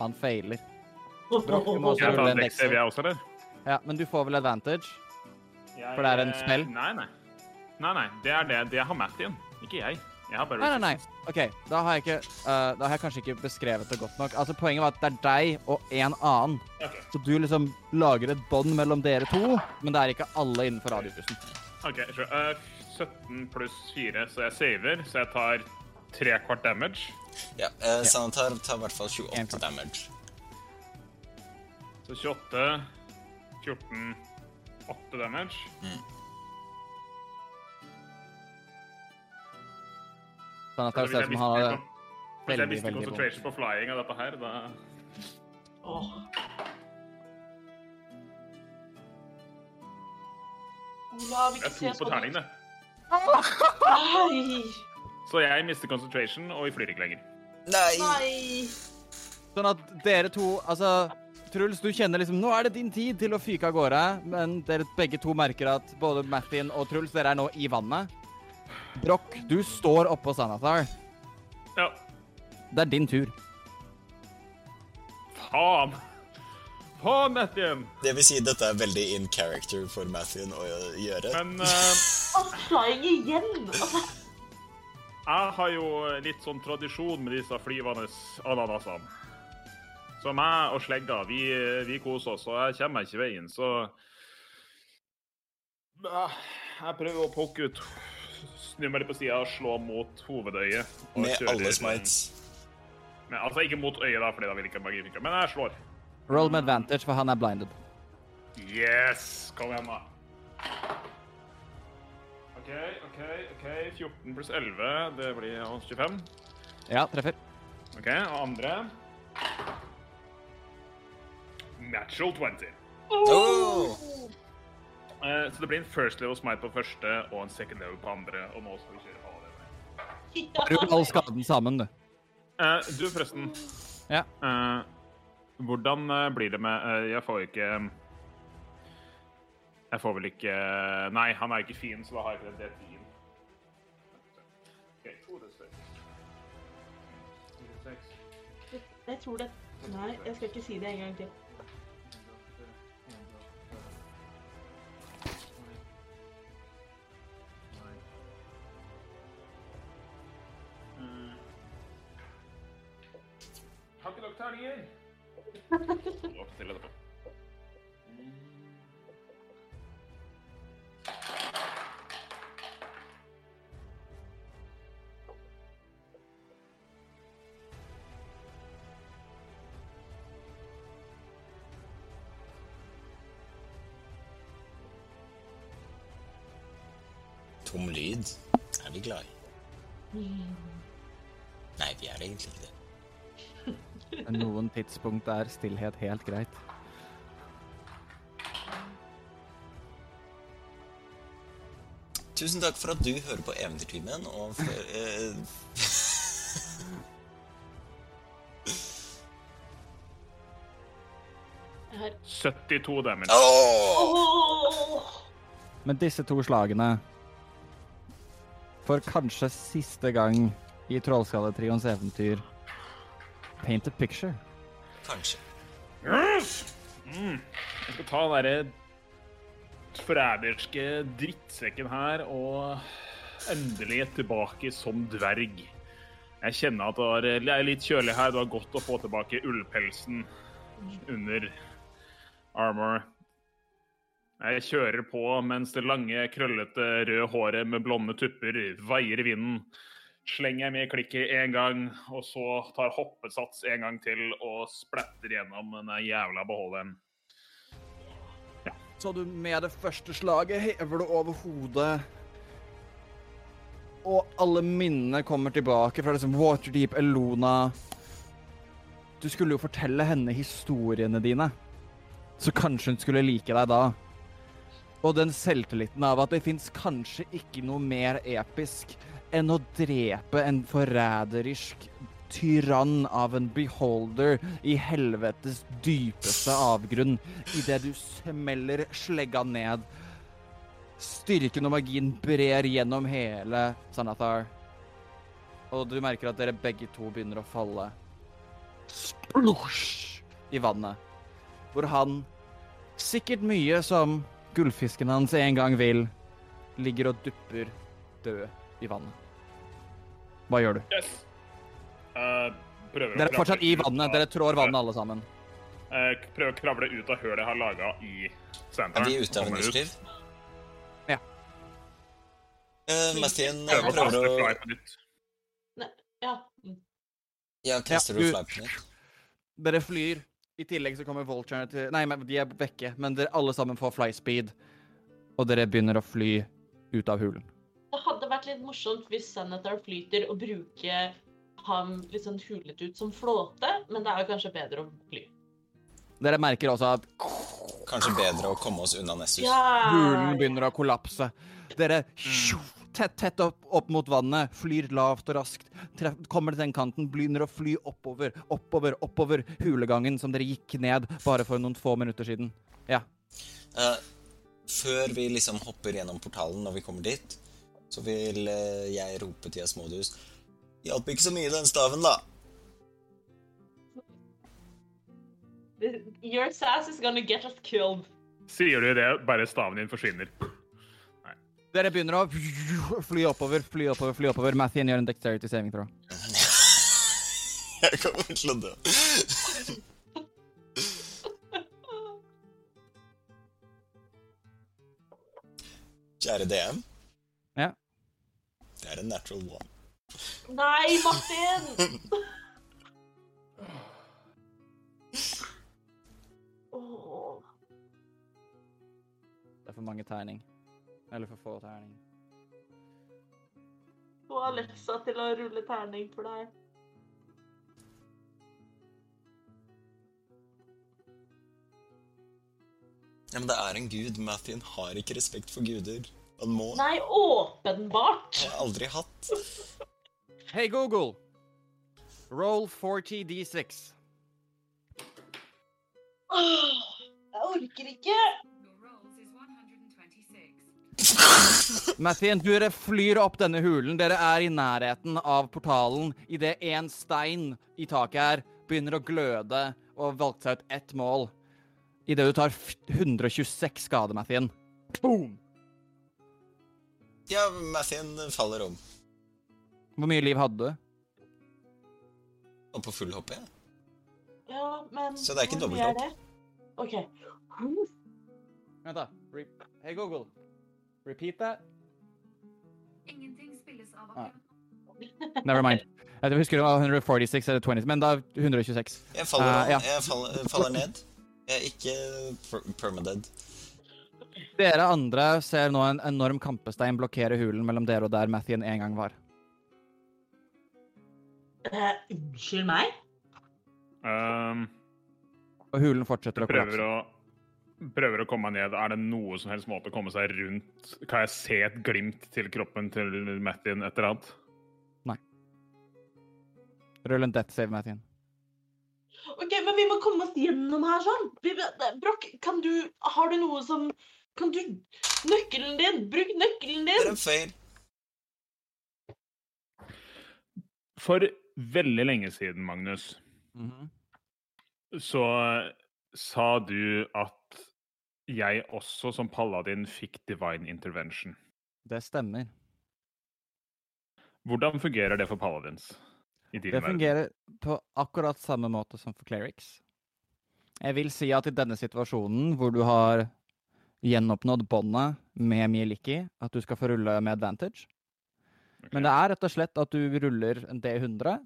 Han feiler. <laughs> Broch, du må også Jeg rulle en dex jeg også, eller? Ja, men du får vel advantage? Jeg- For det er en smell? Nei, nei. Nei, nei. Det er det. Det har Mathien, ikke jeg. Jeg har bare Nei, nei, nei. OK, da har jeg ikke uh, Da har jeg kanskje ikke beskrevet det godt nok. Altså, Poenget var at det er deg og en annen. Okay. Så du liksom lager et bånd mellom dere to, men det er ikke alle innenfor radiopussen. OK, sure. Uh, 17 pluss 4, så jeg saver. Så jeg tar tre kvart damage. Ja, uh, Sanatar tar i hvert fall 28 damage. Så 28, 14, 8 damage. Sånn at det ser ut som han hvis jeg veldig, mister veldig vondt. concentration på flying av dette her, da Åh. Olav, Det ikke er se to på sånn terning, det. Nei! Så jeg mister concentration, og vi flyr ikke lenger. Nei! Nei! Sånn at dere to Altså, Truls, du kjenner liksom Nå er det din tid til å fyke av gårde, men dere begge to merker at både Mattin og Truls, dere er nå i vannet. Broch, du står oppå Sanathar. Ja. Det er din tur. Faen! Faen, Mathien! Det vil si, dette er veldig in character for Mathien å gjøre. Men uh... Å, flying igjen! Jeg har jo litt sånn tradisjon med disse flyvende ananasene. Så meg og slegga, vi, vi koser oss, og jeg kommer meg ikke i veien, så Eh, Jeg prøver å poke ut meg litt på sida og slå mot hovedøyet. og Med alle smites. Men, altså ikke mot øyet, da, fordi da vil ikke magi funke. Men jeg slår. Roll med advantage, for han er blinded. Yes! Kom igjen, da. OK, OK, OK. 14 pluss 11, det blir ja, 25. Ja, treffer. OK, og andre Natural 20. Oh! Eh, så det blir en first level smite på første og en second level på andre. Og nå skal vi kjøre paladin. Rull all skaden sammen, du. Eh, du, forresten. Ja. Eh, hvordan blir det med Jeg får jo ikke Jeg får vel ikke Nei, han er ikke fin, så da har jeg ikke det D10. Ok, to D6. D6. Jeg tror det Nei, jeg skal ikke si det en gang til. Har ikke dere terninger. <laughs> Tom lyd er vi glad i. Nei, vi er egentlig ikke det. <laughs> Noen tidspunkt er stillhet helt greit. Tusen takk for at du hører på Eventyrtimen, og for eh, <laughs> Jeg har 72 damage. Oh! Åh! Men disse to slagene For kanskje siste gang i Trollskalletrioens eventyr Paint a picture. Kanskje. Yes! Mm. Jeg skal ta den derre forræderske drittsekken her og endelig tilbake som dverg. Jeg kjenner at det det er litt kjølig her. Det var godt å få tilbake ullpelsen under armor. Jeg kjører på mens det lange, krøllete, røde håret med blonde tupper veier i vinden. Slenger jeg med klikket én gang, og så tar hoppesats en gang til og splatter gjennom den jævla beholderen. Så du med det første slaget hever du over hodet. Og alle minnene kommer tilbake fra liksom Waterdeep, Elona. Du skulle jo fortelle henne historiene dine. Så kanskje hun skulle like deg da. Og den selvtilliten av at det fins kanskje ikke noe mer episk enn å drepe en forræderisk tyrann av en beholder i helvetes dypeste avgrunn idet du smeller slegga ned. Styrken og magien brer gjennom hele Sanathar. Og du merker at dere begge to begynner å falle splosj i vannet. Hvor han, sikkert mye som gullfisken hans en gang vil, ligger og dupper død i vannet. Hva gjør du? Yes. Uh, prøver Dere er fortsatt i vannet. Dere trår vannet alle sammen. Uh, prøver å kravle ut av hølet jeg har laga i senteren. Er de ute av initiativ? Ja. Uh, Prøver å prøver kaste å på nytt. Ja. Ja, kaster Ja, du du- på nytt? Dere flyr. I tillegg så kommer vulturene til Nei, men de er vekke. Men dere alle sammen får fly speed. Og dere begynner å fly ut av hulen. Det hadde vært litt morsomt hvis Senator flyter og bruker ham litt sånn hulet ut som flåte, men det er jo kanskje bedre å fly. Dere merker også at Kanskje bedre å komme oss unna Nessus. hulen begynner å kollapse. Dere tjo, tett, tett opp, opp mot vannet, flyr lavt og raskt. Treff, kommer til den kanten, begynner å fly oppover, oppover, oppover hulegangen som dere gikk ned bare for noen få minutter siden. Ja. Uh, før vi liksom hopper gjennom portalen når vi kommer dit, så vil uh, jeg rope til Asmodius Hjalp ikke så mye, den staven, da. Your sass is gonna get us killed. Sier du det, bare staven din forsvinner. Dere begynner å <laughs> fly oppover, fly oppover, fly oppover. Mathien gjør en dexterity saving throw. <laughs> Jeg kommer til å dø. Kjære DM. Ja. Det er en natural one. Nei, Martin! <laughs> oh. Det er for mange terning. Eller for få terning. Få Alexa til å rulle terning for deg. Ja, men det er en gud. Mathien har ikke respekt for guder. Han må. Nei, åpenbart! Jeg har aldri hatt. Hei, Google! Roll 40 D6. Åh, Jeg orker ikke. Mathien, dere flyr opp denne hulen. Dere er i nærheten av portalen idet en stein i taket her begynner å gløde og valgte seg ut ett mål. Idet du tar 126 skade, Mathien. Boom! Ja, Mathien faller om. Hvor mye liv hadde du? Og på full hopp, ja. Ja, men Så det er ikke dobbelt er? OK. Vent, da. Hey, Google. Repeat that. Ingenting spilles av Ah. <laughs> Never mind. Jeg husker det var 146 eller 20, men da 126. Jeg faller, uh, ja. jeg faller, faller ned. Jeg er ikke per permadead. Dere andre ser nå en enorm kampestein blokkere hulen mellom dere og der Mathien en gang var. Eh, unnskyld meg? Um, Og hulen fortsetter å kollapse. prøver å, prøver å komme meg ned. Er det noe som helst måte å komme seg rundt? Kan jeg se et glimt til kroppen til Mattin et eller annet? Rull en death save, Mattin. OK, men vi må komme oss gjennom her sånn. Brokk, Broch, kan du Har du noe som Kan du Nøkkelen din! Bruk nøkkelen Det er din! en fail. For veldig lenge siden, Magnus, Mhm. så sa du at jeg også som paladin fikk divine intervention. Det stemmer. Hvordan fungerer det for paladins? I din Det verden? fungerer på akkurat samme måte som for clerics. Jeg vil si at i denne situasjonen, hvor du har gjenoppnådd båndet med Mieliki, at du skal få rulle med advantage. Okay. Men det er rett og slett at du ruller en D100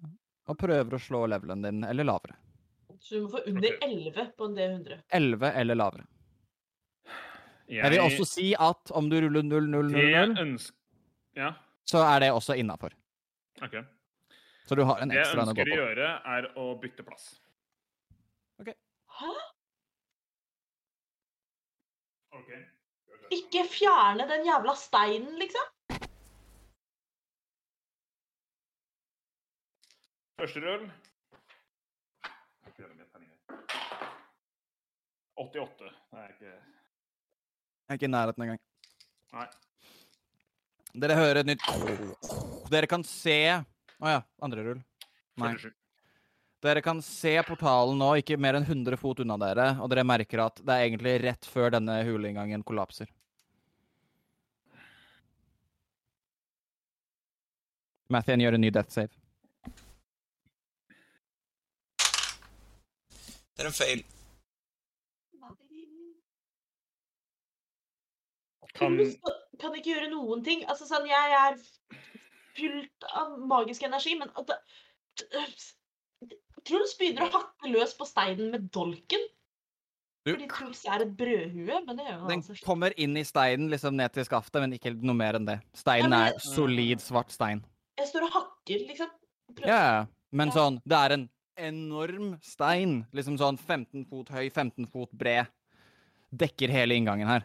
og prøver å slå levelen din, eller lavere. Så du må få under okay. 11 på en D100. 11 eller lavere. Jeg vil også si at om du ruller 0-0-0-0, ja. så er det også innafor. OK. Så du har en ekstra enn å gå på. Det jeg ønsker å gjøre, er å bytte plass. OK. Hæ? OK. Ikke fjerne den jævla steinen, liksom? Første rull. Jeg skal gjøre med terninger. 88. Det er ikke Jeg er ikke i nærheten engang. Nei. Dere hører et nytt Dere kan se Å ja, andre rull. Nei. Dere kan se portalen nå, ikke mer enn 100 fot unna dere, og dere merker at det er egentlig rett før denne huleinngangen kollapser. Mathien gjør en ny death save. Det er en fail. Kan kan ikke gjøre noen ting. Altså sånn, jeg er fylt av magisk energi, men at Truls begynner å hakke løs på steinen med dolken. Du- Fordi Truls er et brødhue, men det gjør han Den altså kommer inn i steinen, liksom ned til skaftet, men ikke noe mer enn det. Steinen Ja, men- er solid, svart stein. Jeg står og hakker, liksom. Ja, ja. Men Ja. sånn, det er en enorm stein. Liksom sånn 15 fot høy, 15 fot bred. Dekker hele inngangen her.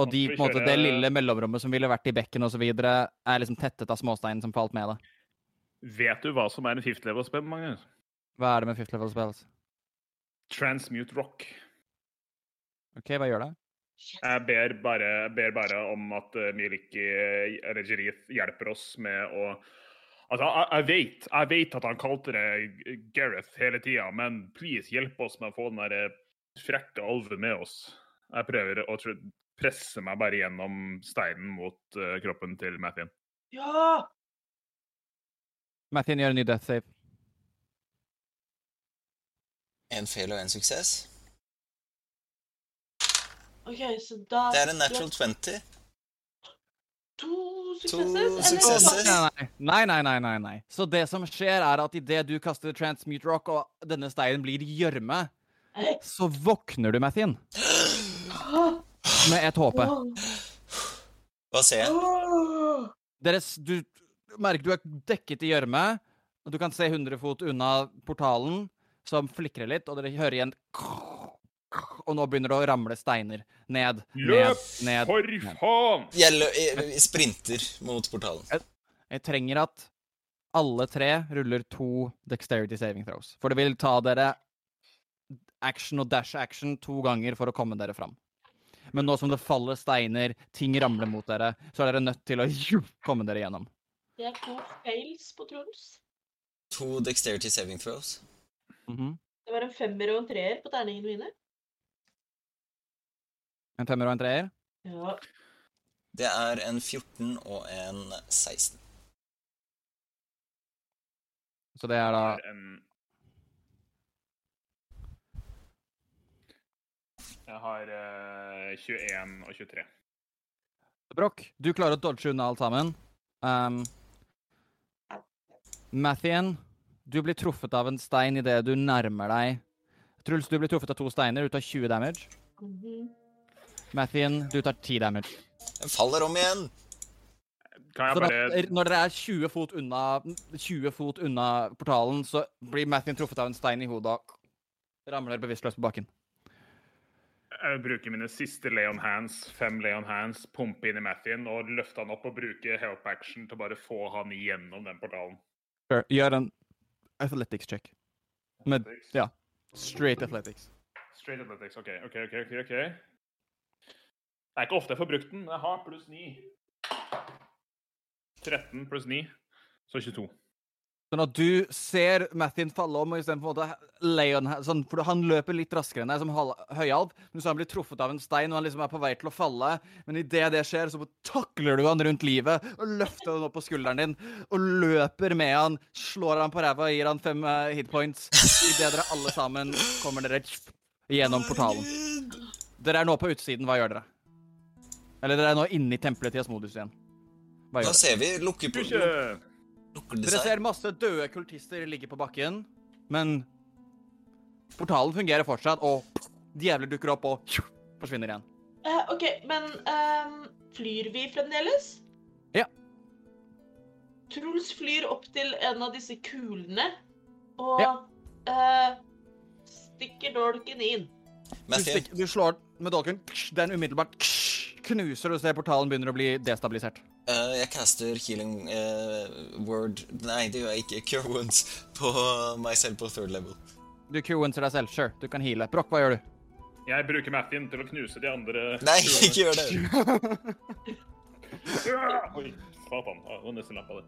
Og de, på en måte, det lille mellomrommet som ville vært i bekken osv., er liksom tettet av småsteinen som falt med det. Vet du hva som er en fifth level spill, Magnus? Hva er det med fifth level-spill? Transmute rock. OK, hva gjør det? Jeg ber bare, ber bare om at uh, Miliki eller Jerith hjelper oss med å Altså, jeg, jeg vet jeg vet at han kalte det Gareth hele tida, men please, hjelp oss med å få den der eh, frekke alven med oss. Jeg prøver å tr- presse meg bare gjennom steinen mot uh, kroppen til Mathien. Ja! Mathien gjør en ny death save. En fail og en suksess. OK, så da Det er en natural 20. To To suksesser? eller- suksesser. Nei, nei, nei, nei, nei. Så det som skjer, er at idet du kaster transmute rock, og denne steinen blir gjørme, Eh, så våkner du, Mathien, <gasps> med et HP. Hva ser jeg? Deres, du merker du er dekket i gjørme, og du kan se 100 fot unna portalen, som flikrer litt, og dere hører igjen <laughs> Og nå begynner det å ramle steiner. Ned, ned, Løp, ned. for faen! Jeg, jeg, jeg sprinter mot portalen. Jeg trenger at alle tre ruller to dexterity saving throws. For det vil ta dere action og dash action to ganger for å komme dere fram. Men nå som det faller steiner, ting ramler mot dere, så er dere nødt til å <laughs> komme dere gjennom. Det er to fails på Truls. To dexterity saving throws. Mhm. Det var en femmer og en treer på terningen mine. En femmer og en treer. Ja. Det er en 14 og en 16. Så det er da Det er en- Jeg har uh, 21 og 23. Broch, du klarer å dodge unna alt sammen. Um, Mathien, du blir truffet av en stein idet du nærmer deg. Truls, du blir truffet av to steiner. Du tar 20 damage. Mhm. Mathien, du tar 10 damage. Den faller om igjen! Kan jeg bare... At, når dere er 20 fot, unna, 20 fot unna portalen, så blir Mathien truffet av en stein i hodet og ramler bevisstløs på bakken. Jeg bruker mine siste Leon Hands, fem Leon Hands, pumpe inn i Mathien og løfte han opp og bruke help action til å bare få han igjennom den portalen. Sure. Gjør en athletics check. Med ja, straight athletics. Straight athletics, OK. ok, ok, ok, ok. Det er ikke ofte jeg får brukt den, men jeg har pluss 9. 13 pluss 9, så 22. Så når du ser Mathien falle om, og istedenfor Leon sånn, For han løper litt raskere enn deg, som høyalv, men så han blir truffet av en stein, og han liksom er på vei til å falle. Men idet det skjer, så takler du han rundt livet og løfter han opp på skulderen din og løper med han, slår han på ræva og gir han fem uh, hitpoints. Idet dere alle sammen kommer dere gjennom portalen. Dere er nå på utsiden. Hva gjør dere? Eller dere er nå inne i tempelet til Asmodus igjen. Hva Da gjør dere? ser vi lukker, på, Dere ser masse døde kultister ligge på bakken, men portalen fungerer fortsatt, og djevler dukker opp og forsvinner igjen. Uh, OK, men ehm, flyr vi fremdeles? Ja. Truls flyr opp til en av disse kulene og Ja. uh, stikker dolken inn. Du, stikker, du slår med dolken, den umiddelbart knuser, og du ser portalen begynner å bli destabilisert. Eh, jeg caster healing uh, word Nei, det gjør jeg ikke. <laughs> Cure wounds på meg selv på third level. Du Q-winser deg selv. Sure, du kan heale. Broch, hva gjør du? Jeg bruker Mathien til å knuse de andre <laughs> Nei, ikke gjør det! <laughs> Oi, satan. Ja, Det var nesten lampa, det.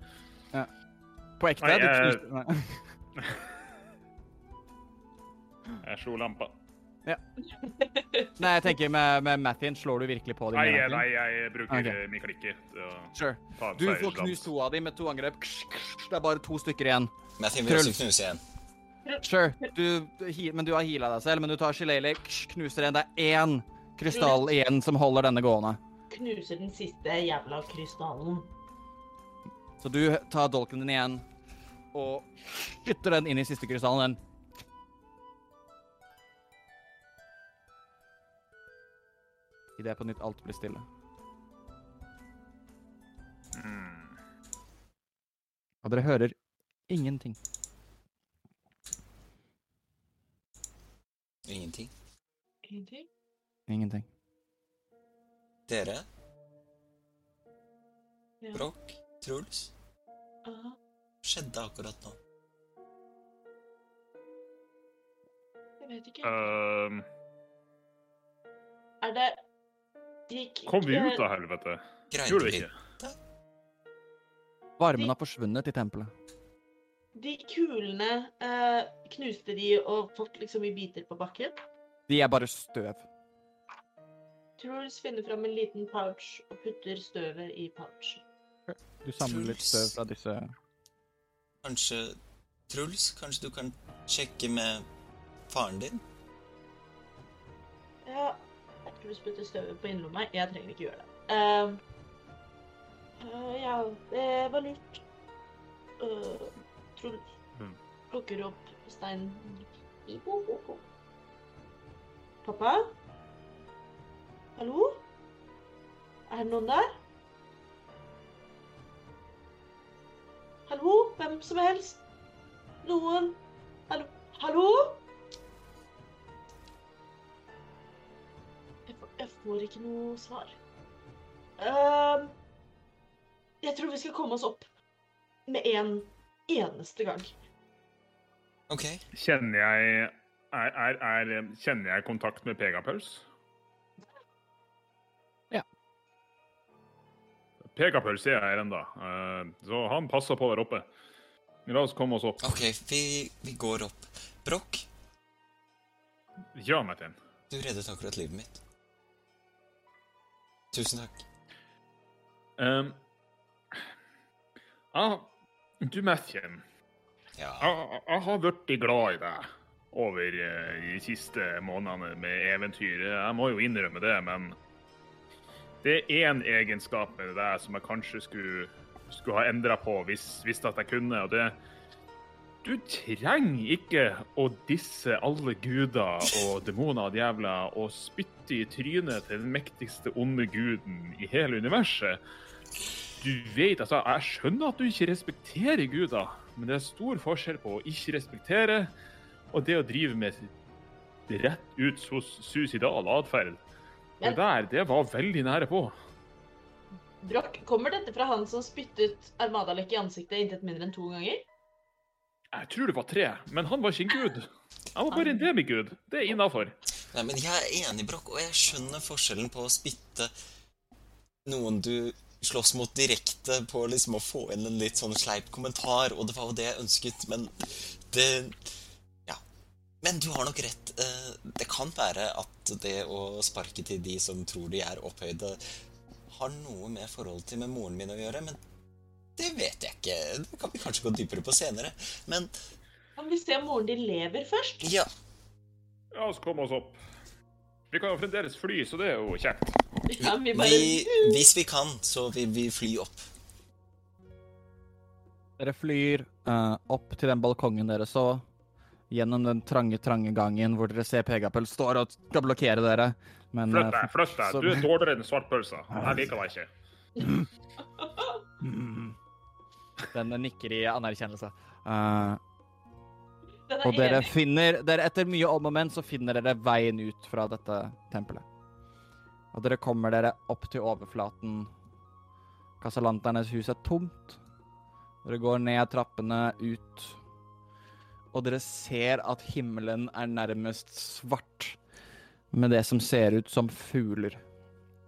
På ekte? Nei, du jeg- knuste Nei. Jeg slo lampa. <laughs> Nei, jeg tenker med, med Mathien slår du virkelig på dem. Nei, nei, jeg bruker Ok. eh, min klikke Sure. Du får knust to av dem med to angrep. Det er bare to stykker igjen. Mathien vil også knuse igjen. Sure, du, du, men du har heala deg selv. Men du tar Shilele, knuser en. Det er én krystall igjen som holder denne gående. Knuser den siste jævla krystallen. Så du tar dolken din igjen og skytter den inn i siste krystallen. Den Idet på nytt alt blir stille. Mm. Og dere hører ingenting. Ingenting. Ingenting? Ingenting. Dere, Ja. Brokk? Truls, Hva skjedde akkurat nå. Jeg vet ikke. Um. Er det Gikk kom vi ut av helvete? Gjorde vi vi ikke? Varmen har forsvunnet i tempelet. De kulene eh, knuste de og fått liksom i biter på bakken. De er bare støv. Truls finner fram en liten pouch og putter støvet i pouchen. Du samler litt støv fra disse Kanskje Truls, kanskje du kan sjekke med faren din? Ja, Truls spytter støvet på innerlomma. Jeg trenger ikke gjøre det. Uh, uh, ja, det var lurt. Uh, Truls Mm. plukker opp steinen. I bo, bo, bo. Pappa? Hallo? Er det noen der? Hallo? Hvem som helst? Noen? Hallo? Hallo? Får, ikke noe svar. Ehm, jeg tror vi skal komme oss opp med en eneste gang. OK. Kjenner jeg er, er, er, Kjenner jeg kontakt med Pegapuls? Ja. Pegapuls er her ennå, så han passer på der oppe. La oss komme oss opp. ok, vi, vi går opp. Brokk, Ja, Martin. du reddet akkurat livet mitt. Tusen takk. Um, ah, du, Matthew. Ja. Jeg, jeg har blitt glad i deg over eh, de siste månedene med eventyret. Jeg må jo innrømme det, men det er én egenskap med deg som jeg kanskje skulle, skulle ha endra på hvis, hvis at jeg kunne, og det Du trenger ikke å disse alle guder og demoner og djevler og spytte i trynet til den mektigste onde guden i hele universet. Du vet, altså, Jeg skjønner at du ikke respekterer guder, men det er stor forskjell på å ikke respektere og det å drive med rett ut suicidal atferd. Det der, det var veldig nære på. Broch, kommer dette fra han som spyttet Armadalekk i ansiktet intet mindre enn to ganger? Jeg tror det var tre, men han var ikke en gud. Han var bare en demigud. Det er innafor. Nei, men jeg er enig, Brokk, og jeg skjønner forskjellen på å spytte noen du slåss mot direkte på liksom å få inn en litt sånn sleip kommentar, og det var jo det jeg ønsket, men det Ja. Men du har nok rett. Eh, Det kan være at det å sparke til de som tror de er opphøyde, har noe med forholdet til med moren min å gjøre, men det vet jeg ikke. Det kan vi kanskje gå dypere på senere. Men Kan vi se om moren din lever først? ja. La oss komme oss opp. Vi kan jo fremdeles fly, så det er jo kjekt. Ja, vi bare... Vi, hvis vi kan, så vil vi fly opp. Dere flyr uh, opp til den balkongen dere så, gjennom den trange, trange gangen hvor dere ser Pegapøl står og skal blokkere dere. Men Flytt eh, deg, flytt deg. så- Du er dårligere enn svartpølsa. Jeg liker deg ikke. <laughs> <laughs> Mm. Den nikker i anerkjennelse. Uh, og dere enig. finner dere Etter mye om og men så finner dere veien ut fra dette tempelet. Og dere kommer dere opp til overflaten. Kasalanternes hus er tomt. Dere går ned trappene ut. Og dere ser at himmelen er nærmest svart med det som ser ut som fugler.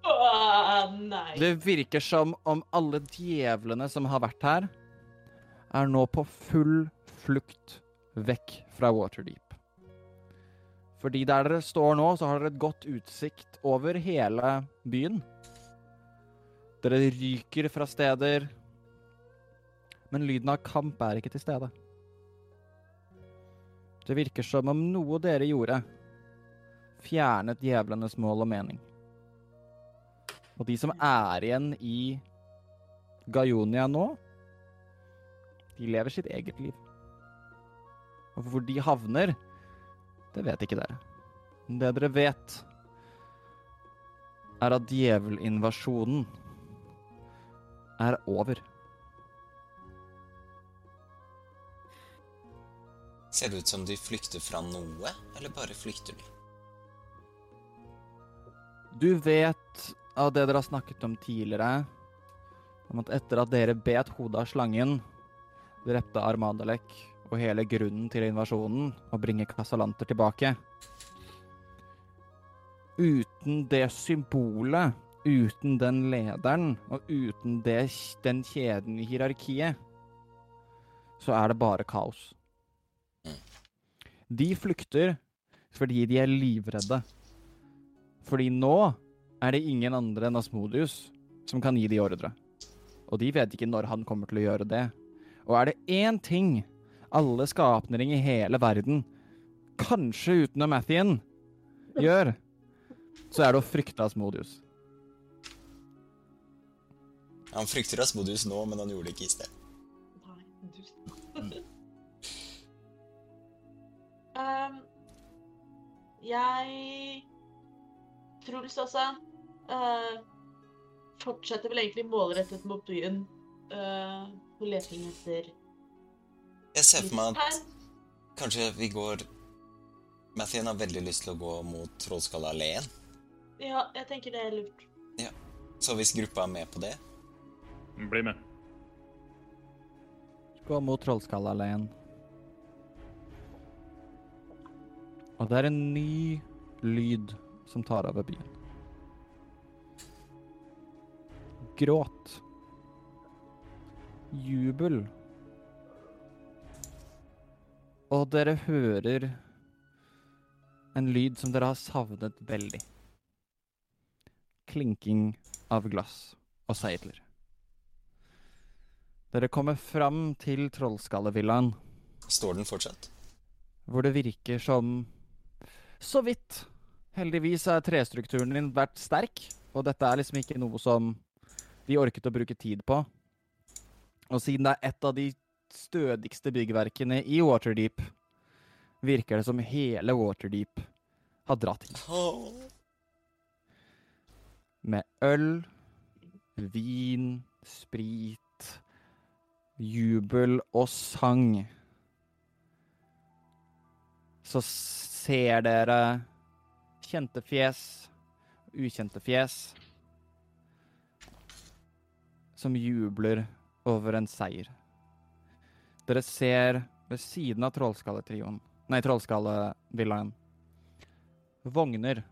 Åh, nei. Det virker som om alle djevlene som har vært her, er nå på full flukt vekk fra Waterdeep. Fordi der dere står nå, så har dere et godt utsikt over hele byen. Dere ryker fra steder, men lyden av kamp er ikke til stede. Det virker som om noe dere gjorde, fjernet djevlenes mål og mening. Og de som er igjen i Gajonia nå, de lever sitt eget liv. Og hvor de havner, det vet ikke dere. Det dere vet, er at djevelinvasjonen er over. Ser det ut som de flykter fra noe, eller bare flykter de? Du vet av det dere har snakket om tidligere, om at etter at dere bet hodet av slangen, drepte Armadalek og hele grunnen til invasjonen, å bringe kassalanter tilbake Uten det symbolet, uten den lederen og uten det, den kjeden i hierarkiet, så er det bare kaos. De flykter fordi de er livredde. Fordi nå er det ingen andre enn Asmodius som kan gi de ordre. Og de vet ikke når han kommer til å gjøre det. Og er det én ting alle skapninger i hele verden, kanskje utenom Mathien, gjør, så er det å frykte Asmodius. Han frykter Asmodius nå, men han gjorde det ikke i sted. Nei, du um, Jeg Truls også Uh, fortsetter vel egentlig målrettet mot byen eh, på leting etter Jeg ser for meg at kanskje vi går Mathien har veldig lyst til å gå mot Trollskallealleen. Ja, jeg tenker det er lurt. Så hvis gruppa er med på det Bli med. Gå mot Trollskallealleen. Og det er en ny lyd som tar over byen. Gråt. Jubel. Og dere hører en lyd som dere har savnet veldig. Klinking av glass og seidler. Dere kommer fram til Trollskallevillaen, Står den fortsatt? hvor det virker som Så vidt. Heldigvis er trestrukturen din vært sterk, og dette er liksom ikke noe som de orket å bruke tid på. Og siden det er et av de stødigste byggverkene i Waterdeep, virker det som hele Waterdeep har dratt hit. Med øl, vin, sprit, jubel og sang. Så ser dere kjente fjes, ukjente fjes, som jubler over en seier. Dere ser ved siden av Trollskalletrioen, nei, Trollskallevillaen, vogner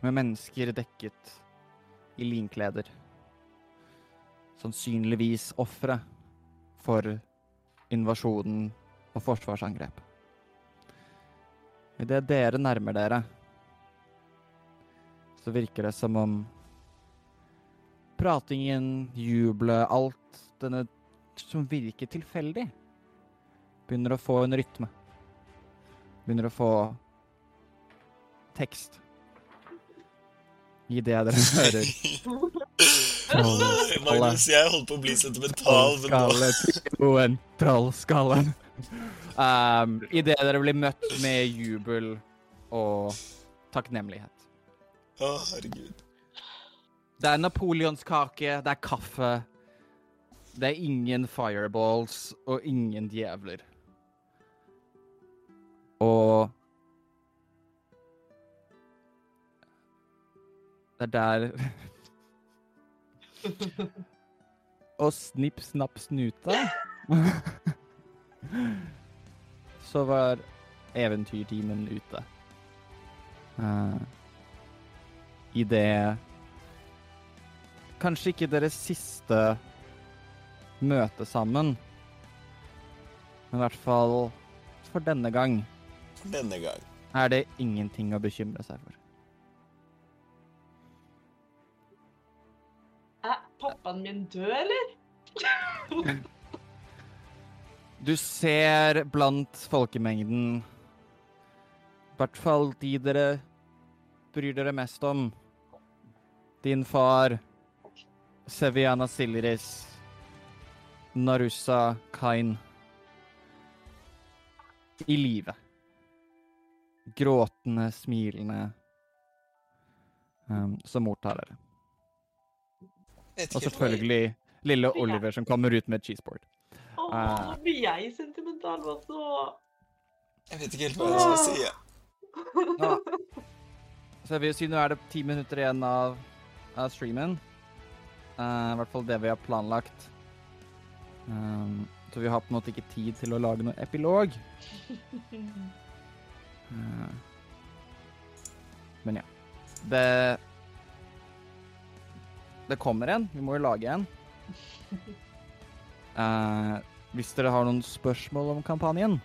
med mennesker dekket i linkleder. Sannsynligvis ofre for invasjonen og forsvarsangrep. Idet dere nærmer dere, så virker det som om pratingen, jubelet, alt denne som virker tilfeldig, begynner å få en rytme. Begynner å få tekst. I det dere <laughs> hører Trollskalle. Magnus, jeg holdt på å bli sentimental, men nå Trollskalletrioen. Trollskallen. Um, Idet dere blir møtt med jubel og takknemlighet. Å, herregud. Det er napoleonskake, det er kaffe. Det er ingen fireballs og ingen djevler. Og Det er der <laughs> Og snipp, snapp, snute. <laughs> Så var eventyrtimen ute. Uh, det Kanskje ikke deres siste møte sammen, men i hvert fall for denne gang Denne gang. er det ingenting å bekymre seg for. Er pappaen min død, eller? <laughs> Du ser blant folkemengden I hvert fall de dere bryr dere mest om. Din far, Seviana Siliris, Narusa Kain. I live. Gråtende, smilende, um, som mottar dere. Og selvfølgelig lille Oliver som kommer ut med et cheeseboard. Å, Eh. blir jeg sentimental også. Jeg vet ikke helt hva jeg skal si. jeg. Ja. Så jeg vil si nå er det ti minutter igjen av, av streamen. Eh, I hvert fall det vi har planlagt. Um, så vi har på en måte ikke tid til å lage noe epilog. Uh, <laughs> men ja. Det Det kommer en. Vi må jo lage en. Uh, <laughs> hvis dere har noen spørsmål om kampanjen,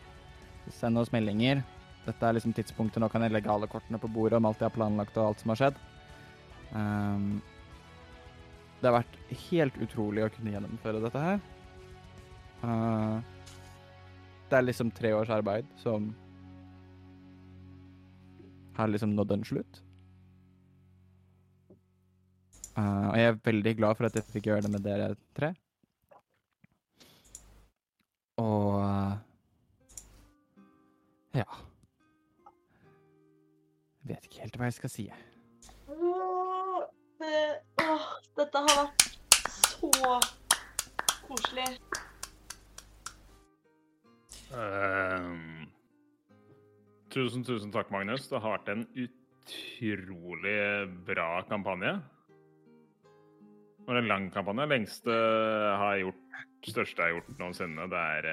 send oss meldinger. Dette er liksom tidspunktet nå kan jeg legge alle kortene på bordet om alt jeg har planlagt og alt som har skjedd. Ehm, det har vært helt utrolig å kunne gjennomføre dette her. Uh, det er liksom tre års arbeid som har liksom nådd en slutt. Uh, og jeg er veldig glad for at jeg fikk gjøre det med dere tre. Og uh, ja. Jeg vet ikke helt hva jeg skal si. jeg. Åh, dette har vært så koselig. Ehm, tusen, tusen takk, Magnus. Det har vært en utrolig bra kampanje. Det var en lang kampanje. Lengste jeg har gjort, største jeg har gjort noensinne. Det er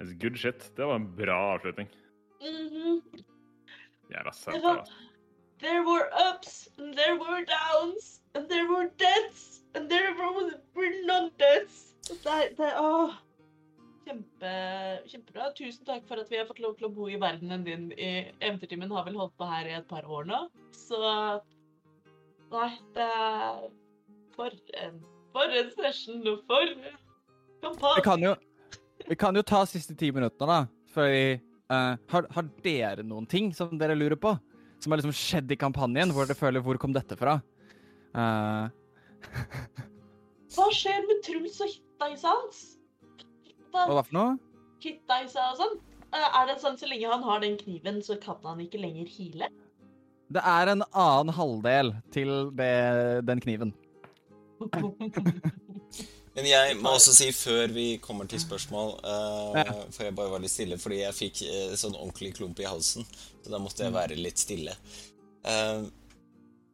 uh, good shit. Det var en bra avslutning. Mhm. Jævla Det søt. There were ups, and there were downs, and there were deaths, and there were, were non-deaths. Kjempe, kjempebra. Tusen takk for at vi har fått lov til å bo i verdenen din. i Eventyrtimen har vel holdt på her i et par år nå, så Nei, det er For en, for en session og for kampanje. Vi kan jo, vi kan jo ta siste ti minuttene, da. Fordi uh, har, har dere noen ting som dere lurer på? Som har liksom skjedd i kampanjen, hvor dere føler 'hvor kom dette fra'? Uh... <laughs> Hva skjer med Truls og hitteisa hans? og hva for noe? Hitteisa og sånn? Eh, Er det sånn så lenge han har den kniven, så kan han ikke lenger hile? Det er en annen halvdel til det, den kniven. <laughs> Men jeg må også si, før vi kommer til spørsmål uh, Ja. For jeg bare var litt stille, fordi jeg fikk uh, sånn ordentlig klump i halsen. Så da måtte jeg være litt stille. Uh,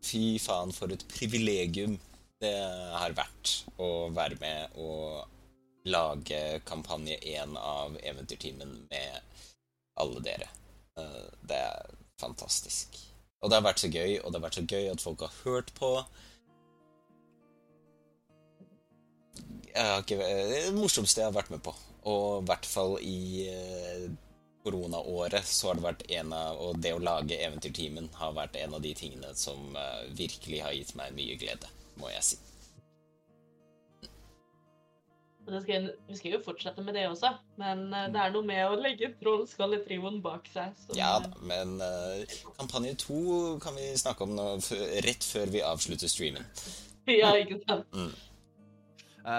fy faen, for et privilegium det har vært å være med og lage kampanje én av Eventyrtimen med alle dere. Eh, det er fantastisk. Og det har vært så gøy, og det har vært så gøy at folk har hørt på. Ikke, det er det morsomste jeg har vært med på. Og i hvert fall i eh, koronaåret så har det vært en av Og det å lage Eventyrtimen har vært en av de tingene som eh, virkelig har gitt meg mye glede, må jeg si. Det skal, vi skal jo fortsette med det også, men eh, det er noe med å legge trollskalletrioen bak seg. som- Ja da, men eh, kampanje to kan vi snakke om nå, rett før vi avslutter streamen. <laughs> Ja, ikke sant? Eh,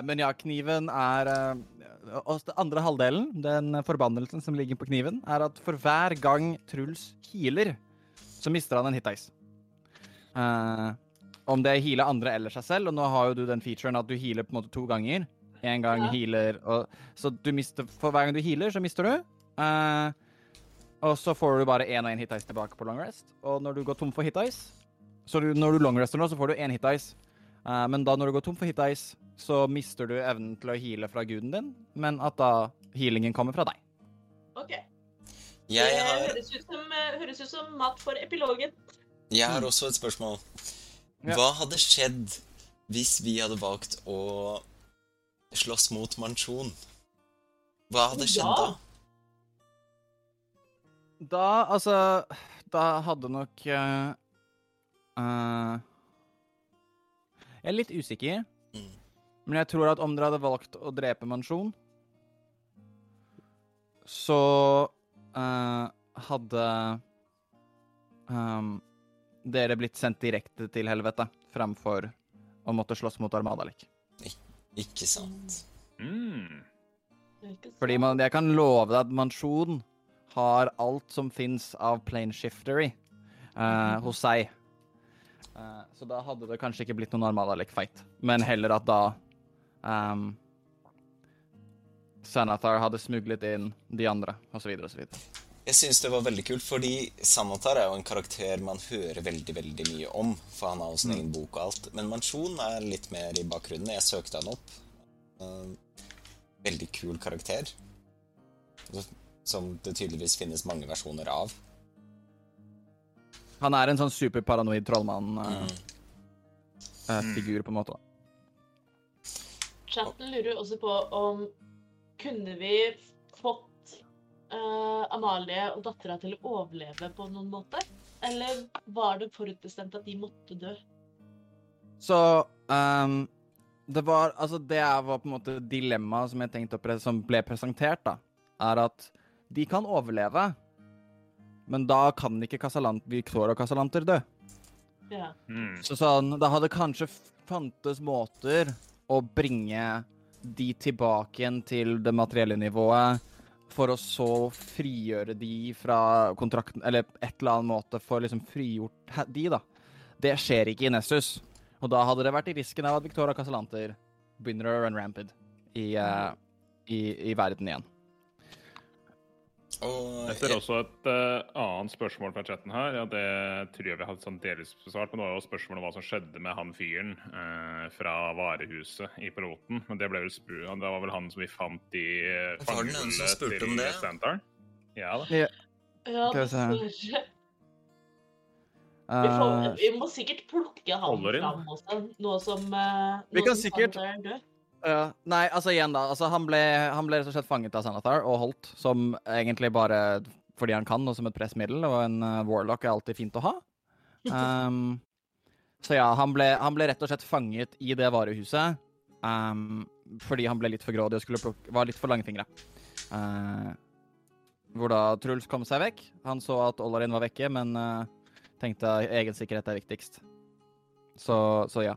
men ja, kniven er eh, Og den andre halvdelen, den forbannelsen som ligger på kniven, er at for hver gang Truls healer, så mister han en hitice. Uh, om det healer andre eller seg selv, og nå har jo du den featuren at du healer på en måte to ganger. En gang Ja. healer og Så du mister For hver gang du healer, så mister du. Uh, og så får du bare én og én hitice tilbake på long rest. Og når du går tom for hitice Så du, når du long rester nå, så får du én hitice. Uh, men da når du går tom for hitice, så mister du evnen til å heale fra guden din, men at da healingen kommer fra deg. OK. Jeg det har, høres ut, som, eh, høres ut som mat for epilogen. jeg har også et spørsmål. Hva hadde skjedd hvis vi hadde valgt å slåss mot Mansjon? Hva hadde skjedd da? Da, altså Da hadde nok uh, eh, Jeg er litt usikker, Mm. Men jeg tror at om dere hadde valgt å drepe Mansjon, så uh, hadde um, dere blitt sendt direkte til helvete framfor å måtte slåss mot Armadalik. Ikke sant. Mm. Ikke sant? Fordi man, jeg kan love deg at Mansjon har alt som fins av plane shiftery eh, hos seg. Uh, så da hadde det kanskje ikke blitt noen Armadalik-fight, men heller at da um, Sanathar hadde smuglet inn de andre, osv., osv. Jeg syns det var veldig kult, fordi Sanatar er jo en karakter man hører veldig veldig mye om. For han har også en egen bok og alt. Men Mansjon er litt mer i bakgrunnen. Jeg søkte han opp. Eh, veldig kul karakter. Som det tydeligvis finnes mange versjoner av. Han er en sånn superparanoid trollmann-figur, Mm. på en måte. Chatten lurer også på om kunne vi fått uh, Amalie og dattera til å overleve på noen måte? Eller var det forutbestemt at de måtte dø? Så um, det var Altså, det var på en måte dilemmaet som jeg tenkte å pre som ble presentert, da. Er at de kan overleve, men da kan ikke Victoria og Casalanter dø. Ja. Mm. Så sånn, da hadde kanskje fantes måter å bringe de tilbake igjen til det materielle nivået, for å så frigjøre de fra kontrakten, eller et eller annet måte for liksom frigjort de, da. Det skjer ikke i Nessus. Og da hadde det vært i risken av at Victoria Casalanter begynner å run rampid i, uh, i, i verden igjen. Og Jeg ser også et uh, annet spørsmål fra chatten her. Ja, det tror jeg vi hadde sånn delvis besvart. Men det var jo spørsmål om hva som skjedde med han fyren uh, fra varehuset i piloten. Men det ble vel spurt Det var vel han som vi fant i uh, Var til noen som spurte om det? Santar? Ja da. Ja, ja se. Vi, får, Eh, vi må sikkert plukke han fram også, nå som uh, Vi kan sikkert- er. Ja, nei, altså igjen da, altså han ble, han ble rett og slett fanget av Sanathar og holdt, som egentlig bare fordi han kan, og som et pressmiddel, og en eh, warlock er alltid fint å ha. Um, <laughs> så ja, han ble, han ble rett og slett fanget i det varehuset, um, fordi han ble litt for grådig og skulle plukke, var litt for langfingra. Uh, hvor da Truls kom seg vekk. Han så at Ollarin var vekke, men uh, tenkte egen sikkerhet er viktigst. Så, så ja.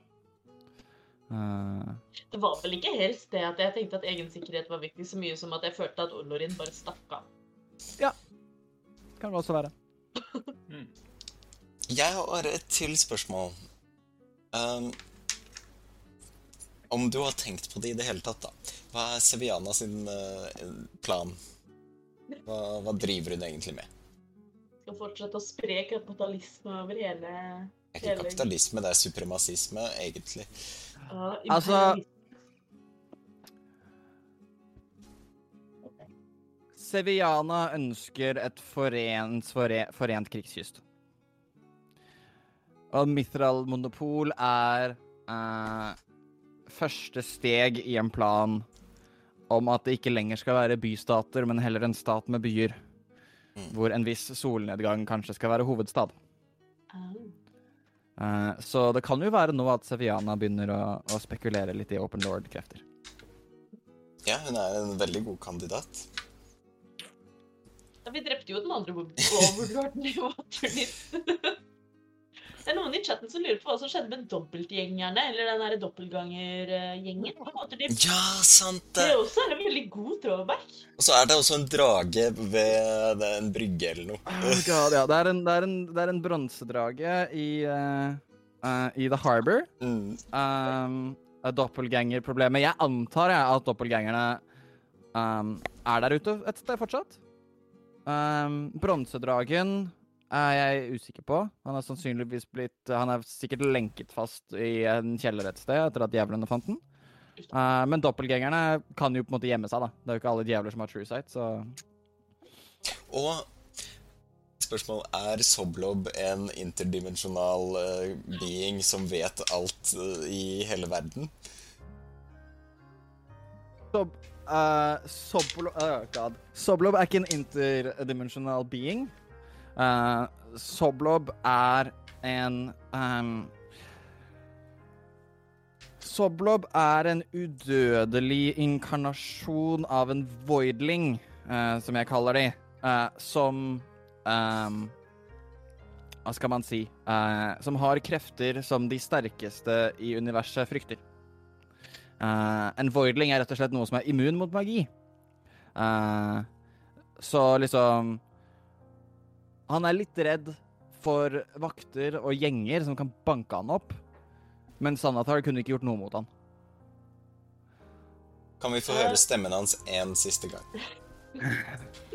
Uh, Det var vel ikke helst det at jeg tenkte at egen sikkerhet var viktig, så mye som at jeg følte at Olorin bare stakk av. kan det også være. <laughs> Jeg har et til spørsmål. Um, om du har tenkt på det i det hele tatt, da. Hva er Seviana sin uh, plan? Hva, hva driver hun egentlig med? Skal fortsette å spre kapitalisme over hele Det er ikke kapitalisme, det er supremasisme, egentlig. Altså- Seviana ønsker et forent, forent, forent krigskyst. Og Mithral monopol er eh, første steg i en plan om at det ikke lenger skal være bystater, men heller en stat med byer. Hvor en viss solnedgang kanskje skal være hovedstad. Ah. Eh, så det kan jo være nå at Seviana begynner å, å spekulere litt i Open Lord-krefter. Ja, hun er en veldig god kandidat. Ja, vi drepte jo den andre overlorden i Waterdeep. Det er noen i chatten som lurer på hva som skjedde med dobbeltgjengerne, eller den der dobbeltgangergjengen på Waterdeep. Ja, sant Det det! er også en veldig god throwback. Og så er det også en drage ved en brygge eller noe. Oh god, ja. Det er en, det er en, det er en bronsedrage i, uh, uh, i The Harbor. Mm. Um, er doppelgangerproblemet. Jeg antar jeg at doppelgangerne um, er der ute et sted fortsatt. Um, Bronsedragen er jeg usikker på. Han er sannsynligvis blitt Han er sikkert lenket fast i en kjeller et sted etter at djevlene fant den. Uh, men doppelgangerne kan jo på en måte gjemme seg, da. Det er jo ikke alle djevler som har true sight, så Og spørsmål er Soblob en interdimensjonal uh, being som vet alt uh, i hele verden? Sob... Soblob, Oh god. Soblob er ikke en interdimensional being. Uh, Soblob er en um, Soblob er en udødelig inkarnasjon av en voidling, uh, som jeg kaller de, uh, som um, Hva skal man si? uh, som har krefter som de sterkeste i universet frykter. En voidling er rett og slett noe som er immun mot magi. Så liksom Han er litt redd for vakter og gjenger som kan banke han opp. Men Sanatar kunne ikke gjort noe mot han. Kan vi få høre stemmen hans en siste gang? <laughs>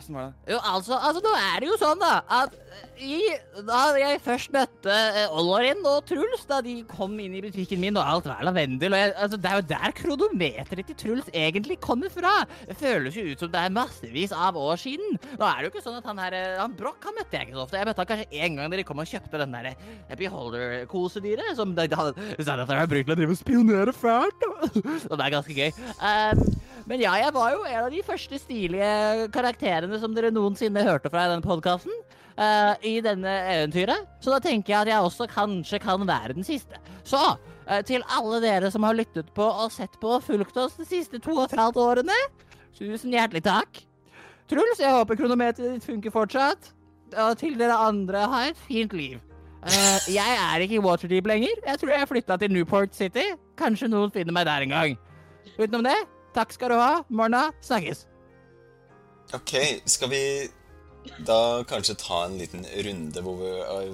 Åssen var det? Jo, altså, altså, nå er det jo sånn, da, at i, da jeg først møtte uh, Ollorin og Truls, da de kom inn i butikken min, og alt var lavendel, og jeg, altså, det er jo der kronometeret til Truls egentlig kommer fra. Det føles jo ut som det er massevis av år siden. Nå er det jo ikke sånn at han her, eh, han Broch, han møtte jeg ikke så ofte. Jeg møtte han kanskje en gang da de kom og kjøpte den der eh, Beholder-kosedyret, som de de, sa at de har brukt til å drive og spionere fælt. Og <laughs> det er ganske gøy. Um, men ja, jeg var jo en av de første stilige karakterene som dere noensinne hørte fra i denne podkasten. I denne eventyret. Så da tenker jeg at jeg også kanskje kan være den siste. Så uh, til alle dere som har lyttet på og sett på og fulgt oss de siste to og et halvt årene, tusen hjertelig takk. Truls, jeg håper kronometeret ditt funker fortsatt. og til dere andre, ha et fint liv. Uh, jeg er ikke i Waterdeep lenger. Jeg tror jeg flytta til Newport City. Kanskje noen finner meg der en gang. Utenom det, takk skal du ha. Morna, snakkes. Ok, skal vi da kanskje ta en liten runde hvor, vi,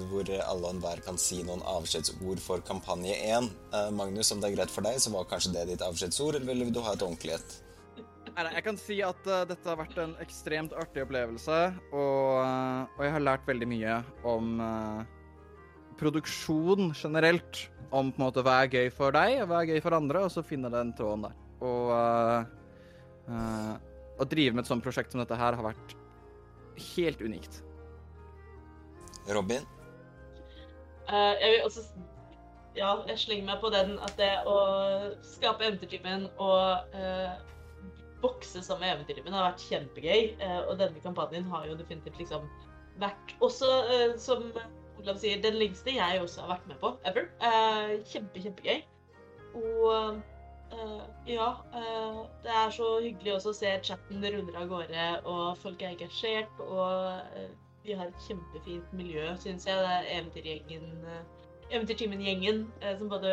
hvor alle og enhver kan si noen avskjedsord for kampanje 1? Eh, Magnus, om det er greit for deg, så var kanskje det ditt avskjedsord, eller vil du ha et ordentlig et? Nei, jeg kan si at uh, dette har vært en ekstremt artig opplevelse, og, uh, og jeg har lært veldig mye om produksjon generelt. Om på en måte hva er gøy for deg, og hva er gøy for andre, og så finne den tråden der. Og uh, uh, å drive med et sånt prosjekt som dette her har vært helt unikt. Robin? Uh, jeg vil også Ja, jeg slenger meg på den at det å skape eventyrtimen og uh, bokse sammen med eventyrtimen har vært kjempegøy. eh, og denne kampanjen har jo definitivt liksom vært også, som Olav sier, den lengste jeg også har vært med på ever. Eh, kjempe, kjempegøy. Og eh, ja, eh, det er så hyggelig også å se chatten ruller av gårde, og folk er engasjert. Og eh, vi har et kjempefint miljø, syns jeg. Det er eventyrgjengen, eh, Eventyrtimen-gjengen, eh, som både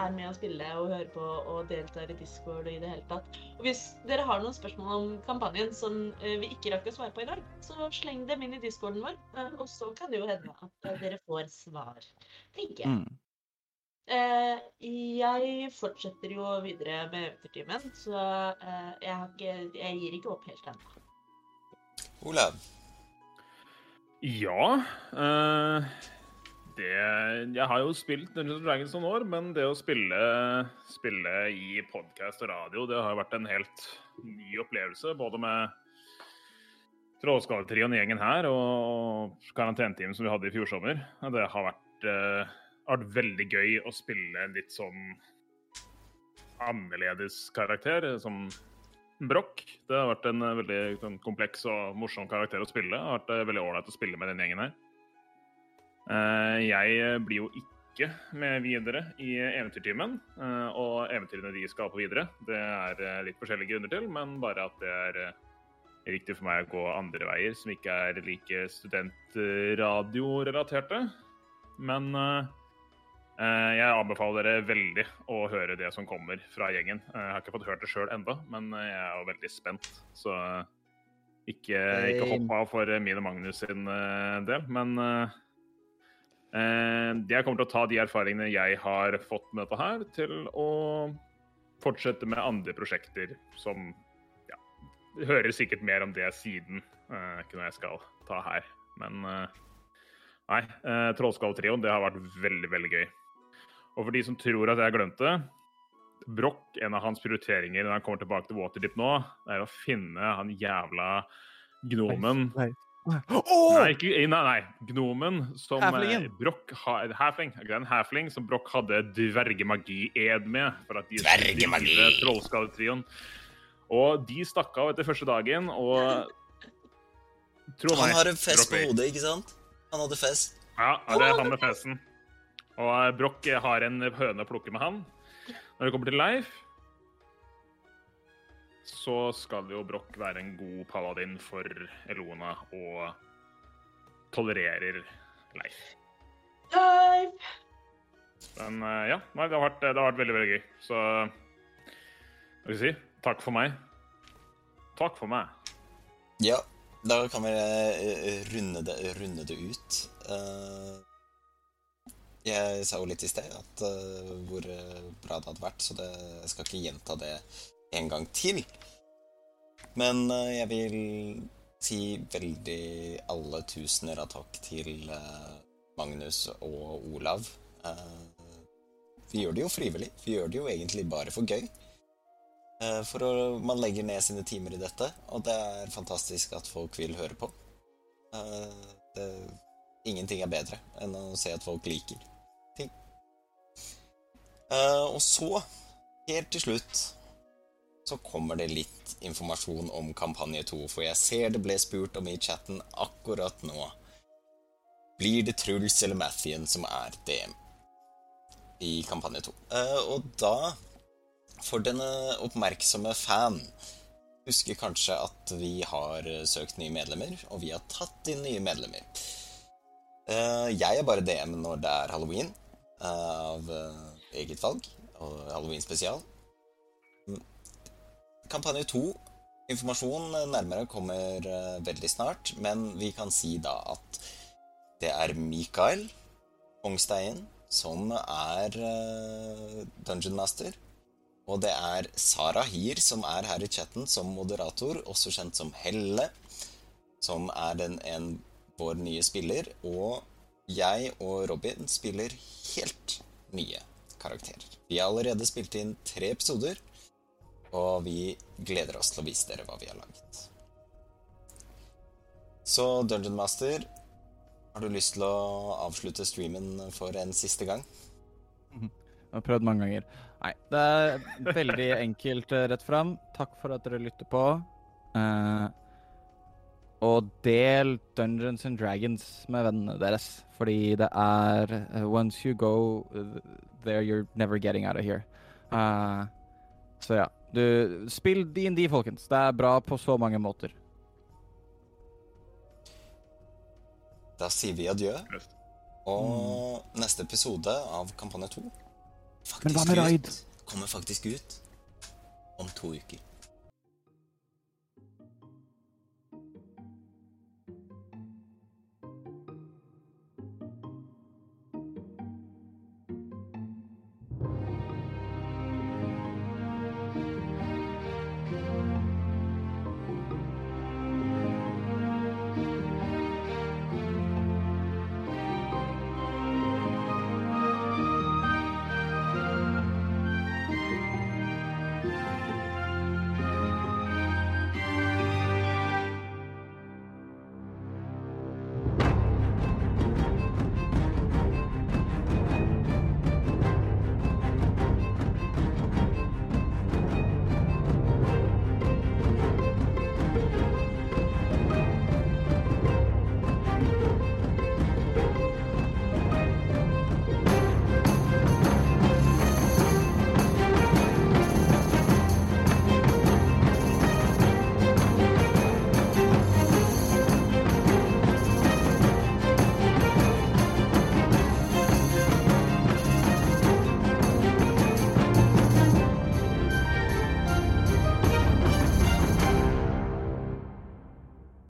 er med å spille og høre på og deltar i Discord og i det hele tatt. Og hvis dere har noen spørsmål om kampanjen som eh, vi ikke rakk å svare på i dag, så sleng dem inn i discorden vår, eh, og så kan det jo hende at eh, dere får svar, tenker jeg. Mm. Eh, jeg fortsetter jo videre med Eventyrtimen, så eh, jeg, har ikke, jeg gir ikke opp helt ennå. Olav? Ja eh, det, Jeg har jo spilt Dungeons Dragons noen år, men det å spille, spille i podkast og radio, det har jo vært en helt ny opplevelse. Både med Trollskalletrioen gjengen her og karantenetimen som vi hadde i fjor sommer. Det har vært, uh, vært veldig gøy å spille en litt sånn annerledes karakter, som Broch. Det har vært en eh, veldig sånn, kompleks og morsom karakter å spille. Det har vært eh, veldig ålreit å spille med den gjengen her. Eh, Jeg blir jo ikke med videre i Eventyrtimen, eh, og eventyrene de skal på videre, det er eh, litt forskjellige grunner til, men bare at det er eh, riktig for meg å gå andre veier, som ikke er like studentradiorelaterte. Men eh, eh, jeg anbefaler dere veldig å høre det som kommer fra gjengen. Eh, Jeg har ikke fått hørt det sjøl ennå, men eh, jeg er jo veldig spent. Så ikke, ikke hopp av for min og Magnus sin eh, del. Men eh, eh, jeg kommer til å ta de erfaringene jeg har fått med dette her, til å fortsette med andre prosjekter som ja, hører sikkert mer om det siden. Eh, ikke noe jeg skal ta her. Men eh, nei, eh, Trollskalltrioen, det har vært veldig, veldig gøy. Og for de som tror at jeg glemte Broch, en av hans prioriteringer når han kommer tilbake til Waterdeep nå, er å finne han jævla gnomen Nei. Nei, ikke, nei, nei. Gnomen som Halflingen. eh, Broch har En halfling som Broch hadde dvergemagi-ed med. For at de Dvergemagi. Trollskadetrioen. Og de stakk av etter første dagen, og Tro Han har en fest på hodet, ikke sant? Han hadde fest. Ja, det er han med fesen. Og Brokk Broch har en høne å plukke med han. Når det kommer til Leif, så skal jo Broch være en god paladin for Elona og tolererer Leif. Leif! Men eh, ja, nei, det, har vært, det har vært veldig, veldig gøy. Så hva skal jeg si? Takk for meg. Takk for meg. Ja, da kan vi eh, runde det, runde det ut. Eh, jeg sa jo litt i sted at hvor bra det hadde vært, så det, jeg skal ikke gjenta det en gang til. Men eh, jeg vil si veldig alle tusener av takk til eh, Magnus og Olav. Eh, vi gjør det jo frivillig. Vi gjør det jo egentlig bare for gøy. For å, man legger ned sine timer i dette, og det er fantastisk at folk vil høre på. Det, ingenting er bedre enn å se at folk liker ting. Og så, helt til slutt, så kommer det litt informasjon om kampanje 2, for jeg ser det ble spurt om i chatten akkurat nå. Blir det Truls eller Mathien som er DM i kampanje 2? Eh, Og da for denne oppmerksomme fan husker kanskje at vi har søkt nye medlemmer, og vi har tatt inn nye medlemmer. Eh, jeg er bare DM når det er halloween, eh, av eget valg, og halloween spesial. Kampanje 2, informasjon nærmere kommer eh, veldig snart, men vi kan si da at det er Mikael Kongstein som er eh, Dungeon Master. Og det er Sara Hir som er her i chatten som moderator, også kjent som Helle, som er den en, vår nye spiller. Og jeg og Robin spiller helt nye karakterer. Vi har allerede spilt inn tre episoder, og vi gleder oss til å vise dere hva vi har laget. Så Dungeon Master, har du lyst til å avslutte streamen for en siste gang? Jeg har prøvd mange ganger. Nei, det er veldig <laughs> enkelt eh, rett fram. Takk for at dere lytter på. Uh, og del Dungeons and Dragons med vennene deres. Fordi det er uh, Once you go there, you're never getting out of here. Uh, så ja. Du, spill DND, folkens. Det er bra på så mange måter. Da sier vi adjø. Og neste episode av Kampanje 2 Men hva med faktisk ut, kommer faktisk ut om to uker.